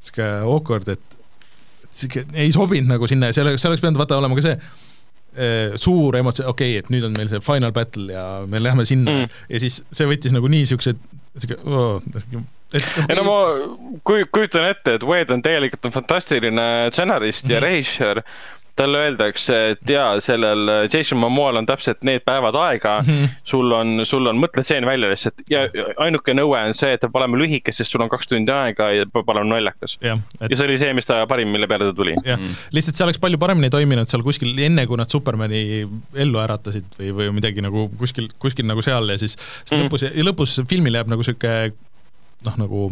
sihuke awkward, et sihuke ei sobinud nagu sinna ja oleks, see oleks pidanud vaata olema ka see eh, suur emotsioon, okei okay,, et nüüd on meil see final battle ja me lähme sinna mm. ja siis see võttis nagu nii siuksed, sihuke oh, et ei no ma kujutan ette, et Wade on tegelikult on fantastiline stsenarist mm -hmm. ja mhm. režissöör talle öeldakse, et jaa, sellel Jason Momoal on täpselt need päevad aega mm, -hmm. sul on, sul on, mõtle tseen välja lihtsalt ja ainuke nõue on see, et ta peab olema lühike, sest sul on kaks tundi aega ja peab olema naljakas. ja, et... ja see oli see, mis ta parim, mille peale ta tuli. jah mm., lihtsalt see oleks palju paremini toiminud seal kuskil enne, kui nad Supermani ellu äratasid või, või midagi nagu kuskil, kuskil nagu seal ja siis, siis mm. lõpus, lõpus filmil jääb nagu sihuke noh, nagu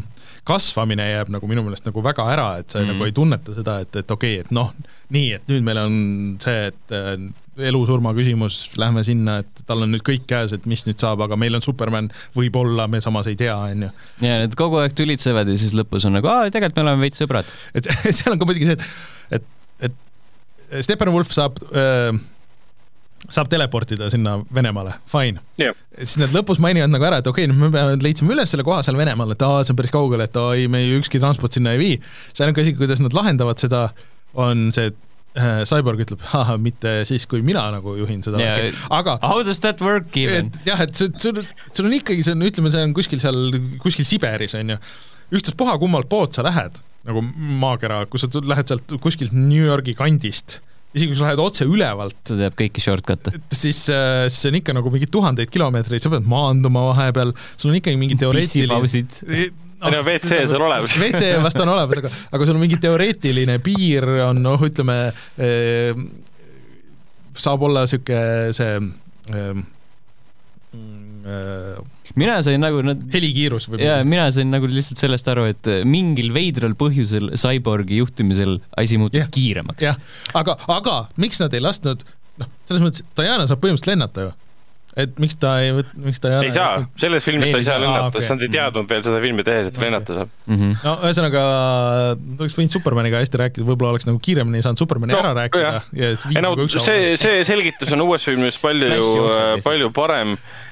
kasvamine jääb nagu minu meelest nagu väga ära, et sa mm. nagu ei tunneta seda, et, et okei okay,, et noh, nii, et nüüd meil on see, et äh, elu-surma küsimus, lähme sinna, et tal on nüüd kõik käes, et mis nüüd saab, aga meil on Superman, võib-olla me samas ei tea, on ju. ja need kogu aeg tülitsevad ja siis lõpus on nagu, aa, tegelikult me oleme veits sõbrad. et seal on ka muidugi see, et, et, et Steppenwolf saab öö, äh, saab teleportida sinna Venemaale, fine yeah.. siis nad lõpus mainivad nagu ära, et okei okay,, nüüd me peame, leidsime üles selle koha seal Venemaal, et aa, see on päris kaugel, et aa ei, me ükski transport sinna ei vii. see ainuke asi, kuidas nad lahendavad seda, on see, et äh, Cyborg ütleb, mitte siis, kui mina nagu juhin seda yeah,, aga How does that work even? jah, et sul, sul, sul on ikkagi, see on, ütleme, see on kuskil seal, kuskil Siberis, on ju, ükstaspuha, kummalt poolt sa lähed, nagu maakera, kui sa lähed sealt kuskilt New Yorgi kandist isegi kui sa lähed otse ülevalt. ta teab kõiki shortcut'e. siis, äh, siis see on ikka nagu mingi tuhandeid kilomeetreid, sa pead maanduma vahepeal, sul on ikkagi mingi teoreetiline no, no WC-s on olemas WC vast on olemas, aga, aga sul on mingi teoreetiline piir on noh, ütleme eh, saab olla sihuke see eh, Äh, mina sain nagu nad helikiirus võib-olla. jaa, mina sain nagu lihtsalt sellest aru, et mingil veidral põhjusel Cyborgi juhtimisel asi muutub yeah. kiiremaks. jah, aga, aga miks nad ei lasknud, noh, selles mõttes, et Diana saab põhimõtteliselt lennata ju et miks ta ei, miks ta ei ei saa, selles filmis ta ei saa lennata okay., sest nad ei teadnud veel seda filmi tehes, et okay. lennata saab mm. -hmm. no ühesõnaga, ta oleks võinud Supermaniga hästi rääkida, võib-olla oleks nagu kiiremini saanud Supermani no, ära rääkida. ei no see, see selgitus on uues filmis palju, palju parem äh,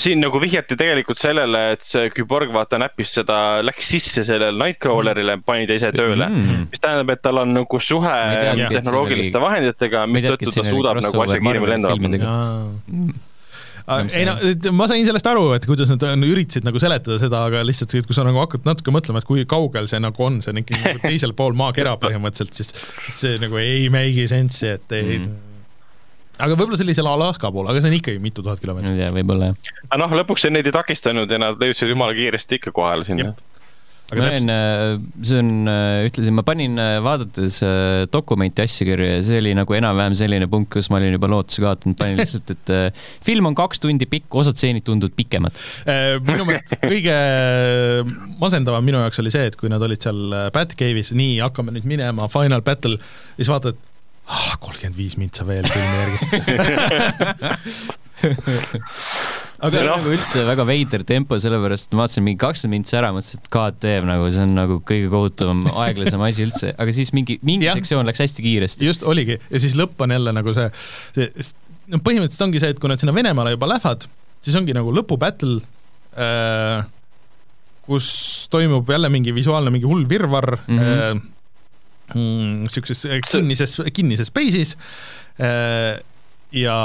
siin nagu vihjati tegelikult sellele, et see küborg vaata näppis seda, läks sisse sellele Nightcrawlerile, pani ta ise tööle. Mm.. mis tähendab, et tal on nagu suhe tea, tehnoloogiliste vahenditega, mistõttu ta suudab nagu asja kiiremini lendama ei no, ma sain sellest aru, et kuidas nad üritasid nagu seletada seda, aga lihtsalt, kui sa nagu hakkad natuke mõtlema, et kui kaugel see nagu on, see on ikkagi nagu teisel pool maakera põhimõtteliselt, siis, siis see nagu ei make'i sense'i, et ei mm aga võib-olla seal Alaska pool, aga see on ikkagi mitu tuhat kilomeetrit. jaa, võib-olla jah. aga noh, lõpuks see neid ei takistanud ja nad jõudsid jumala kiiresti ikka kohale sinna. aga ma olin, äh, see on, äh, ütlesin, ma panin äh, vaadates dokumenti asja kirja ja see oli nagu enam-vähem selline punkt, kus ma olin juba lootuse kaotanud, panin lihtsalt, et film on kaks tundi pikk, osad stseenid tunduvad pikemad. minu meelest kõige masendavam minu jaoks oli see, et kui nad olid seal Batcave'is, nii, hakkame nüüd minema, final battle, siis vaatad, ah, kolmkümmend viis mintsa veel filmi järgi aga see on nagu üldse väga veider tempo, sellepärast ma vaatasin mingi kakskümmend mintsa ära, mõtlesin, et KTM nagu see on nagu kõige kohutavam, aeglasem asi üldse, aga siis mingi, mingi sektsioon läks hästi kiiresti. just, oligi, ja siis lõpp on jälle nagu see, see, no põhimõtteliselt ongi see, et kui nad sinna Venemaale juba lähevad, siis ongi nagu lõpubattle äh,, kus toimub jälle mingi visuaalne mingi hull virvarr mm, -hmm. äh, mm, kinnises, kinnises space'is äh, ja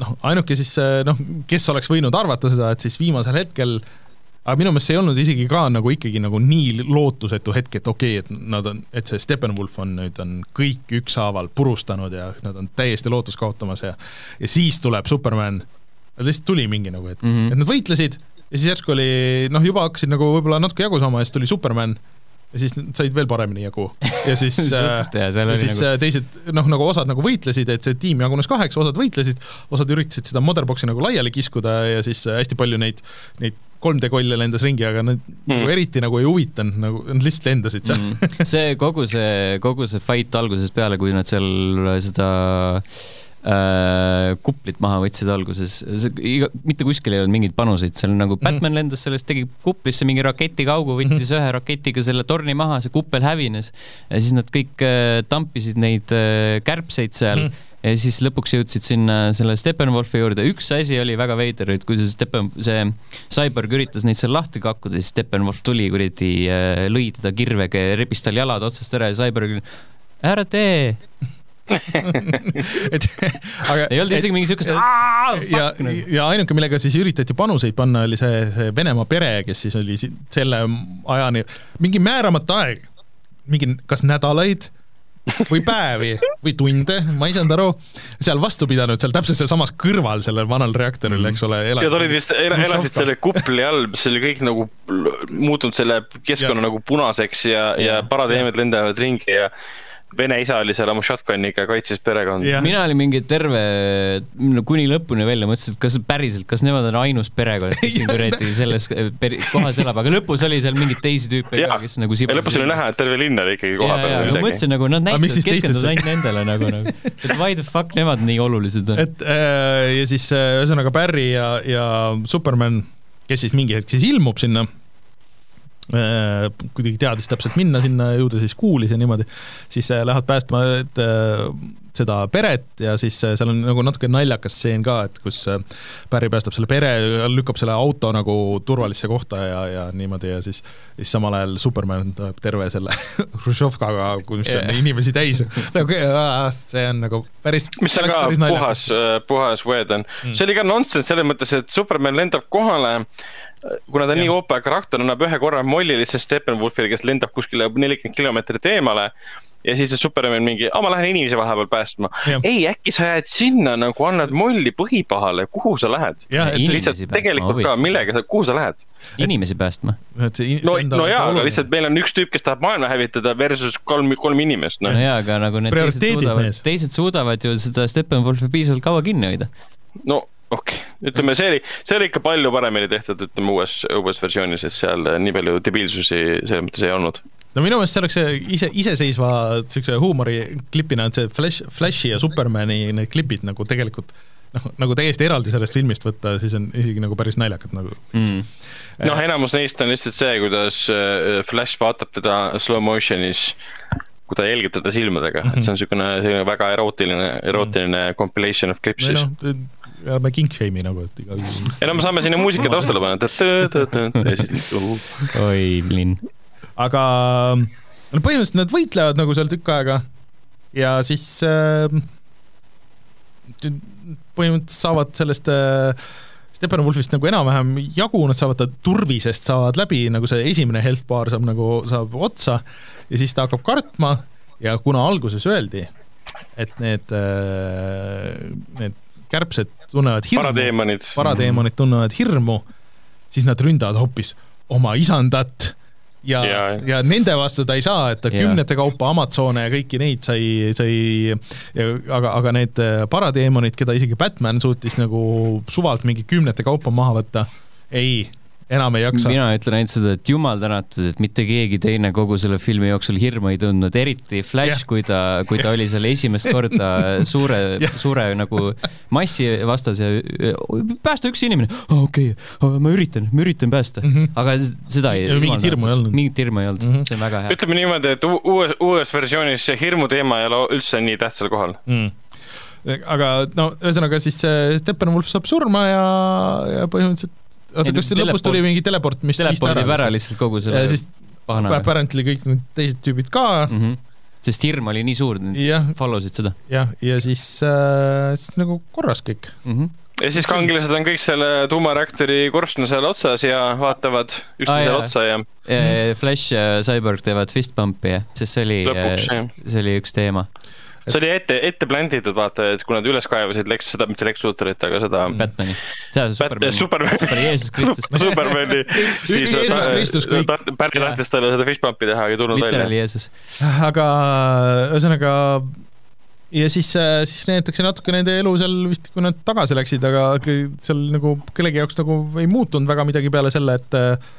noh, ainuke siis noh, kes oleks võinud arvata seda, et siis viimasel hetkel aga minu meelest see ei olnud isegi ka nagu ikkagi nagu nii lootusetu hetk, et okei okay,, et nad on, et see Steppenwolf on nüüd on kõik ükshaaval purustanud ja nad on täiesti lootust kaotamas ja ja siis tuleb Superman. lihtsalt tuli mingi nagu hetk mm, -hmm. et nad võitlesid ja siis järsku oli noh, juba hakkasid nagu võib-olla natuke jagu saama ja siis tuli Superman ja siis said veel paremini jagu. ja siis äh, ja siis nagu... Äh, teised noh, nagu osad nagu võitlesid, et see tiim jagunes kaheks, osad võitlesid, osad üritasid seda Motherboxi nagu laiali kiskuda ja siis äh, hästi palju neid, neid 3D kolle lendas ringi, aga nad mm. nagu eriti nagu ei huvitanud, nagu nad lihtsalt lendasid seal mm.. see kogu see, kogu see fight algusest peale, kui nad seal seda äh, äh, kuplit maha võtsid alguses, iga, mitte kuskil ei olnud mingeid panuseid, seal nagu mhm. Batman mm. lendas sellest, tegi kuplisse mingi raketikaugu, võttis mm -hmm. ühe raketiga selle torni maha, see kuppel hävines ja siis nad kõik äh, tampisid neid äh, kärbseid seal mm. ja siis lõpuks jõudsid sinna selle Steppenwolfi juurde, üks asi oli väga veider, et kui see Steppen, see Cyborg üritas neid seal lahti kakkuda, siis Steppenwolf tuli kuradi, äh, lõi teda kirvega ja rebis tal jalad otsast ära ja Cyborg, ära tee et aga ei olnud isegi mingi siukest ja, ja ainuke, millega siis üritati panuseid panna, oli see, see Venemaa pere, kes siis oli selle ajani mingi määramata aeg, mingi kas nädalaid või päevi või tunde, ma ei saanud aru, seal vastu pidanud, seal täpselt sealsamas kõrval sellel vanal reaktoril mm., eks ole. ja nad olid vist, elasid selle kupli all, mis oli kõik nagu muutunud selle keskkonna ja. nagu punaseks ja, ja, ja paradeemid lendavad ringi ja vene isa oli seal oma shotgun'iga, kaitses perekonda. mina olin mingi terve, no kuni lõpuni välja, mõtlesin, et kas päriselt, kas nemad on ainus perekond, kes siin kuradi selles kohas elab, aga lõpus oli seal mingeid teisi tüüpe ka, kes nagu sibasid. lõpus oli näha, et terve linn oli ikkagi koha peal. ma mõtlesin nagu nad näitavad, keskenduvad ainult nendele nagu, nagu, et why the fuck nemad nii olulised on. et äh, ja siis äh, ühesõnaga Barry ja, ja Superman, kes siis mingi hetk siis ilmub sinna Äh, kuidagi teadis täpselt minna sinna, jõuda siis kuulis ja niimoodi, siis äh, lähevad päästma et, äh, seda peret ja siis seal on nagu natuke naljakas stseen ka, et kus Barry päästab selle pere, lükkab selle auto nagu turvalisse kohta ja, ja niimoodi ja siis, siis samal ajal Superman tuleb terve selle Hruštšovkaga, yeah. on inimesi täis. See on nagu päris mis on ka puhas, puhas Whedon mm.. see oli ka nonsense selles mõttes, et Superman lendab kohale kuna ta on ja. nii OP karakter, annab ühe korra molli lihtsalt Steppenwolfile, kes lendab kuskile nelikümmend kilomeetrit eemale ja siis Superman mingi, aa ma lähen inimesi vahepeal päästma. ei, äkki sa jääd sinna nagu annad molli põhipahale, kuhu sa lähed? lihtsalt tegelikult ka, millega sa, kuhu sa lähed? inimesi päästma. no, no jaa, aga lihtsalt meil on üks tüüp, kes tahab maailma hävitada versus kolm, kolm inimest no.. no jaa, aga nagu need teised suudavad, teised suudavad ju seda Steppenwolfi piisavalt kaua kinni hoida. no okei okay., ütleme, see oli, see oli ikka palju paremini tehtud, ütleme uues, uues versioonis, et seal nii palju debiilsusi selles mõttes ei olnud. no minu meelest see oleks ise, iseseisva siukse huumoriklipina, et see Flash, Flashi ja Supermani need klipid nagu tegelikult noh, nagu täiesti eraldi sellest filmist võtta, siis on isegi nagu päris naljakad nagu mm.. noh, enamus neist on lihtsalt see, kuidas äh, Flash vaatab teda slow motion'is kui ta jälgib teda silmadega mm, -hmm. et see on niisugune, selline väga erootiline, erootiline mm -hmm. compilation of clips siis no, ärme king-shame'i nagu, et igal juhul. ei no me saame sinna muusika taustale panna, ja siis oi, linn. aga no põhimõtteliselt nad võitlevad nagu seal tükk aega ja siis äh, põhimõtteliselt saavad sellest äh, Steppenwolfist nagu enam-vähem jagu, nad saavad ta turvisest saavad läbi, nagu see esimene health bar saab nagu, saab otsa ja siis ta hakkab kartma ja kuna alguses öeldi, et need, äh, need kärbsed tunnevad hirmu, paradeemonid, paradeemonid tunnevad hirmu, siis nad ründavad hoopis oma isandat. Ja, ja, ja nende vastu ta ei saa, et ta ja. kümnete kaupa Amazone ja kõiki neid sai, sai, aga, aga need paradeemonid, keda isegi Batman suutis nagu suvalt mingi kümnete kaupa maha võtta, ei enam ei jaksa. mina ütlen ainult seda, et jumal tänatud, et mitte keegi teine kogu selle filmi jooksul hirmu ei tundnud, eriti Flash, kui ta, kui ta oli seal esimest korda suure suure nagu massi vastas ja päästa üks inimene, okei okay,, ma üritan, ma üritan päästa mm, -hmm. aga seda ei. mingit hirmu ei olnud. mingit hirmu ei olnud mm, -hmm. see on väga hea. ütleme niimoodi, et uues, uues versioonis see hirmu teema ei ole üldse nii tähtsal kohal mm aga no ühesõnaga siis Steppenwolf saab surma ja, ja põhimõtteliselt oota, kas lõpus tuli mingi teleport, mis teleportib ära lihtsalt kogu selle siis apparently kõik need teised tüübid ka mm. -hmm. sest hirm oli nii suur, follow sid seda. jah, ja siis äh,, siis nagu korras kõik mm. -hmm. ja siis kangelased on kõik selle tuumareaktori korstna seal otsas ja vaatavad üksteisele ah, otsa ja. Flash ja Cyborg teevad fist bump'i, sest see oli, see oli üks teema see oli ette, ette planditud, vaata, et kui nad üles kaevasid Lex, seda, mitte Lex Lutherit, aga seda. Batman'i. Supermani. Supermani. Super Jeesus Kristus. Supermani. siis Jeesus Kristus kõik. Pärni tahtis talle seda fishpump'i teha, ei tulnud välja. Jeesus. aga ühesõnaga ja siis, siis näidatakse natuke nende elu seal vist, kui nad tagasi läksid, aga seal nagu kellegi jaoks nagu ei muutunud väga midagi peale selle, et äh,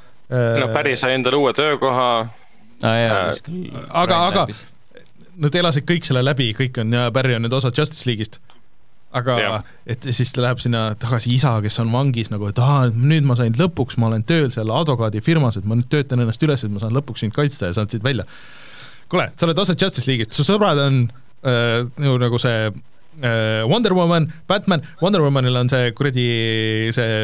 no Päri sai endale uue töökoha ah,. Äh, aga, aga nad elasid kõik selle läbi, kõik on ja Barry on nüüd osa Justice League'ist. aga ja. et siis ta läheb sinna tagasi isa, kes on vangis nagu, et aa, nüüd ma sain lõpuks, ma olen tööl seal advokaadifirmas, et ma nüüd töötan ennast üles, et ma saan lõpuks sind kaitsta ja saad siit välja. kuule, sa oled osa Justice League'ist, su sõbrad on äh, nagu see äh, Wonder Woman, Batman, Wonder Womanil on see kuradi see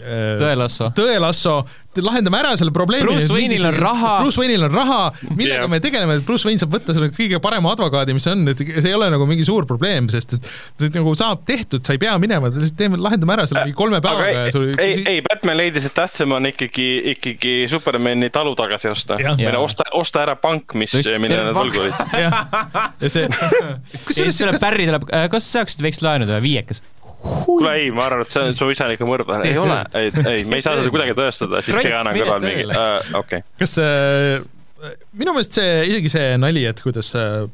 äh, tõelasso, tõelasso, lahendame ära selle probleemi. Bruce Wayne'il on raha. Bruce Wayne'il on raha, millega yeah. me tegeleme, et Bruce Wayne saab võtta selle kõige parema advokaadi, mis on, et see ei ole nagu mingi suur probleem, sest et see nagu saab tehtud, sa ei pea minema, lihtsalt teeme, lahendame ära selle mingi kolme päevaga ja sul ei, ei, Batman leidis, et tähtsam on ikkagi, ikkagi Supermani talu tagasi osta. osta, osta ära pank, mis, millele nad võlgu olid. jah, ja see kusjuures tuleb Barry tuleb, äh, kas saaksid väikest laenu teha, viiekas kuule ei, ma arvan, et see on su isa on ikka mõrv. ei ole, ei, ei, me ei saa seda kuidagi tõestada, siis Keanu on kõrval mingi okei kas äh, minu meelest see, isegi see nali, et kuidas äh,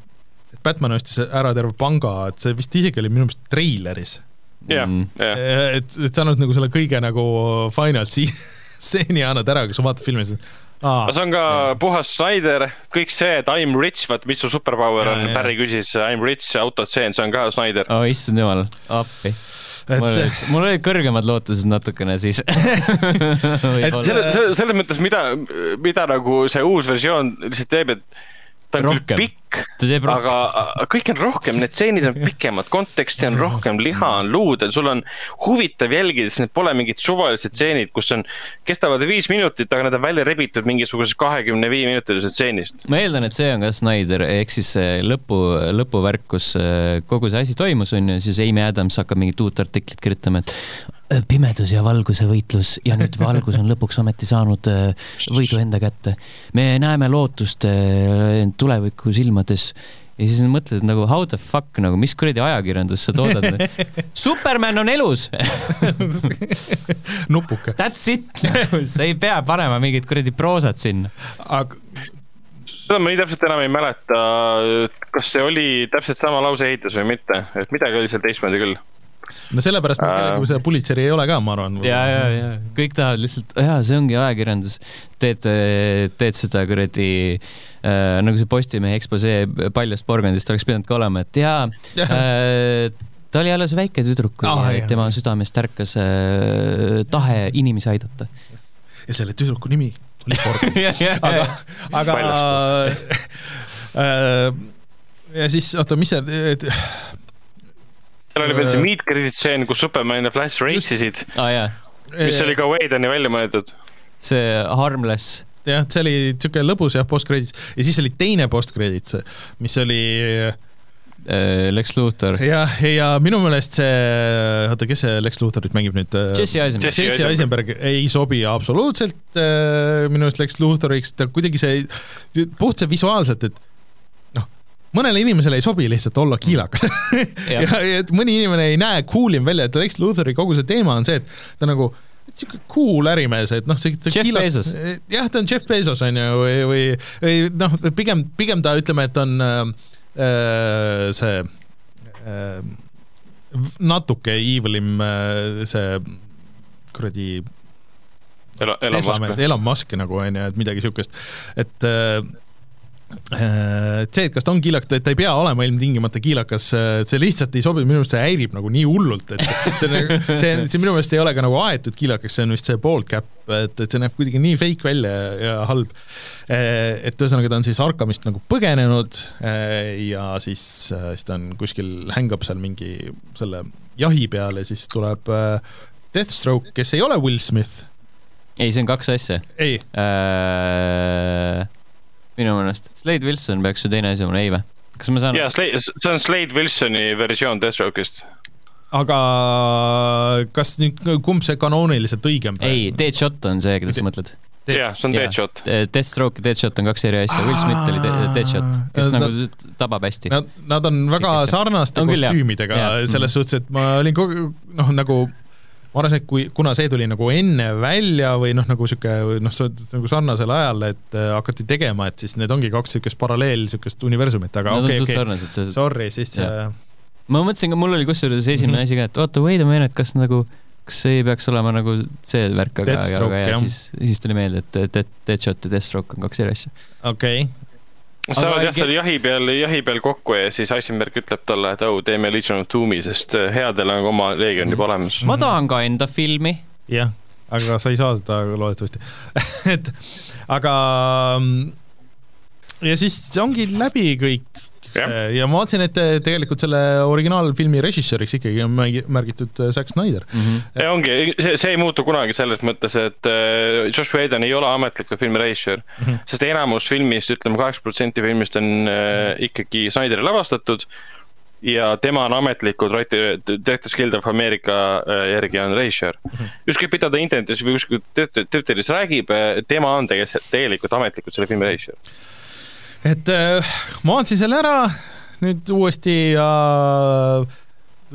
Batman ostis ära terve panga, et see vist isegi oli minu meelest treileris. jah, mm. jah. et, et sa annad nagu selle kõige nagu final stseeni annad ära, kui sa vaatad filmi, siis Aa, see on ka jah. puhas Snyder, kõik see, et I m rich, vaat mis su superpower ja, on, Barry küsis I m rich autotseen, see on ka Snyder. oh issand jumal, appi et mul olid, mul olid kõrgemad lootused natukene siis selles, selles mõttes, mida, mida nagu see uus versioon lihtsalt teeb, et ta on rohkem. küll pikk, aga kõik on rohkem, need stseenid on pikemad, konteksti on rohkem, liha on luudel, sul on huvitav jälgida, sest need pole mingid suvalised stseenid, kus on, kestavad viis minutit, aga need on välja rebitud mingisugusest kahekümne viie minutilisest stseenist. ma eeldan, et see on ka Snyder, ehk siis lõpu, lõpuvärk, kus äh, kogu see asi toimus, on ju, siis Amy Adams hakkab mingit uut artiklit kirjutama, et pimedus ja valguse võitlus ja nüüd valgus on lõpuks ometi saanud äh, võidu enda kätte. me näeme lootust äh, tuleviku silmades ja siis mõtled nagu how the fuck nagu, mis kuradi ajakirjandust sa toodad Superman on elus nupuke. That's it sa ei pea panema mingit kuradi proosat sinna. aga seda ma nii täpselt enam ei mäleta, kas see oli täpselt sama lauseehitus või mitte, et midagi oli seal teistmoodi küll no sellepärast meil kellelgi seda Pulitzeri ei ole ka, ma arvan. ja, ja, ja kõik tahavad lihtsalt, jaa, see ongi ajakirjandus. teed, teed seda kuradi äh, nagu see Postimehe eksposee paljast porgandist oleks pidanud ka olema, et jaa ja. äh, ta oli alles väike tüdruk, kui ah, tema südamest ärkas äh, tahe inimesi aidata. ja selle tüdruku nimi oli Porgan aga, aga äh, ja siis oota, mis see seal oli veel see meet credit stseen, kus Superman ja Flash race isid ah,. mis oli ka Whedoni välja mõeldud. see Harmless jah, see oli siuke lõbus jah, post-credits ja siis oli teine post-credits, mis oli äh, Lex Luthor. jah, ja minu meelest see, oota, kes see Lex Luthor nüüd mängib nüüd? Äh, Jesse Eisenberg. Jesse, Eisenberg ei sobi absoluutselt äh, minu meelest Lex Luthoriks, ta kuidagi see, puht see visuaalselt, et mõnele inimesele ei sobi lihtsalt olla kiilakas. Ja, ja et mõni inimene ei näe cool'im välja, et Lex Luthori kogu see teema on see, et ta nagu sihuke cool ärimees, et noh, see Jeff kiila... Bezos. jah, ta on Jeff Bezos on ju, või, või, või noh, pigem, pigem ta ütleme, et on äh, äh see äh, natuke evilim äh, see kuradi Elon Musk nagu on ju, et midagi siukest, et Äh, see, et kas ta on kiilakas, et ta ei pea olema ilmtingimata kiilakas, äh, see lihtsalt ei sobi, minu meelest see häirib nagu nii hullult, et see, nagu, see, see minu meelest ei ole ka nagu aetud kiilakas, see on vist see bald cap, et, et see näeb kuidagi nii fake välja ja, ja halb. Äh, et ühesõnaga, ta on siis Arkhamist nagu põgenenud ja siis, siis ta on kuskil, hängab seal mingi selle jahi peal ja siis tuleb Deathstroke, kes ei ole Will Smith. ei, see on kaks asja. ei äh minu meelest. Slade Wilson peaks ju teine asi olema, ei või? kas ma saan? jaa, Slade, see on Slade Wilsoni versioon Deathstroke'ist. aga kas nüüd, kumb see kanooniliselt õigem ei, Deadshot on see, keda sa mõtled? jah, see on Deadshot. Deathstroke ja Deadshot on kaks eri asja, Will Smith oli Deadshot, kes nad, nagu tabab hästi. Nad, nad on väga sarnaste kostüümidega selles suhtes, et ma olin kogu noh, nagu ma arvan, et kui, kuna see tuli nagu enne välja või noh, nagu sihuke noh, nagu sarnasel ajal, et äh, hakati tegema, et siis need ongi kaks siukest paralleel siukest universumit, aga okei, okei, sorry, siis äh, ma mõtlesin ka, mul oli kusjuures esimene mm -hmm. asi ka, et oota, wait a minute, kas nagu kas see ei peaks olema nagu see värk, aga, aga ja siis, siis tuli meelde, et Deadshot ja Deathstroke on kaks eri asja. okei okay saavad jah seal jahi peal, jahi peal kokku ja siis Heisenberg ütleb talle, et oh, teeme Legion of Doom'i, sest äh, headel on oma leegion juba olemas. ma tahan ka enda filmi. jah, aga sa ei saa seda loodetavasti et aga mm, ja siis ongi läbi kõik ja, ja ma vaatasin, et tegelikult selle originaalfilmi režissööriks ikkagi on märgitud äh, Zack Snyder mm. -hmm. ja ongi, see, see ei muutu kunagi selles mõttes, et äh, Josh Whedon ei ole ametlikult filmi režissöör mm, -hmm. sest enamus filmist, ütleme kaheksa protsenti filmist on mm -hmm. ikkagi Snyderi lavastatud ja tema on ametlikult Directors Guild of America järgi on režissöör mm -hmm.. ükskõik, mida ta internetis või kuskil Twitteris räägib, tema on tegelikult, tegelikult ametlikult selle filmi režissöör et äh, ma vaatasin selle ära nüüd uuesti ja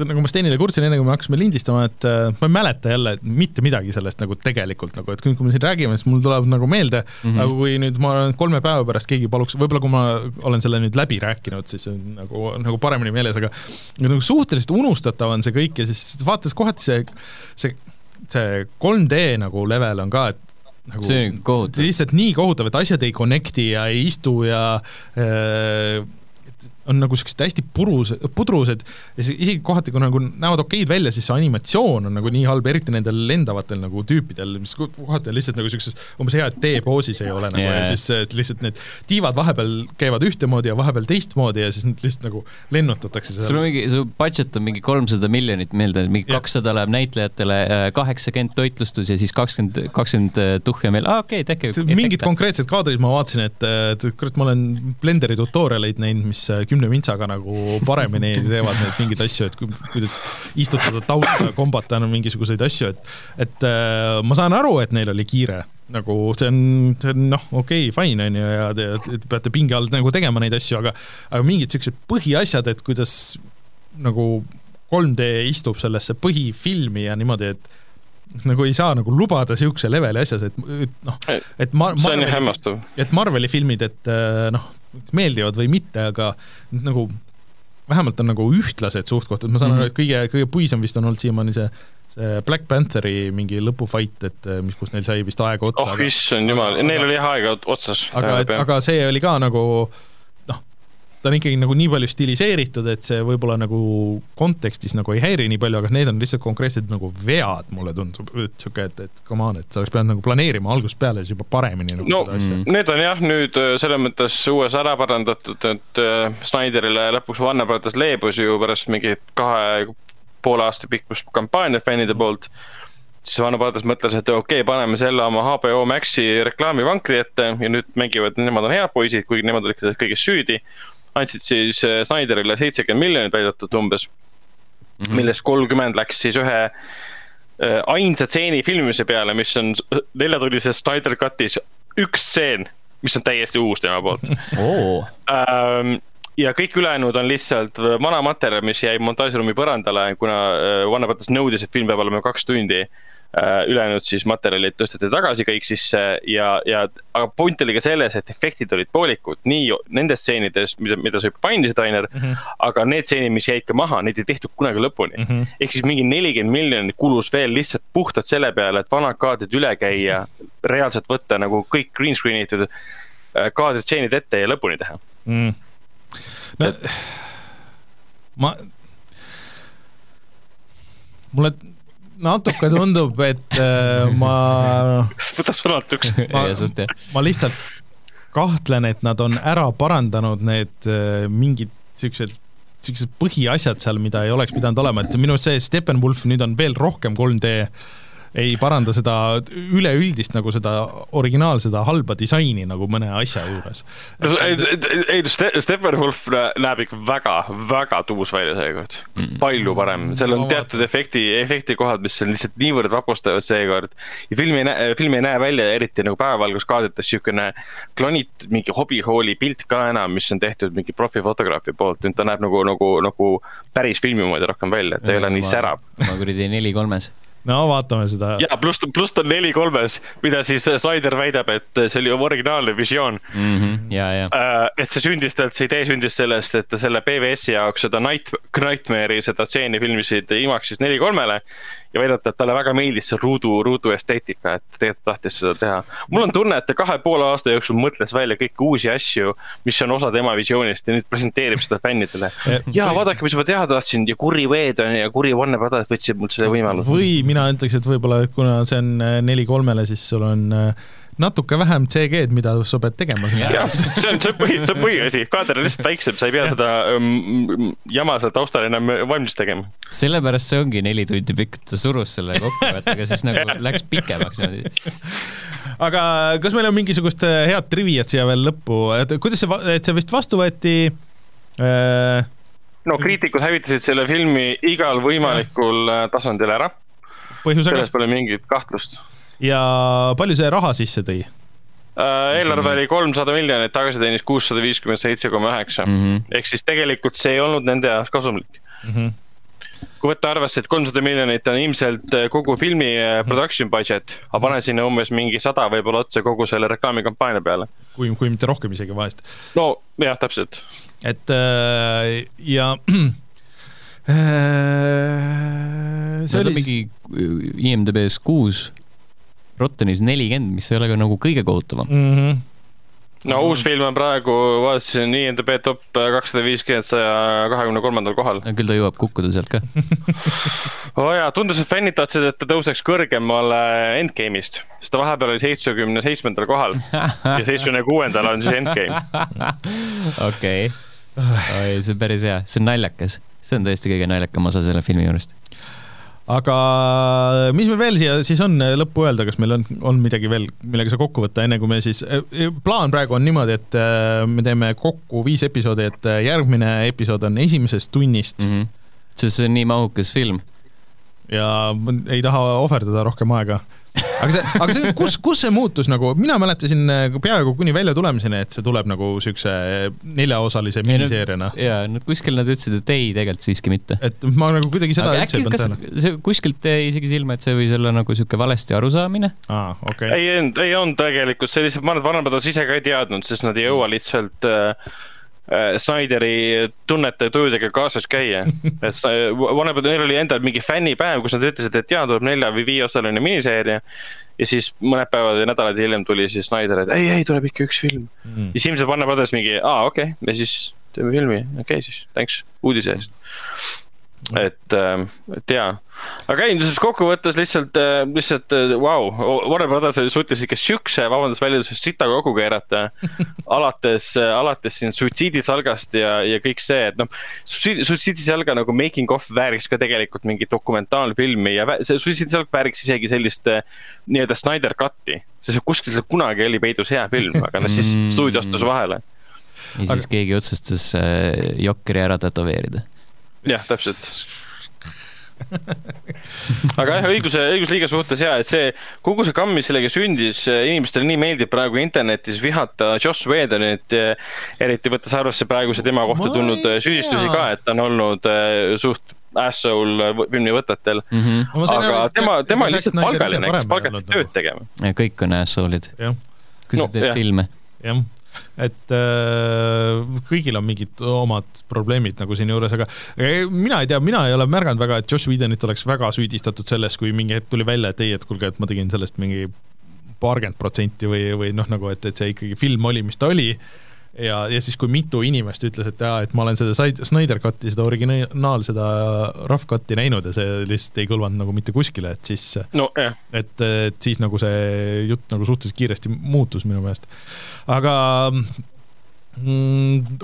nagu ma Stenile kurtsin, enne kui me hakkasime lindistama, et äh, ma ei mäleta jälle mitte midagi sellest nagu tegelikult nagu, et kui me siin räägime, siis mul tuleb nagu meelde mm, -hmm. aga kui nüüd ma kolme päeva pärast keegi paluks, võib-olla kui ma olen selle nüüd läbi rääkinud, siis on nagu, nagu paremini meeles, aga nagu suhteliselt unustatav on see kõik ja siis vaadates kohati see, see see 3D nagu level on ka, et nagu see on kohutav. lihtsalt nii kohutav, et asjad ei connect'i ja ei istu ja äh, on nagu siuksed hästi purus, pudrused ja isegi kohati, kui nagu näevad okeid välja, siis see animatsioon on nagu nii halb, eriti nendel lendavatel nagu tüüpidel, mis kohati on lihtsalt nagu siukses umbes hea, et T-poosis ei ole nagu yeah. ja siis lihtsalt need tiivad vahepeal käivad ühtemoodi ja vahepeal teistmoodi ja siis need lihtsalt nagu lennutatakse. sul on mingi, su budget on mingi kolmsada miljonit meelde, mingi kakssada läheb näitlejatele, äh, kaheksakümmend toitlustus ja siis kakskümmend, kakskümmend äh, tuhja meil, aa okei okay,, tehke. mingid konkreetsed kaadrid ma vaatasin, et, et kurat, ma olen Blenderi tutorialeid näinud, mis äh, kümne vintsaga nagu paremini teevad neid mingeid asju, et kuidas istutada tausta, kombata no, mingisuguseid asju, et et äh, ma saan aru, et neil oli kiire, nagu see on, see on noh, okei okay,, fine on ju, ja te, te peate pinge all nagu tegema neid asju, aga aga mingid siuksed põhiasjad, et kuidas nagu 3D istub sellesse põhifilmi ja niimoodi, et nagu ei saa nagu lubada siukse leveli asjas, et, et noh, et ma, see on ju hämmastav. et Marveli filmid, et äh, noh, meeldivad või mitte, aga nagu vähemalt on nagu ühtlased suht-koht, et ma saan mm -hmm. aru, et kõige, kõige puisem vist on olnud siiamaani see see Black Pantheri mingi lõpufight, et mis, kus neil sai vist aega otsa. oh issand jumal, neil oli jah aega otsas. aga, aga see oli ka nagu ta on ikkagi nagu nii palju stiliseeritud, et see võib-olla nagu kontekstis nagu ei häiri nii palju, aga need on lihtsalt konkreetsed nagu vead, mulle tundub, et sihuke, et, et come on, et sa oleks pidanud nagu planeerima algusest peale siis juba paremini nagu no, mm. Need on jah, nüüd äh, selles mõttes uues ära parandatud, et äh, Snyderile lõpuks Warner Brothers leebus ju pärast mingit kahe poole aasta pikkust kampaaniat fännide poolt siis Brothers mõtles, et okei okay,, paneme selle oma HBO Maxi reklaamivankri ette ja nüüd mängivad, nemad on head poisid, kuigi nemad olid kõiges süüdi andsid siis äh, Snyderile seitsekümmend miljonit väidetud umbes mm, -hmm. millest kolmkümmend läks siis ühe äh, ainsa stseeni filmimise peale, mis on neljatunnises Snyder Cutis üks stseen, mis on täiesti uus tema poolt oh. ja kõik ülejäänud on lihtsalt vana materjal, mis jäi montaažiruumi põrandale, kuna äh, Warner Brothers nõudis, et film peab olema kaks tundi Äh, ülejäänud siis materjalid tõsteti tagasi kõik sisse ja, ja aga point oli ka selles, et efektid olid poolikud nii nendes stseenides, mida, mida sa juba mainisid, Rainer mm. -hmm. aga need stseenid, mis jäid ka maha, neid ei tehtud kunagi lõpuni mm. -hmm. ehk siis mingi nelikümmend miljonit kulus veel lihtsalt puhtalt selle peale, et vanad kaadrid üle käia, reaalselt võtta nagu kõik green screen itud äh, kaadrid, stseenid ette ja lõpuni teha mm.. no et... ma mulle natuke tundub, et äh, ma. võtab sõnatuks. ma, ma lihtsalt kahtlen, et nad on ära parandanud need äh, mingid siuksed siuksed põhiasjad seal, mida ei oleks pidanud olema, et minu arust see Steppenwolf nüüd on veel rohkem 3D ei paranda seda üleüldist nagu seda originaal, seda halba disaini nagu mõne asja juures. ei, Steppenwolf näeb ikka väga, väga tuus välja seekord mm.. palju parem, seal on teatud efekti, efektikohad, mis on lihtsalt niivõrd vapustavad seekord. ja film ei näe, film ei näe välja eriti nagu päevavalguskaadrites siukene klonit, mingi hobihooli pilt ka enam, mis on tehtud mingi profifotograafi poolt, nüüd ta näeb nagu, nagu, nagu päris filmi moodi rohkem välja, et ta ei ole nii särav. ma kuradi neli kolmes no vaatame seda. ja pluss, pluss ta on neli kolmes, mida siis Slider väidab, et see oli originaalne visioon mm. -hmm. ja, ja. Äh, et see sündis talt, see idee sündis sellest, et ta selle PBS-i jaoks seda Night, Nightmare'i seda stseeni filmisid IMAX-is neli kolmele ja väidate, et talle väga meeldis see ruudu, ruudu esteetika, et tegelikult tahtis seda teha. mul on tunne, et ta kahe poole aasta jooksul mõtles välja kõiki uusi asju, mis on osa tema visioonist ja nüüd presenteerib seda fännidele. ja vaadake, mis ma teha tahtsin ja kuri Veedon ja kuri Brothers võtsid mult selle võimaluse. või mina ütleks, et võib-olla kuna see on neli kolmele, siis sul on äh, natuke vähem CG-d, mida sa pead tegema. jah, see on, see on põhi, see on põhiasi, kaader on lihtsalt väiksem, sa ei pea ja. seda um, jama seal taustal enam valmis tegema. sellepärast see ongi neli tundi pikk, ta surus selle kokku, et aga siis nagu läks pikemaks niimoodi. aga kas meil on mingisugust äh, head triviat siia veel lõppu, et kuidas see, et see vist vastu võeti äh...? no kriitikud hävitasid selle filmi igal võimalikul äh, tasandil ära. selles pole mingit kahtlust ja palju see raha sisse tõi? Uh, eelarve oli kolmsada miljonit, tagasi teenis kuussada viiskümmend seitse koma üheksa. Mhm. ehk siis tegelikult see ei olnud nende jaoks kasumlik mm. -hmm kui võtta arvesse, et kolmsada miljonit on ilmselt äh, kogu filmi äh, mhm. production budget, aga pane sinna umbes mingi sada võib-olla otsa kogu selle reklaamikampaania peale. kui, kui mitte rohkem isegi vahest. no jah, täpselt. et äh, ja äh, see oli mingi IMDB-s kuus Rottenis nelikümmend, mis ei ole ka nagu kõige kohutavam mm. -hmm no mm. uus film on praegu, vaatasin IMDB top kakssada viiskümmend saja kahekümne kolmandal kohal. küll ta jõuab kukkuda sealt ka oo oh jaa, tundus, et fännid tahtsid, et ta tõuseks kõrgemale Endgame'ist, sest ta vahepeal oli seitsmekümne seitsmendal kohal ja seitsmekümne kuuendal on siis Endgame. okei, oi, see on päris hea, see on naljakas, see on tõesti kõige naljakam osa selle filmi juurest aga mis meil veel siia siis on lõppu öelda, kas meil on, on midagi veel, millega sa kokku võtta, enne kui me siis, plaan praegu on niimoodi, et äh, me teeme kokku viis episoodi, et äh, järgmine episood on esimesest tunnist mm. -hmm. sest see on nii mahukas film. ja ei taha ohverdada rohkem aega aga see, aga see, kus, kus see muutus nagu, mina mäletasin äh, peaaegu kuni väljatulemiseni, et see tuleb nagu siukse neljaosalise miniseeriana. ja, no kuskil nad ütlesid, et ei, tegelikult siiski mitte. et ma nagu kuidagi seda aga üldse ei pannud tähele. see kuskilt jäi isegi silma, et see võis olla nagu siuke valesti arusaamine. aa, okei okay.. ei olnud, ei olnud tegelikult, see lihtsalt, ma arvan, et vanemad ise ka ei teadnud, sest nad ei jõua lihtsalt äh, äh Snyderi tunnete ja tujudega kaasas käia. et vanemad, neil oli endal mingi fännipäev, kus nad ütlesid, et jaa, tuleb nelja või viieosaline miniseeria. Ja siis mõned päevad või nädalad hiljem tuli siis Snyder, et ei, ei tuleb ikka üks film. Mm.. ja siis ilmselt Warner Brothers mingi, aa okei okay., ja siis teeme filmi, okei okay, siis, thanks uudise eest. Et, ähm, et jaa, aga ei, kokkuvõttes lihtsalt, äh, lihtsalt vau äh, wow., Warner Brothers suutis ikka siukse, vabandust väljendusest, sita kokku keerata alates, äh, alates siin suitsiidisalgast ja, ja kõik see, et noh, suitsiidisalga nagu making of vääriks ka tegelikult mingit dokumentaalfilmi ja see suitsiidisalg vääriks isegi sellist nii-öelda Snyder cut'i, sest kuskil seal kunagi oli peidus hea film, aga noh, siis mm. stuudio astus vahele. ja siis aga... keegi otsustas Jokeri ära tätoveerida jah, täpselt aga jah, õiguse, õigusliiga suhtes ja, et see kogu see kamm, mis sellega sündis, inimestele nii meeldib praegu internetis vihata Joss Whedonit, eriti võttes arvesse praeguse tema kohta tulnud süüdistusi ka, et ta on olnud eh, suht asshole filmi võtetel mm. -hmm. aga tema, tema on lihtsalt palgaline, kes palgati tööd tegema. kõik on asshole'id. kui sa teed filme. jah et äh, kõigil on mingid omad probleemid nagu siinjuures, aga mina ei tea, mina ei ole märganud väga, et Josh Whedonit oleks väga süüdistatud selles, kui mingi hetk tuli välja, et ei, et kuulge, et ma tegin sellest mingi paarkümmend protsenti või, või noh, nagu et, et see ikkagi film oli, mis ta oli ja, ja siis, kui mitu inimest ütles, et jaa, et ma olen seda Snyder Cut'i, seda originaal, seda rough cut'i näinud ja see lihtsalt ei kõlvanud nagu mitte kuskile, et siis no, yeah. et, et siis nagu see jutt nagu suhteliselt kiiresti muutus minu meelest. aga?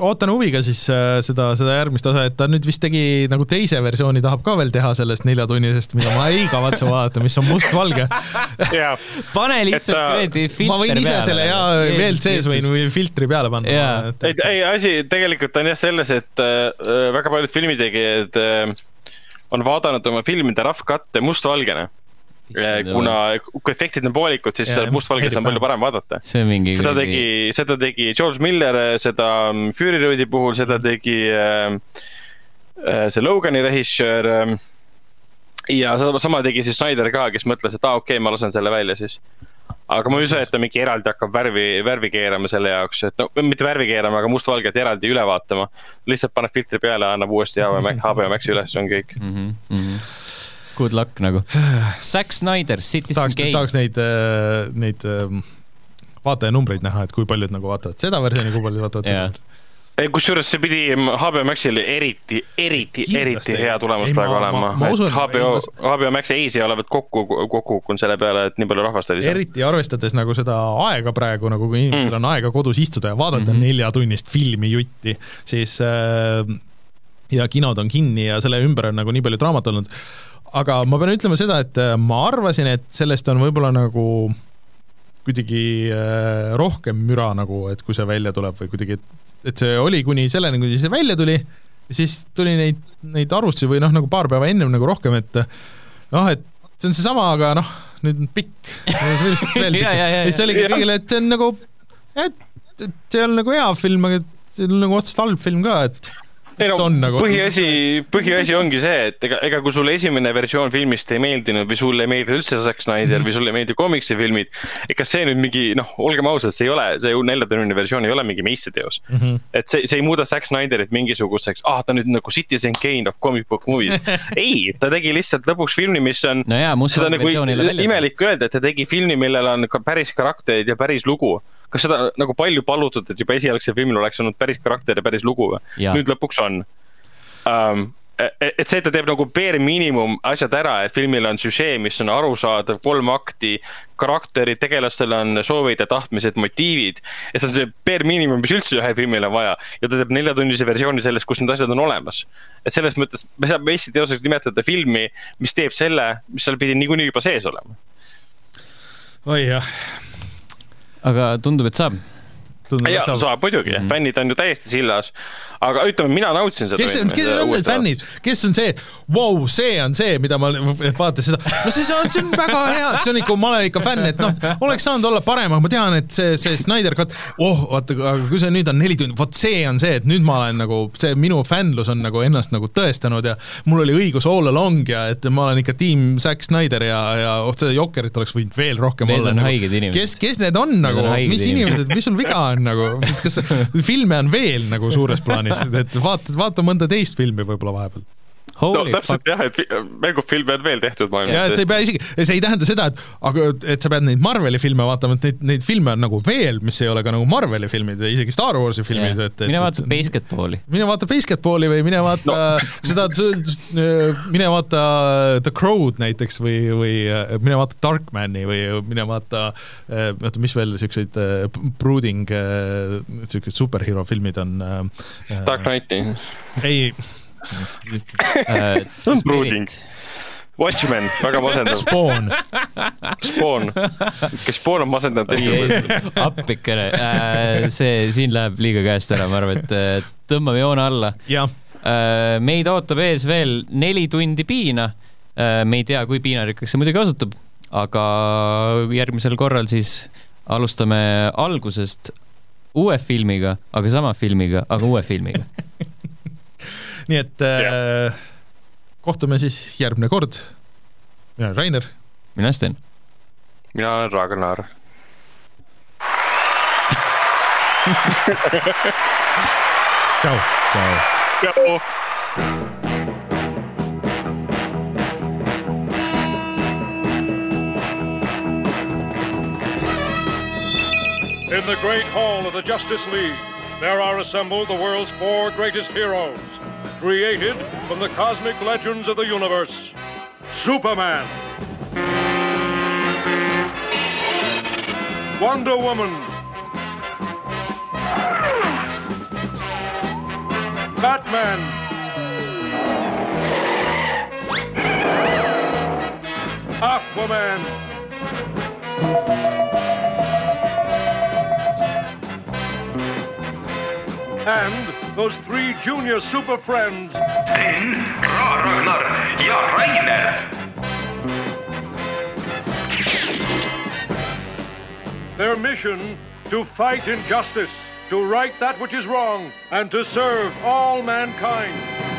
Ootan huviga siis äh, seda, seda järgmist osa, et ta nüüd vist tegi nagu teise versiooni tahab ka veel teha sellest neljatunnisest, mida ma ei kavatse vaadata, mis on mustvalge pane lihtsalt kuradi filter peale. ma võin ise peale. selle ja veel sees võin või filtri peale panna. ei, ei asi tegelikult on jah selles, et äh, väga paljud filmitegijad äh, on vaadanud oma filmide rough cut'e mustvalgena kuna kui efektid on poolikud, siis mustvalges on palju parem vaadata. see on mingi. seda tegi, seda tegi George Miller, seda Fury Roadi puhul, seda tegi äh, äh, see Logani režissöör äh,. ja seda sama tegi siis Snyder ka, kes mõtles, et aa ah, okei okay,, ma lasen selle välja siis. aga ma ei usu, et ta mingi eraldi hakkab värvi, värvi keerama selle jaoks, et no mitte värvi keerama, aga mustvalget eraldi üle vaatama. lihtsalt paneb filtri peale, annab uuesti HBO Maxi üles, on kõik mm -hmm Good luck nagu. Zack Snyder, Citizen tahaks, Kane. tahaks neid, äh, neid ähm, vaatajanumbreid näha, et kui paljud nagu vaatavad seda versiooni, kui paljud vaatavad yeah. seda ei, kusjuures see pidi HBO Maxil eriti, eriti, eriti hea tulemus ei, praegu ma, olema. HBO, HBO Max eisi olevat kokku, kokku kukkunud selle peale, et nii palju rahvast oli seal. eriti arvestades nagu seda aega praegu, nagu kui inimestel mm. on aega kodus istuda ja vaadata mm -hmm. neljatunnist filmi jutti, siis äh, ja kinod on kinni ja selle ümber on nagu nii palju draamat olnud aga ma pean ütlema seda, et äh, ma arvasin, et sellest on võib-olla nagu kuidagi äh, rohkem müra nagu, et kui see välja tuleb või kuidagi, et, et see oli kuni selleni, kuni see välja tuli, siis tuli neid, neid arvustusi või noh, nagu paar päeva ennem nagu rohkem, et noh, et see on seesama, aga noh, nüüd on pikk, lihtsalt veel pikk. siis oligi kõigile, et see on nagu, et, et see ei ole nagu hea film, aga see on nagu otseselt halb film ka, et ei no nagu... põhiasi, põhiasi ongi see, et ega, ega kui sulle esimene versioon filmist ei meeldinud või sulle ei meeldi üldse Zack Snyder või sulle ei meeldi komiksifilmid, ega see nüüd mingi noh, olgem ausad, see ei ole, see neljatunnine versioon ei ole mingi meistriteos mm. -hmm. et see, see ei muuda Zack Snyderit mingisuguseks, ah, ta nüüd nagu Citizen Kane of comic book movies ei, ta tegi lihtsalt lõpuks filmi, mis on no seda nagu imelik öelda, et ta tegi filmi, millel on ka päris karakterid ja päris lugu kas seda nagu palju palutud, et juba esialgsel filmil oleks olnud päris karakter ja päris lugu või? nüüd lõpuks on um,. et see, et ta teeb nagu bare miinimum asjad ära, et filmil on süžee, mis on arusaadav, kolm akti, karakterid, tegelastel on soovid ja tahtmised, motiivid. et see on see bare miinimum, mis üldse ühel filmil on vaja ja ta teeb neljatunnise versiooni sellest, kus need asjad on olemas. et selles mõttes me saame Eesti teoseks nimetada filmi, mis teeb selle, mis seal pidi niikuinii juba sees olema. oi jah aga tundub, et saab. jaa, saab muidugi mm, -hmm. fännid on ju täiesti sillas aga ütleme, mina nautisin seda. kes on, kes on need fännid, kes on see, vau, see on see, mida ma vaatan seda, no see, see on, see on väga hea, see on ikka, ma olen ikka fänn, et noh, oleks saanud olla parem, aga ma tean, et see, see Snyder Cut, oh, vaata, aga kui see nüüd on neli tundi, vot see on see, et nüüd ma olen nagu, see minu fännlus on nagu ennast nagu tõestanud ja mul oli õigus all along ja et ma olen ikka tiim Zack Snyder ja, ja oh, seda Jokkerit oleks võinud veel rohkem need olla. Need on nagu, haiged inimesed. kes, kes need on nagu, mis inimesed, mis sul viga on nagu, kas filme on veel nagu suures plaanis? Plaanis, et vaata, vaata mõnda teist filmi võib-olla vahepeal no täpselt fuck. jah, et mängufilme on veel tehtud maailmas. ja et sa ei pea isegi, see ei tähenda seda, et aga, et sa pead neid Marveli filme vaatama, et neid, neid filme on nagu veel, mis ei ole ka nagu Marveli filmid, isegi Star Warsi filmid, et, et mine vaata Basketballi. mine vaata Basketballi või mine vaata no. seda, mine vaata The Crow'd näiteks või, või mine vaata Darkmani või mine vaata, oota, mis veel siukseid brooding, siuksed superhero filmid on? Dark Knighti. ei brooding. Watchmen, väga masendav. Spawn. Spawn, kas Spawn on masendav teist? appikene, äh, see siin läheb liiga käest ära, ma arvan, et äh, tõmbame joone alla. Äh, meid ootab ees veel neli tundi piina. me ei tea, kui piinarikkaks see muidugi osutub, aga järgmisel korral siis alustame algusest uue filmiga, aga sama filmiga, aga uue filmiga nii et äh, kohtume siis järgmine kord. mina olen Rainer. mina Sten. mina olen Ragnar tšau. tšau. tšau. In the great hall of the Justice League, there are assembled the world's four greatest heroes created from the cosmic legends of the universe. Superman. Wonder Woman. Batman. Aquaman. And those three junior super friends. Sten, Ra-Ragnar ja Rainer. Their mission to fight injustice, to right that which is wrong, and to serve all mankind.